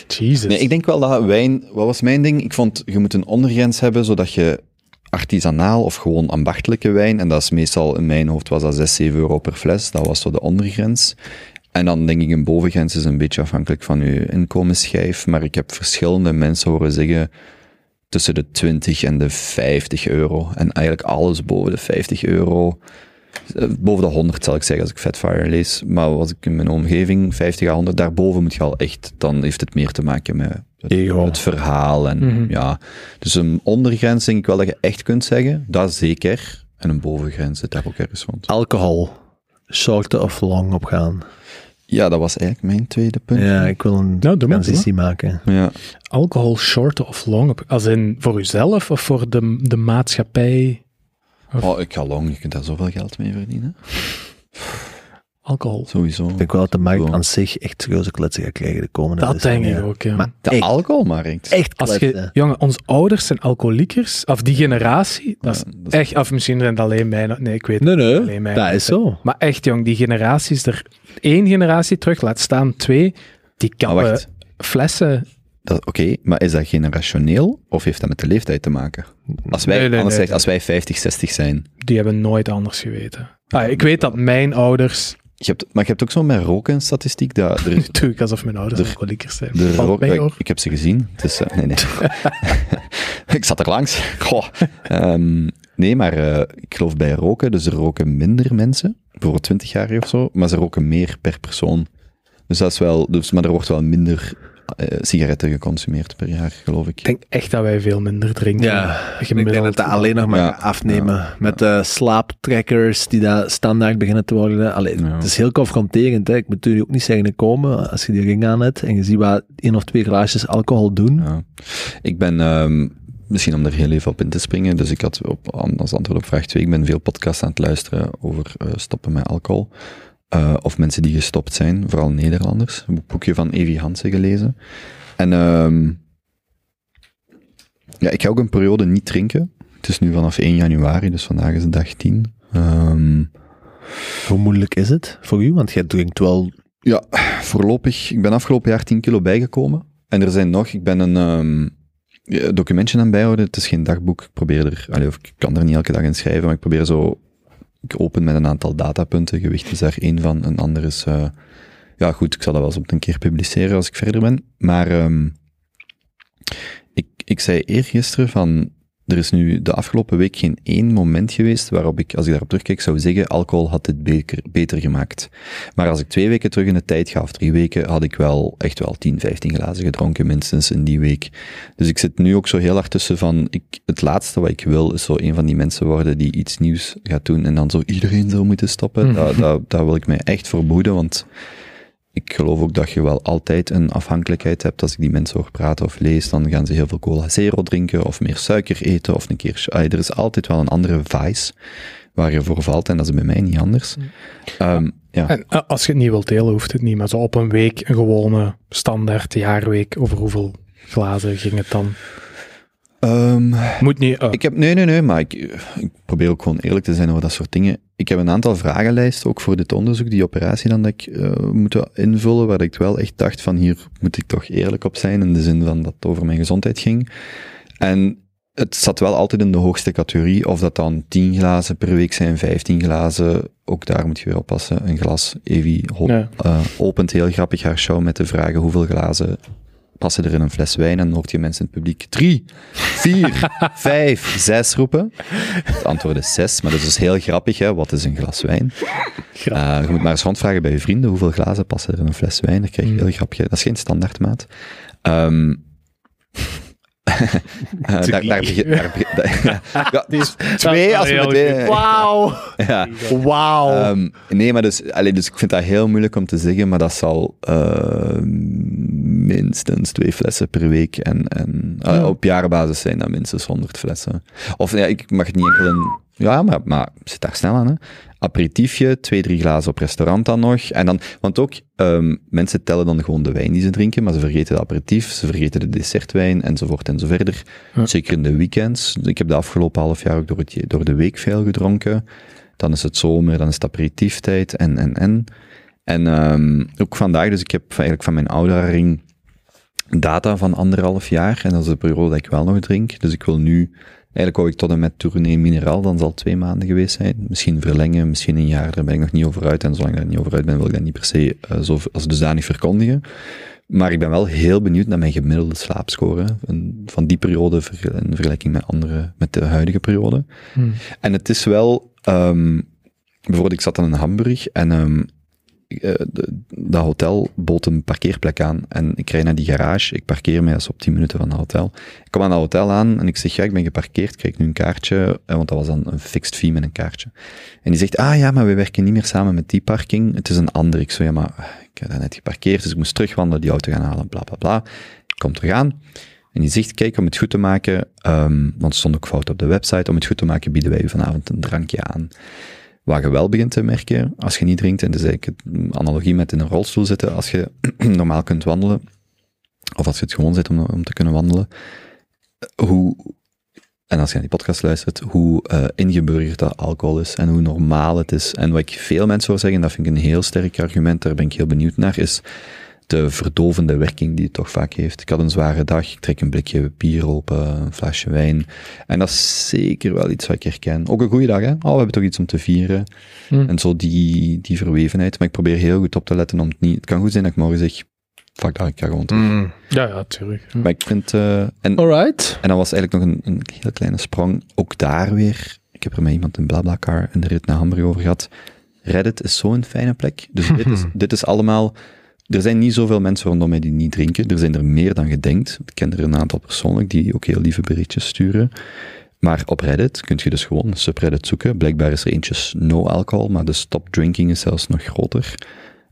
Jesus. Nee, ik denk wel dat wijn, wat was mijn ding? Ik vond, je moet een ondergrens hebben, zodat je artisanaal of gewoon ambachtelijke wijn, en dat is meestal, in mijn hoofd was dat 6, 7 euro per fles, dat was zo de ondergrens. En dan denk ik een bovengrens is een beetje afhankelijk van je inkomensschijf, maar ik heb verschillende mensen horen zeggen tussen de 20 en de 50 euro. En eigenlijk alles boven de 50 euro. Eh, Boven de 100 zal ik zeggen als ik Fatfire lees. Maar was ik in mijn omgeving 50 à 100, daarboven moet je al echt, dan heeft het meer te maken met het, verhaal. En, Mhm. ja. Dus een ondergrens denk ik wel dat je echt kunt zeggen, dat zeker. En een bovengrens zit daar ook ergens rond. Alcohol. Short of long opgaan. Ja, dat was eigenlijk mijn tweede punt. Ja, ik wil een Nou, maar, transitie maken. Ja. Alcohol short of long? op- Als in voor uzelf of voor de, de maatschappij? Oh, ik ga lang, je kunt daar zoveel geld mee verdienen. Alcohol. Sowieso. Ik denk wel dat de markt aan zich echt serieuze kletsen gaat krijgen de komende Dat denk decennia. ik ook, ja. Maar De echt, alcoholmarkt. echt Als je, jongen, onze ouders zijn alcoholiekers, of die generatie, dat is Ja, dat is- echt, of misschien zijn het alleen mijn, nee, ik weet Nee, Alleen nee, mij. dat is zo. Maar echt, jong, die generaties er één generatie terug, laat staan twee, Die Maar kappen wacht. flessen. Dat- Oké, maar is dat generationeel of heeft dat met de leeftijd te maken? Als wij, Nee, nee, anders nee, zegt, als wij 50, 60 zijn. Die hebben nooit anders geweten. Ah, ik weet dat mijn ouders. Je hebt, maar je hebt ook zo met roken statistiek. Dat er, doe ik alsof mijn ouders De- alcoholiekers zijn. de rook- mee, ik, heb ze gezien. Dus, eh, nee, nee. ik zat er langs. Goh. Ehm, nee, maar eh, ik geloof bij roken, dus er roken minder mensen, bijvoorbeeld 20 jaar of zo, maar ze roken meer per persoon. Dus dat is wel, dus, maar er wordt wel minder eh, sigaretten geconsumeerd per jaar, geloof ik. Ik denk echt dat wij veel minder drinken. Ja, ik denk Gemiddeld. dat dat alleen nog maar Ja, afnemen. ja, met de slaaptrackers die daar standaard beginnen te worden. Allee, Ja. Het is heel confronterend. Hè. Ik moet je ook niet zeggen komen als je die ring aan hebt en je ziet wat één of twee glaasjes alcohol doen. Ja. Ik ben, ehm, misschien om er heel even op in te springen, dus ik had op, als antwoord op vraag 2, ik ben veel podcasts aan het luisteren over eh, stoppen met alcohol. Eh, of mensen die gestopt zijn, vooral Nederlanders. Een boekje van Evi Hansen gelezen. En ehm, ja, ik ga ook een periode niet drinken. Het is nu vanaf 1 januari, dus vandaag is dag 10. Ehm, Hoe moeilijk is het voor u? Want jij drinkt wel... Ja, voorlopig. Ik ben afgelopen jaar 10 kilo bijgekomen. En er zijn nog, ik ben een ehm, documentje aan bijhouden. Het is geen dagboek. Ik probeer er, allee, of ik kan er niet elke dag in schrijven, maar ik probeer zo. Ik open met een aantal datapunten. Gewicht is daar één van. Een ander is. eh, ja, goed, ik zal dat wel eens op een keer publiceren als ik verder ben. Maar ehm, ik, ik zei eergisteren van. Er is nu de afgelopen week geen één moment geweest waarop ik, als ik daarop terugkijk, zou zeggen: alcohol had dit beter, beter gemaakt. Maar als ik twee weken terug in de tijd ga, of drie weken, had ik wel echt wel 10, 15 glazen gedronken, minstens in die week. Dus ik zit nu ook zo heel hard tussen van, ik, het laatste wat ik wil, is zo een van die mensen worden die iets nieuws gaat doen en dan zo iedereen zou moeten stoppen. Daar, daar, daar wil ik mij echt voor behoeden, want ik geloof ook dat je wel altijd een afhankelijkheid hebt. Als ik die mensen hoor praten of lees, dan gaan ze heel veel cola zero drinken of meer suiker eten of een keer... ah, er is altijd wel een andere vice waar je voor valt en dat is bij mij niet anders. Ehm, ja. En eh, als je het niet wilt delen, hoeft het niet. Maar zo op een week, een gewone standaard jaarweek, over hoeveel glazen ging het dan? Ehm, Moet niet. eh, ik heb, nee, nee, nee, maar ik, ik probeer ook gewoon eerlijk te zijn over dat soort dingen. Ik heb een aantal vragenlijsten, ook voor dit onderzoek, die operatie dan dat ik eh moet invullen, waar ik wel echt dacht van hier moet ik toch eerlijk op zijn, in de zin van dat het over mijn gezondheid ging. En het zat wel altijd in de hoogste categorie, of dat dan 10 glazen per week zijn, 15 glazen, ook daar moet je weer oppassen. Een glas, Evi ho- Ja. eh, opent heel grappig haar show met de vragen hoeveel glazen passen er in een fles wijn en dan hoort je mensen in het publiek drie, vier, vijf, zes roepen. Het antwoord is zes, maar dat is dus heel grappig, hè? wat is een glas wijn? Eh, je moet maar eens rondvragen bij je vrienden, hoeveel glazen passen er in een fles wijn? Dan krijg je heel grappig, dat is geen standaardmaat. Eh, daar, daar, begin- daar, begin- ja, twee als we met twee... Wauw! Ja. Wauw! Ehm, nee, maar dus, allee, dus ik vind dat heel moeilijk om te zeggen, maar dat zal eh, minstens twee flessen per week en, en Ja. op jaarbasis zijn dat minstens 100 flessen. Of ja, ik mag het niet enkel in... Ja, maar, maar zit daar snel aan, hè. Aperitiefje, twee, drie glazen op restaurant dan nog. En dan, want ook, ehm, mensen tellen dan gewoon de wijn die ze drinken, maar ze vergeten de aperitief, ze vergeten de dessertwijn, enzovoort en zo verder. Ja. Zeker in de weekends. Ik heb de afgelopen half jaar ook door, het, door de week veel gedronken. Dan is het zomer, dan is het aperitieftijd en, en, en. En ehm, ook vandaag, dus ik heb eigenlijk van mijn ouderring data van anderhalf jaar. En dat is de periode dat ik wel nog drink. Dus ik wil nu, eigenlijk wou ik tot en met tournee mineraal, dan zal het twee maanden geweest zijn. Misschien verlengen, misschien een jaar, daar ben ik nog niet over uit. En zolang ik daar niet over uit ben, wil ik dat niet per se uh, zo, als dusdanig verkondigen. Maar ik ben wel heel benieuwd naar mijn gemiddelde slaapscore en van die periode in vergelijking met andere, met de huidige periode. Hmm. En het is wel, um, bijvoorbeeld ik zat dan in Hamburg en um, uh, dat hotel bood een parkeerplek aan en ik rijd naar die garage, ik parkeer mij als op 10 minuten van het hotel. Ik kom aan het hotel aan en ik zeg, ja, ik ben geparkeerd, krijg nu een kaartje, want dat was dan een fixed fee met een kaartje. En die zegt, ah ja, maar we werken niet meer samen met die parking, het is een ander. Ik zo, ja, maar ik heb daar net geparkeerd, dus ik moest terugwandelen, die auto gaan halen, bla bla bla. Ik kom terug aan. En die zegt, kijk, om het goed te maken, um, want het stond ook fout op de website, om het goed te maken bieden wij u vanavond een drankje aan. Wat je wel begint te merken, als je niet drinkt, en dat is eigenlijk een analogie met in een rolstoel zitten, als je normaal kunt wandelen, of als je het gewoon zit om, om te kunnen wandelen, hoe, en als je naar die podcast luistert, hoe uh, ingeburgerd dat alcohol is en hoe normaal het is. En wat ik veel mensen hoor zeggen, dat vind ik een heel sterk argument, daar ben ik heel benieuwd naar, is de verdovende werking die het toch vaak heeft. Ik had een zware dag, ik trek een blikje bier open, een flesje wijn. En dat is zeker wel iets wat ik herken. Ook een goede dag, hè? Oh, we hebben toch iets om te vieren. Hmm. En zo die, die verwevenheid. Maar ik probeer heel goed op te letten om het niet... Het kan goed zijn dat ik morgen zeg, fuck dat, ik ga gewoon terug. Mm. Ja, ja, tuurlijk. Maar ik vind... eh, en, Alright. en dan was eigenlijk nog een, een hele kleine sprong. Ook daar weer. Ik heb er met iemand in BlaBlaCar in de rit naar Hamburg over gehad. Reddit is zo'n fijne plek. Dus dit is, dit is allemaal... Er zijn niet zoveel mensen rondom mij die niet drinken. Er zijn er meer dan gedenkt. Ik ken er een aantal persoonlijk die ook heel lieve berichtjes sturen. Maar op Reddit kun je dus gewoon een subreddit zoeken. Blijkbaar is er eentjes no alcohol, maar de stop drinking is zelfs nog groter.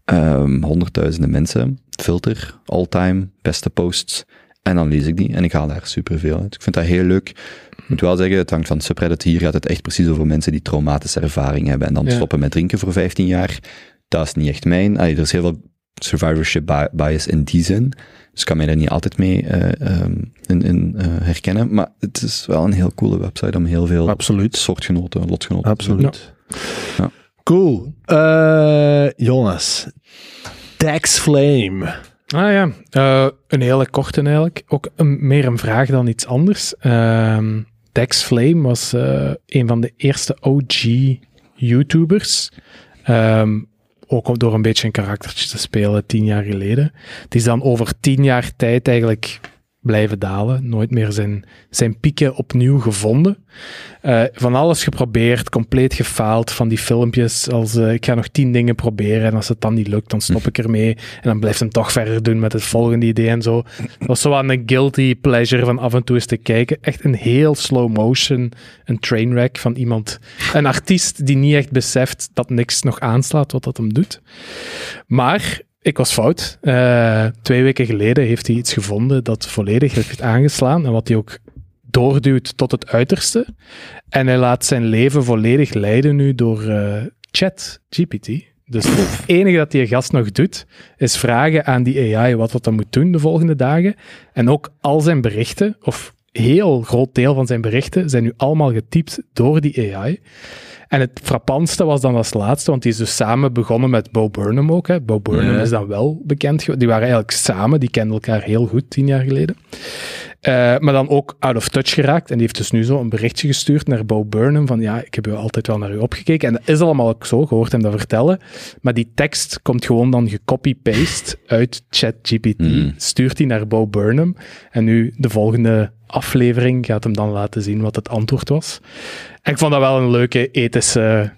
Ehm, honderdduizenden mensen. Filter, all-time, beste posts. En dan lees ik die en ik haal daar superveel uit. Ik vind dat heel leuk. Ik moet wel zeggen, het hangt van subreddit. Hier gaat het echt precies over mensen die traumatische ervaring hebben en dan Ja. stoppen met drinken voor 15 jaar. Dat is niet echt mijn. Allee, er is heel veel survivorship bi- bias in die zin. Dus ik kan mij daar niet altijd mee eh, ehm, in, in eh, herkennen. Maar het is wel een heel coole website om heel veel Absoluut. soortgenoten, lotgenoten te. Absoluut. Ja. Cool. Eh, Jonas. Dax Flame. Ah ja, Eh, een hele korte eigenlijk. Ook een, meer een vraag dan iets anders. Ehm Dex Flame was eh, een van de eerste OG YouTubers. Ehm, ook door een beetje een karaktertje te spelen tien jaar geleden. Die is dan over tien jaar tijd eigenlijk blijven dalen. Nooit meer zijn, zijn pieken opnieuw gevonden. Eh, van alles geprobeerd, compleet gefaald. Van die filmpjes als eh, ik ga nog tien dingen proberen en als het dan niet lukt, dan stop ik ermee. En dan blijft hem toch verder doen met het volgende idee en zo. Dat was zo aan een guilty pleasure van af en toe eens te kijken. Echt een heel slow motion, een trainwreck van iemand. Een artiest die niet echt beseft dat niks nog aanslaat wat dat hem doet. Maar ik was fout. Eh, twee weken geleden heeft hij iets gevonden dat volledig heeft aangeslaan en wat hij ook doorduwt tot het uiterste. En hij laat zijn leven volledig leiden nu door eh chat GPT. Dus het enige dat die gast nog doet, is vragen aan die AI wat wat hij moet doen de volgende dagen. En ook al zijn berichten, of heel groot deel van zijn berichten, zijn nu allemaal getypt door die AI. En het frappantste was dan als laatste, want die is dus samen begonnen met Bo Burnham ook. Hè. Bo Burnham Ja. is dan wel bekend. Die waren eigenlijk samen, die kenden elkaar heel goed tien jaar geleden. Eh, maar dan ook out of touch geraakt. En die heeft dus nu zo een berichtje gestuurd naar Bo Burnham van ja, ik heb u altijd wel naar u opgekeken. En dat is allemaal ook zo, gehoord hem dat vertellen. Maar die tekst komt gewoon dan gecopy-paste uit ChatGPT. Mm. Stuurt hij naar Bo Burnham. En nu de volgende aflevering gaat hem dan laten zien wat het antwoord was. En ik vond dat wel een leuke ethische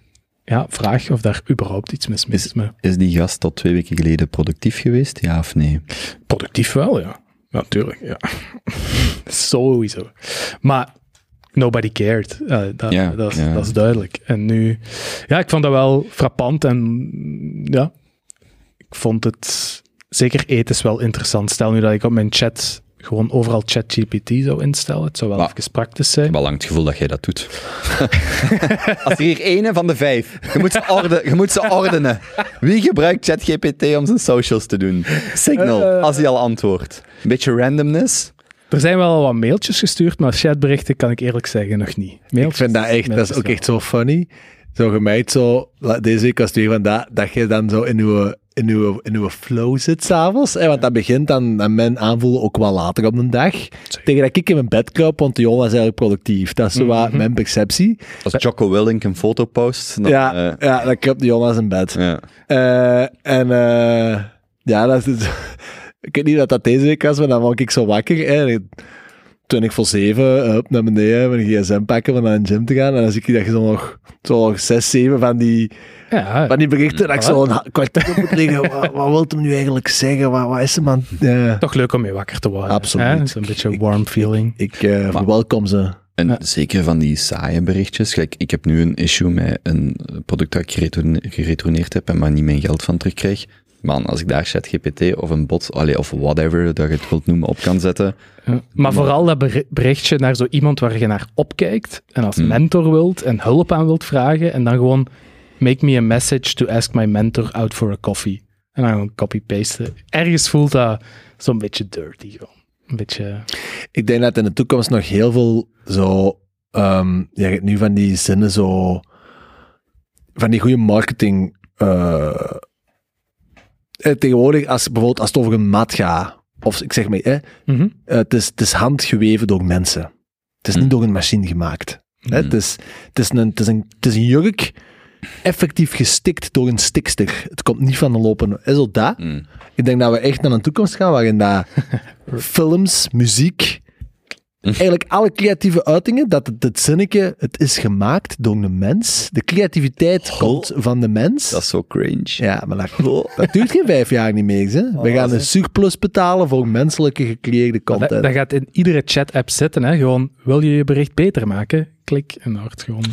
ja, vraag of daar überhaupt iets mis mee. Is die gast tot twee weken geleden productief geweest, ja of nee? Productief wel, ja. Natuurlijk, ja. Sowieso. Maar nobody cared. Eh, dat, dat, is, dat is duidelijk. En nu, ja, ik vond dat wel frappant en ja, ik vond het zeker ethisch wel interessant. Stel nu dat ik op mijn chat gewoon overal ChatGPT zou instellen. Het zou wel Maar- even praktisch Ik zijn. heb al lang het gevoel dat jij dat doet. Als er hier ene van de vijf, je moet ze, orde, je moet ze ordenen. Wie gebruikt ChatGPT om zijn socials te doen? Signal, Eh. als hij al antwoordt. Een beetje randomness. Er zijn wel al wat mailtjes gestuurd, maar chatberichten kan ik eerlijk zeggen nog niet. Ik vind dat echt, dat is ook wel. echt zo funny. Zo gemeid zo, deze week was het weer van dat, dat je dan zo in uw, in uw, in uw flow zit s'avonds. Want dat begint dan, dan mijn aanvoelen ook wel later op de dag. Tegen dat ik in mijn bed kruip, want Jonas is eigenlijk productief. Dat is zo wat Mhm. mijn perceptie. Als Jocko Willink een foto post, dan... ja, eh, ja, dan kruipt Jonas in bed. ja. Eh, en eh, ja, dat is, ik weet niet dat dat deze week was, maar dan word ik zo wakker. Hè. Toen ik voor zeven eh, op naar beneden mijn gsm pakken om naar een gym te gaan. En dan zie ik dat je zo nog, zo nog zes, zeven van die, Ja, van die berichten. Dat ik zo een ha- kwartier op moet liggen. Wat, wat wil hem nu eigenlijk zeggen? Wat, wat is hem aan... Ja. toch leuk om mee wakker te worden. Absoluut. Zo'n beetje een warm feeling. Ik eh verwelkom ze. En Ja. zeker van die saaie berichtjes. Kijk, ik heb nu een issue met een product dat ik geretourne- geretourneerd heb en maar niet mijn geld van terugkrijg. Man, als ik daar ChatGPT of een bot, allee, of whatever dat je het wilt noemen, op kan zetten. Ja. Maar vooral dat beri- berichtje naar zo iemand waar je naar opkijkt en als Hmm. mentor wilt en hulp aan wilt vragen en dan gewoon make me a message to ask my mentor out for a coffee. En dan gewoon copy-pasten. Ergens voelt dat zo'n beetje dirty gewoon. Een beetje... Ik denk dat in de toekomst nog heel veel zo... ehm ja, je hebt nu van die zinnen zo... Van die goede marketing... eh, eh, tegenwoordig, als, bijvoorbeeld als het over een mat gaat, of ik zeg maar, hè, Mhm. eh, het, is, het is handgeweven door mensen. Het is niet door een machine gemaakt. Hè? Hm. Het, is, het, is een, het, is een, het is een jurk, effectief gestikt door een stikster. Het komt niet van een lopen. Is dat dat? Mm. Ik denk dat we echt naar een toekomst gaan waarin dat films, muziek, eigenlijk alle creatieve uitingen, dat het, het zinnetje, het is gemaakt door een mens. De creativiteit komt van de mens. Dat is zo cringe. Ja, maar dat, dat duurt geen vijf jaar niet meer. Hè? We gaan een surplus betalen voor menselijke gecreëerde content. dat gaat in iedere chat-app zitten. Hè? Gewoon, wil je je bericht beter maken? Klik en dan wordt het gewoon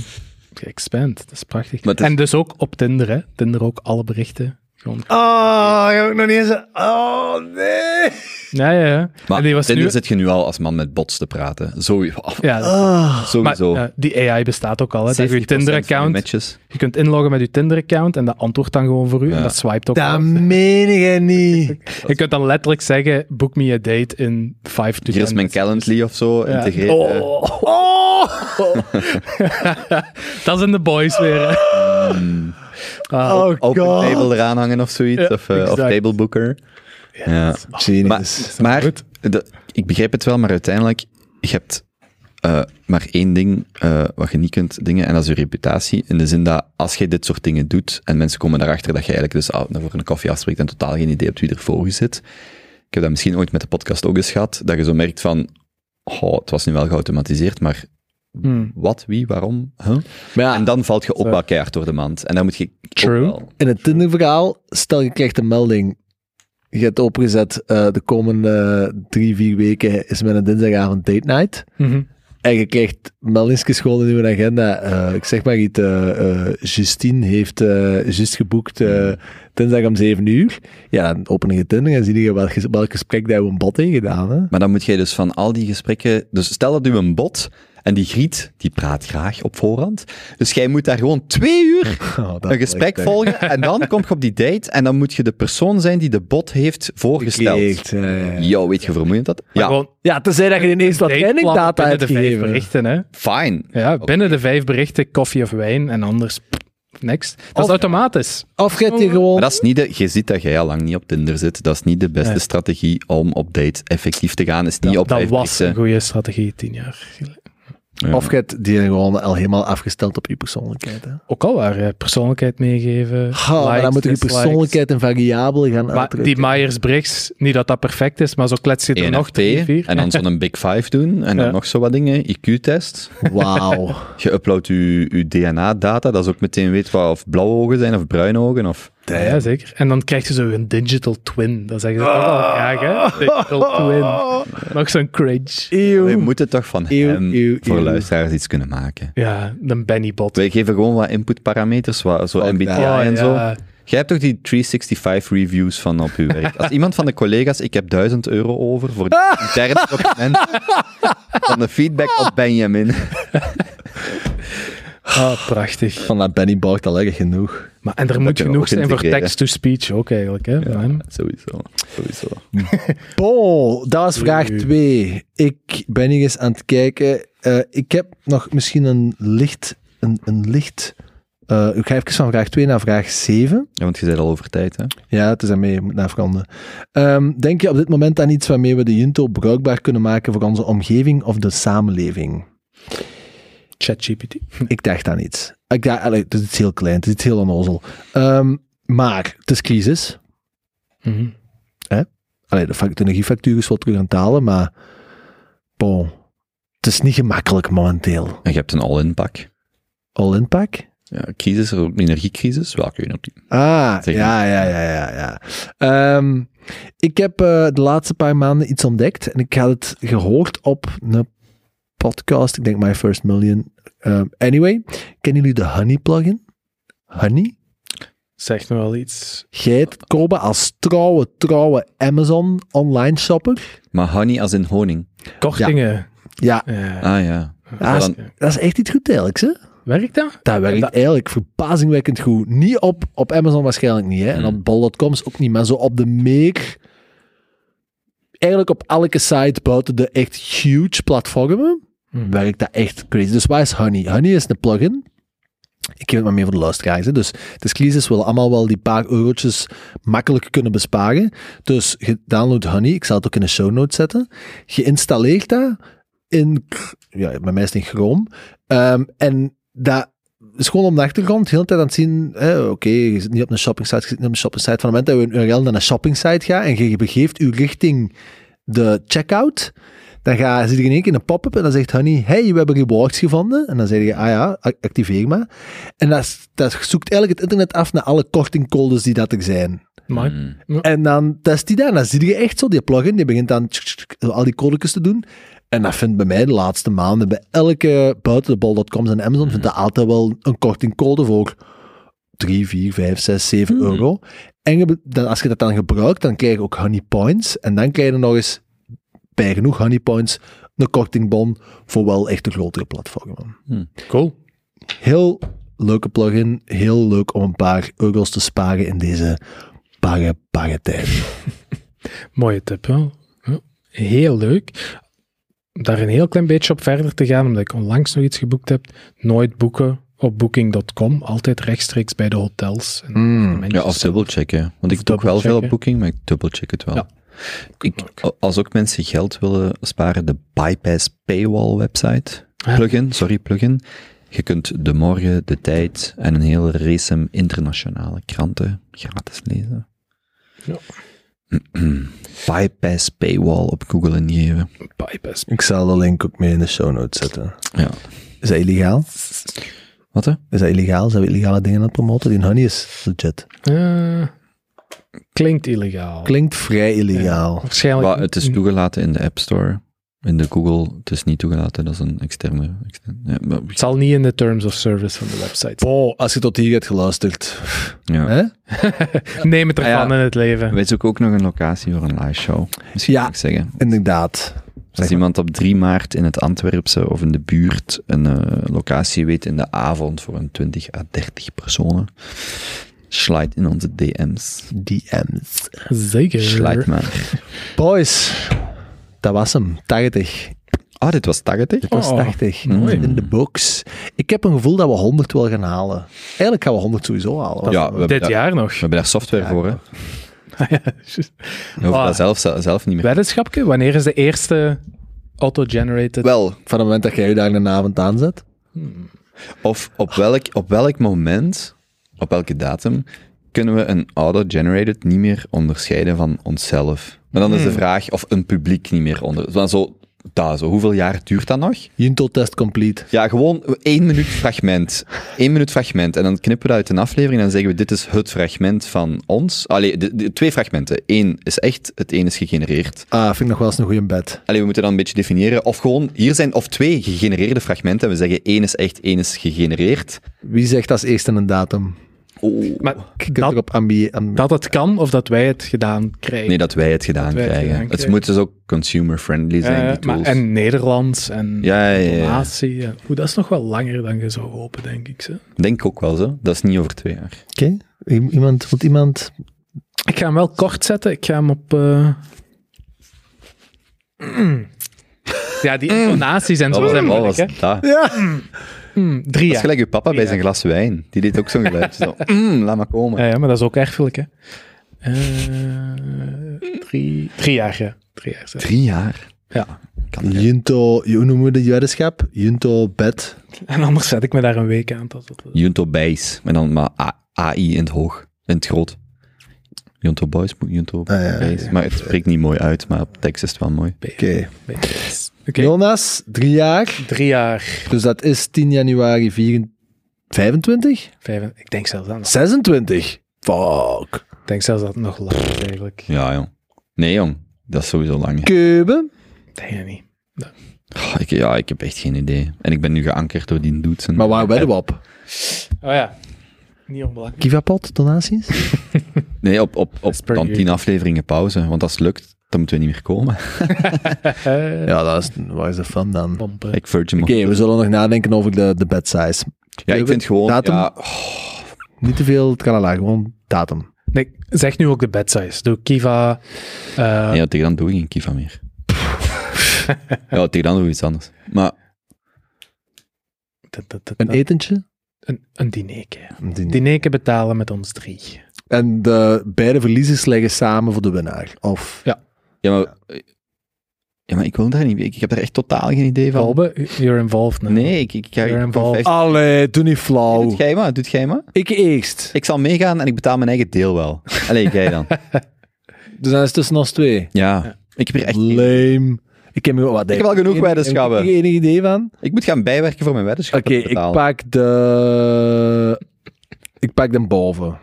geëxpand. Dat is prachtig. Is- En dus ook op Tinder. Hè? Tinder ook alle berichten. Gewoon. Oh, heb ik nog niet eens... Oh, nee. Ja, ja, ja. Maar en die was Tinder nu... zit je nu al als man met bots te praten. Sowieso. Ja, Ah. maar Sowieso. ja, die AI bestaat ook al. Hè? Dat je 70% je Tinder-account... je kunt inloggen met je Tinder-account en dat antwoordt dan gewoon voor u. Ja. En dat swipet ook Dat al. meen je niet. Je kunt dan letterlijk zeggen, book me a date in 5 to Hier is 10 mijn. Calendly of zo. Ja. Oh, Oh. dat zijn de boys weer. Ah, Oh, Open god. table eraan hangen of zoiets. Ja, of, of exact. tablebooker. Ja. Maar, maar de- ik begrijp het wel, maar uiteindelijk, je hebt eh, maar één ding eh, wat je niet kunt dingen, en dat is je reputatie. In de zin dat als je dit soort dingen doet, en mensen komen daarachter dat je eigenlijk dus voor een koffie afspreekt en totaal geen idee hebt wie er voor je zit. Ik heb dat misschien ooit met de podcast ook eens gehad, dat je zo merkt van, oh, het was nu wel geautomatiseerd, maar Hmm. wat, wie, waarom? Huh? Maar ja, En dan valt je ook wel keihard door de mand. En dan moet je True. wel- in het Tinder-verhaal, stel je krijgt een melding. Je hebt opengezet, eh, de komende drie, vier weken is met een dinsdagavond date night. Mhm. En je krijgt meldingjes gewoon in je agenda. Eh, ik zeg maar iets, eh, eh, Justine heeft eh juist geboekt eh, dinsdag om 7 uur. Ja, dan open je Tinder en zie je welk, welk gesprek dat we een bot heeft gedaan. Hè? Maar dan moet jij dus van al die gesprekken... Dus stel dat u een bot en die griet, die praat graag op voorhand. Dus jij moet daar gewoon twee uur Oh, dat een gesprek lijkt volgen en dan kom je op die date en dan moet je de persoon zijn die de bot heeft voorgesteld. Ja. Yo, weet je hoe vermoeiend dat? Ja, gewoon Ja, tenzij dat je ineens dateplan trainingdata binnen hebt de vijf berichten. Hè? fine. Ja, binnen de vijf berichten koffie of wijn en anders next. Dat Of- is automatisch. Of je gewoon... Maar dat is niet de, je ziet dat jij al lang niet op Tinder zit. Dat is niet de beste Nee. strategie om op date effectief te gaan. Is niet op dat was een goede strategie tien jaar geleden. Ja. Of je die gewoon al helemaal afgesteld op je persoonlijkheid. Hè? Ook al waar, hè. persoonlijkheid meegeven. Ha, maar dan moet je persoonlijkheid en variabelen gaan Maar uitdrukken. die Myers-Briggs, niet dat dat perfect is, maar zo klets je er nog drie, vier. en dan zo'n Big Five doen, en dan nog zo wat dingen, IQ-test. Wauw. Je uploadt je, je DNA-data, dat is ook meteen weet wat of blauwe ogen zijn of bruine ogen. Of... Ja, ja, zeker. En dan krijg je zo een digital twin. Dat zeggen ze toch wel graag, hè? Digital twin. Nog zo'n cringe. We Eeuw. moeten toch van Eeuw, hem eeuw, voor eeuw. luisteraars iets kunnen maken. Ja, een Benny bot. Wij geven gewoon wat inputparameters, wat, zo Fuck MBTI en zo. Oh, ja. Jij hebt toch die 365 reviews van op je werk? Als iemand van de collega's, ik heb 1000 euro over voor een intern document van de feedback op Benjamin. Ah, prachtig. Van dat Benny al erg genoeg. Maar, en er moet genoeg zijn voor text-to-speech ook eigenlijk, hè? hem. Sowieso, sowieso. Bon, dat was vraag Oei. 2. Ik ben hier eens aan het kijken. Eh, ik heb nog misschien een licht... Een, een licht eh, ik ga even van vraag 2 naar vraag 7. Ja, want je zei al over tijd, hè? Ja, het is daarmee, je moet naar veranderen. Ehm, denk je op dit moment aan iets waarmee we de Junto bruikbaar kunnen maken voor onze omgeving of de samenleving? ChatGPT. Ik dacht aan iets. Ik dacht, allee, het is iets heel klein, het is iets heel onnozel. Ehm, maar het is crisis. Mhm. Allee, de, de energiefactuur is wat terug aan het halen, maar bon, het is niet gemakkelijk momenteel. En je hebt een all-in pak. All-in pack? Ja, crisis, energiecrisis. Welke energie? Ah, Zeg ja, ja, ja, ja. ja. Ehm, ik heb eh, de laatste paar maanden iets ontdekt en ik had het gehoord op een podcast, ik denk My First Million. Ehm, anyway, kennen jullie de Honey plugin? Honey? Zegt me wel iets. Het kopen als trouwe, trouwe Amazon online shopper? Maar honey als in honing. Kortingen. Ja, Ja. Ah ja. dat is, dan- dat is echt iets goed eigenlijk, hè? Werkt dat? Dat werkt Dat- eigenlijk verbazingwekkend goed. Niet op, op Amazon waarschijnlijk niet, hè? En Hmm. op bol.com ook niet, maar zo op de meer... Eigenlijk op elke site buiten de echt huge platformen Hmm. werkt dat echt crazy. Dus waar is Honey? Honey is een plugin Ik geef het maar mee voor de luisteraars. Hè. Dus squeezes willen allemaal wel die paar eurotjes makkelijk kunnen besparen. Dus je downloadt Honey, ik zal het ook in de show notes zetten. Je installeert dat in, ja, bij mij is het in Chrome. Ehm, en dat is gewoon op de achtergrond de hele tijd aan het zien, oké, je zit niet op een shopping site, je zit niet op een shopping site. Van het moment dat je een URL naar een shopping site gaat en je begeeft je richting de checkout, dan ga, zie je in één keer een pop-up en dan zegt Honey, hey, we hebben rewards gevonden. En dan zeg je, ah ja, ac- activeer maar. En dat, dat zoekt eigenlijk het internet af naar alle kortingcodes die dat er zijn. Maar, Mm. En dan test hij dat en dan zie je echt zo die plugin, die begint dan tsk, tsk, tsk, al die codekjes te doen. En dat vindt bij mij de laatste maanden, bij elke buitendebol.coms en Amazon, vindt dat altijd wel een kortingcode voor 3, 4, 5, 6, 7 Mhm. euro. En je be- dan, als je dat dan gebruikt, dan krijg je ook honey points. En dan krijg je nog eens, bij genoeg honey points, een kortingbon voor wel echt de grotere platformen. cool. Heel leuke plugin, heel leuk om een paar euro's te sparen in deze barre, barre tijd. Mooie tip, wel. Ja, Heel leuk. Daar een heel klein beetje op verder te gaan, omdat ik onlangs nog iets geboekt heb. Nooit boeken op booking.com. Altijd rechtstreeks bij de hotels. En Mm. mensen Ja, of dubbelchecken. Want ik doe ook wel veel op. Booking, maar ik dubbelcheck het wel. Ja. Ik, als ook mensen geld willen sparen, de Bypass Paywall website, plugin, sorry, plugin. Je kunt De Morgen, De Tijd en een hele race internationale kranten gratis lezen. Ja. Bypass Paywall op Google ingeven. bypass. Ik zal de link ook mee in de show notes zetten. Ja. Is dat illegaal? Wat hè? Is dat illegaal? Zijn we illegale dingen aan het promoten? Die honey is legit. Eh, klinkt illegaal. Klinkt vrij illegaal. Waarschijnlijk. Maar het is toegelaten in de App Store. In de Google, het is niet toegelaten, dat is een externe. externe ja, maar- Het zal niet in de terms of service van de website. Oh, als je tot hier hebt geluisterd. ja. Hè? Neem het ervan Ah, ja. in het leven. Wij zoeken ook nog een locatie voor een live show. Misschien Ja. ik zeggen. Inderdaad. Als iemand op 3 maart in het Antwerpse of in de buurt een eh, locatie weet in de avond voor een 20 à 30 personen, slide in onze DM's. DM's. Zeker. Slide maar. Boys, dat was hem. 80. Ah, dit was 80? Dit was Oh, 80. mooi. In de box. Ik heb een gevoel dat we 100 wel gaan halen. Eigenlijk gaan we 100 sowieso halen. Ja, we hebben, Dit daar, jaar nog. we hebben daar software Ja, voor, hè. Ja. We hoeven Ah. dat zelf, zelf niet meer. Weddenschapje, wanneer is de eerste auto-generated? Wel, Van het moment dat jij je daar een avond aanzet. of op welk, op welk moment, op welke datum, kunnen we een auto-generated niet meer onderscheiden van onszelf? Maar dan is de vraag of een publiek niet meer onder... Zo, dat, zo, hoeveel jaar duurt dat nog? Junto test complete. Ja, gewoon één minuut fragment. Eén minuut fragment. En dan knippen we dat uit een aflevering en dan zeggen we, dit is het fragment van ons. Allee, de, de- twee fragmenten. Eén is echt, het één is gegenereerd. Ah, vind ik nog wel eens een goede bed. Allee, we moeten dan een beetje definiëren. Of gewoon, hier zijn of twee gegenereerde fragmenten. En we zeggen, één is echt, één is gegenereerd. Wie zegt als eerste een datum? Oh. Maar dat, erop ambi... ambi- dat het kan of dat wij het gedaan krijgen. Nee, dat wij het gedaan wij het krijgen. gedaan Het moet dus ook consumer-friendly zijn, Eh, die maar, tools. en Nederlands en Ja, ja, ja, ja. Oeh, dat is nog wel langer dan je zou hopen, denk ik. Zo. Denk ook wel zo. Dat is niet over twee jaar. Oké. I- Iemand, iemand... Ik ga hem wel kort zetten. Ik ga hem op... eh, mm. Ja, die intonaties en zo zijn moeilijk, hè. dat? Ja! Mm, drie Dat is jaar. gelijk uw papa bij zijn glas wijn. Die deed ook zo'n geluid. Zo, mm, laat maar komen. Ja, ja, maar dat is ook erfelijk, hè. Eh, drie, drie jaar, ja. Drie jaar. zo. Drie jaar. Ja. Kan. Junto... Hoe noemen we de weddenschap? Junto bed. En anders zet ik me daar een week aan. Tot het, Junto Bijs. En dan maar AI in het hoog. In het groot. Junto Boys, Junto Ah, ja, Bijs. ja. Maar het spreekt niet mooi uit, maar op tekst is het wel mooi. Oké. Jonas, drie jaar. drie jaar. Dus dat is 10 januari 24... 25? Vijf, ik denk zelfs dat, 26? Fuck. ik denk zelfs dat het nog langer is, eigenlijk. Ja, jong. Nee, jong. Dat is sowieso lang. Keuben. Denk je niet. Oh, ik, ja, ik heb echt geen idee. En ik ben nu geankerd door die dudes. en- Maar waar wedden we op? Oh ja. Niet onbelangrijk. Kivapot, donaties? Nee, op, op, op dan tien afleveringen pauze. Want als het lukt, dan moeten we niet meer komen. Ja, dat is, waar is de fun dan? Oké, pompen. Ik Virgin we zullen nog nadenken over de, de bed size. Ja, ik vind gewoon... Datum? Ja, Niet te veel, het kan laag, gewoon datum. Nee, zeg nu ook de bed size. Doe Kiva. eh, ja, tegen dan doe ik geen Kiva meer. ja, tegen dan doe ik iets anders. Maar Een etentje? Een, een dinerke. Een diner. Dinerke betalen met ons drie. En de beide verliezers leggen samen voor de winnaar. Of... Ja, maar, ja, maar ik wil daar niet... Ik, ik heb daar echt totaal geen idee van. Kolbe, you're involved now. Nee, ik, ik ga... You're Ik, involved. Allee, doe niet flauw. Doet jij maar, doet jij maar. Ik eerst. Ik zal meegaan en ik betaal mijn eigen deel wel. Allee, jij dan. Dus dan is het tussen ons twee. Ja, ik heb er echt... Lame. Ik heb, wat, Ik heb wel genoeg weddenschappen. Heb je enig idee van? Ik moet gaan bijwerken voor mijn weddenschap. Oké, ik pak de... Ik pak de boven.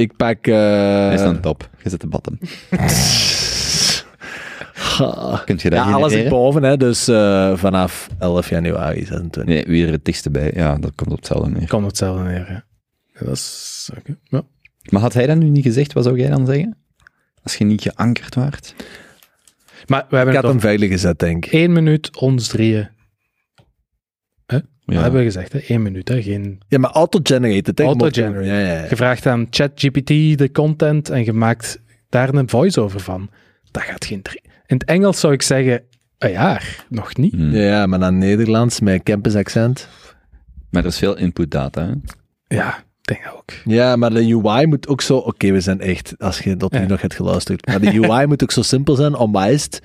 Ik pak... eh Hij is dan top. Je zit de bottom. ha. Kunt je dat Ja, alles is boven, hè. Dus eh, vanaf 11 januari 26. Nee, wie er het dichtste bij? Ja, dat komt op hetzelfde neer. Komt hetzelfde neer. Ja. Ja, dat is... oké. Ja. Maar had hij dat nu niet gezegd, wat zou jij dan zeggen? Als je niet geankerd waart? Maar we Ik hebben had het hem op veilig gezet, denk ik. één minuut ons drieën. Dat Ja. hebben we gezegd, hè? één minuut. Hè? Geen... Ja, maar auto-generated. Auto-generated. Ja, ja, ja. Je vraagt aan ChatGPT de content en je maakt daar een voice-over van. Dat gaat geen drie. In het Engels zou ik zeggen, een jaar, nog niet. Hmm. Ja, ja, maar dan Nederlands met campus accent. Maar er is veel input data. Hè? Ja, ik denk dat ook. Ja, maar de UI moet ook zo... Oké, we zijn echt... Als je dat nu nog hebt geluisterd. Maar de UI moet ook zo simpel zijn om wijst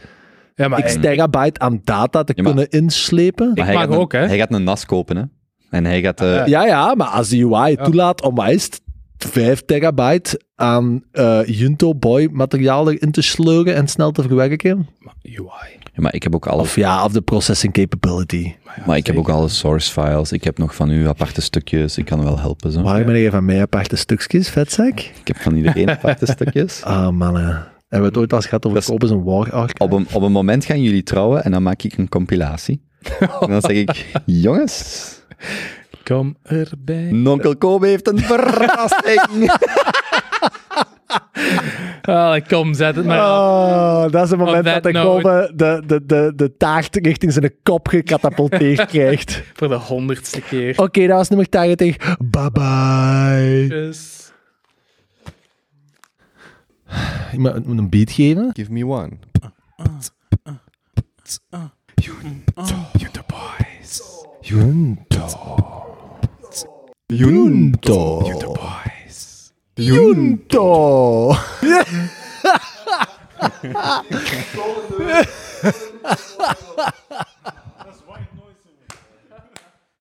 Ja, maar x terabyte aan data te Ja, maar- kunnen inslepen. Ik hij mag gaat een- ook, hè? Hij gaat een NAS kopen, hè. En hij gaat... eh, Ja. Ja, ja, maar als de UI toelaat om wijst 5 terabyte aan eh Junto Boy materiaal erin te sleuren en snel te verwerken. UI. ja, maar ik heb ook alle, Of ja, of de processing capability. maar ik heb ook alle source files. Ik heb nog van u aparte stukjes. Ik kan wel helpen, zo. Waar ben je van mij aparte stukjes, vetzak? Ik heb van iedereen aparte stukjes. Ah, mannen. Hebben we het ooit al eens gehad over is- kopen een war arc? Op een, op een moment gaan jullie trouwen en dan maak ik een compilatie. En dan zeg ik, jongens, Kom erbij. nonkel Kobe heeft een verrassing. Ah, kom, zet het maar. Oh, dat is het moment dat de note. Kobe de, de, de, de taart richting zijn kop gecatapulteerd krijgt. Voor de honderdste keer. Oké, dat was nummer 80. Bye bye. Tjus. Iemand moet een beat geven? Give me one. Junto. Junto. Junto. Boys. Junto.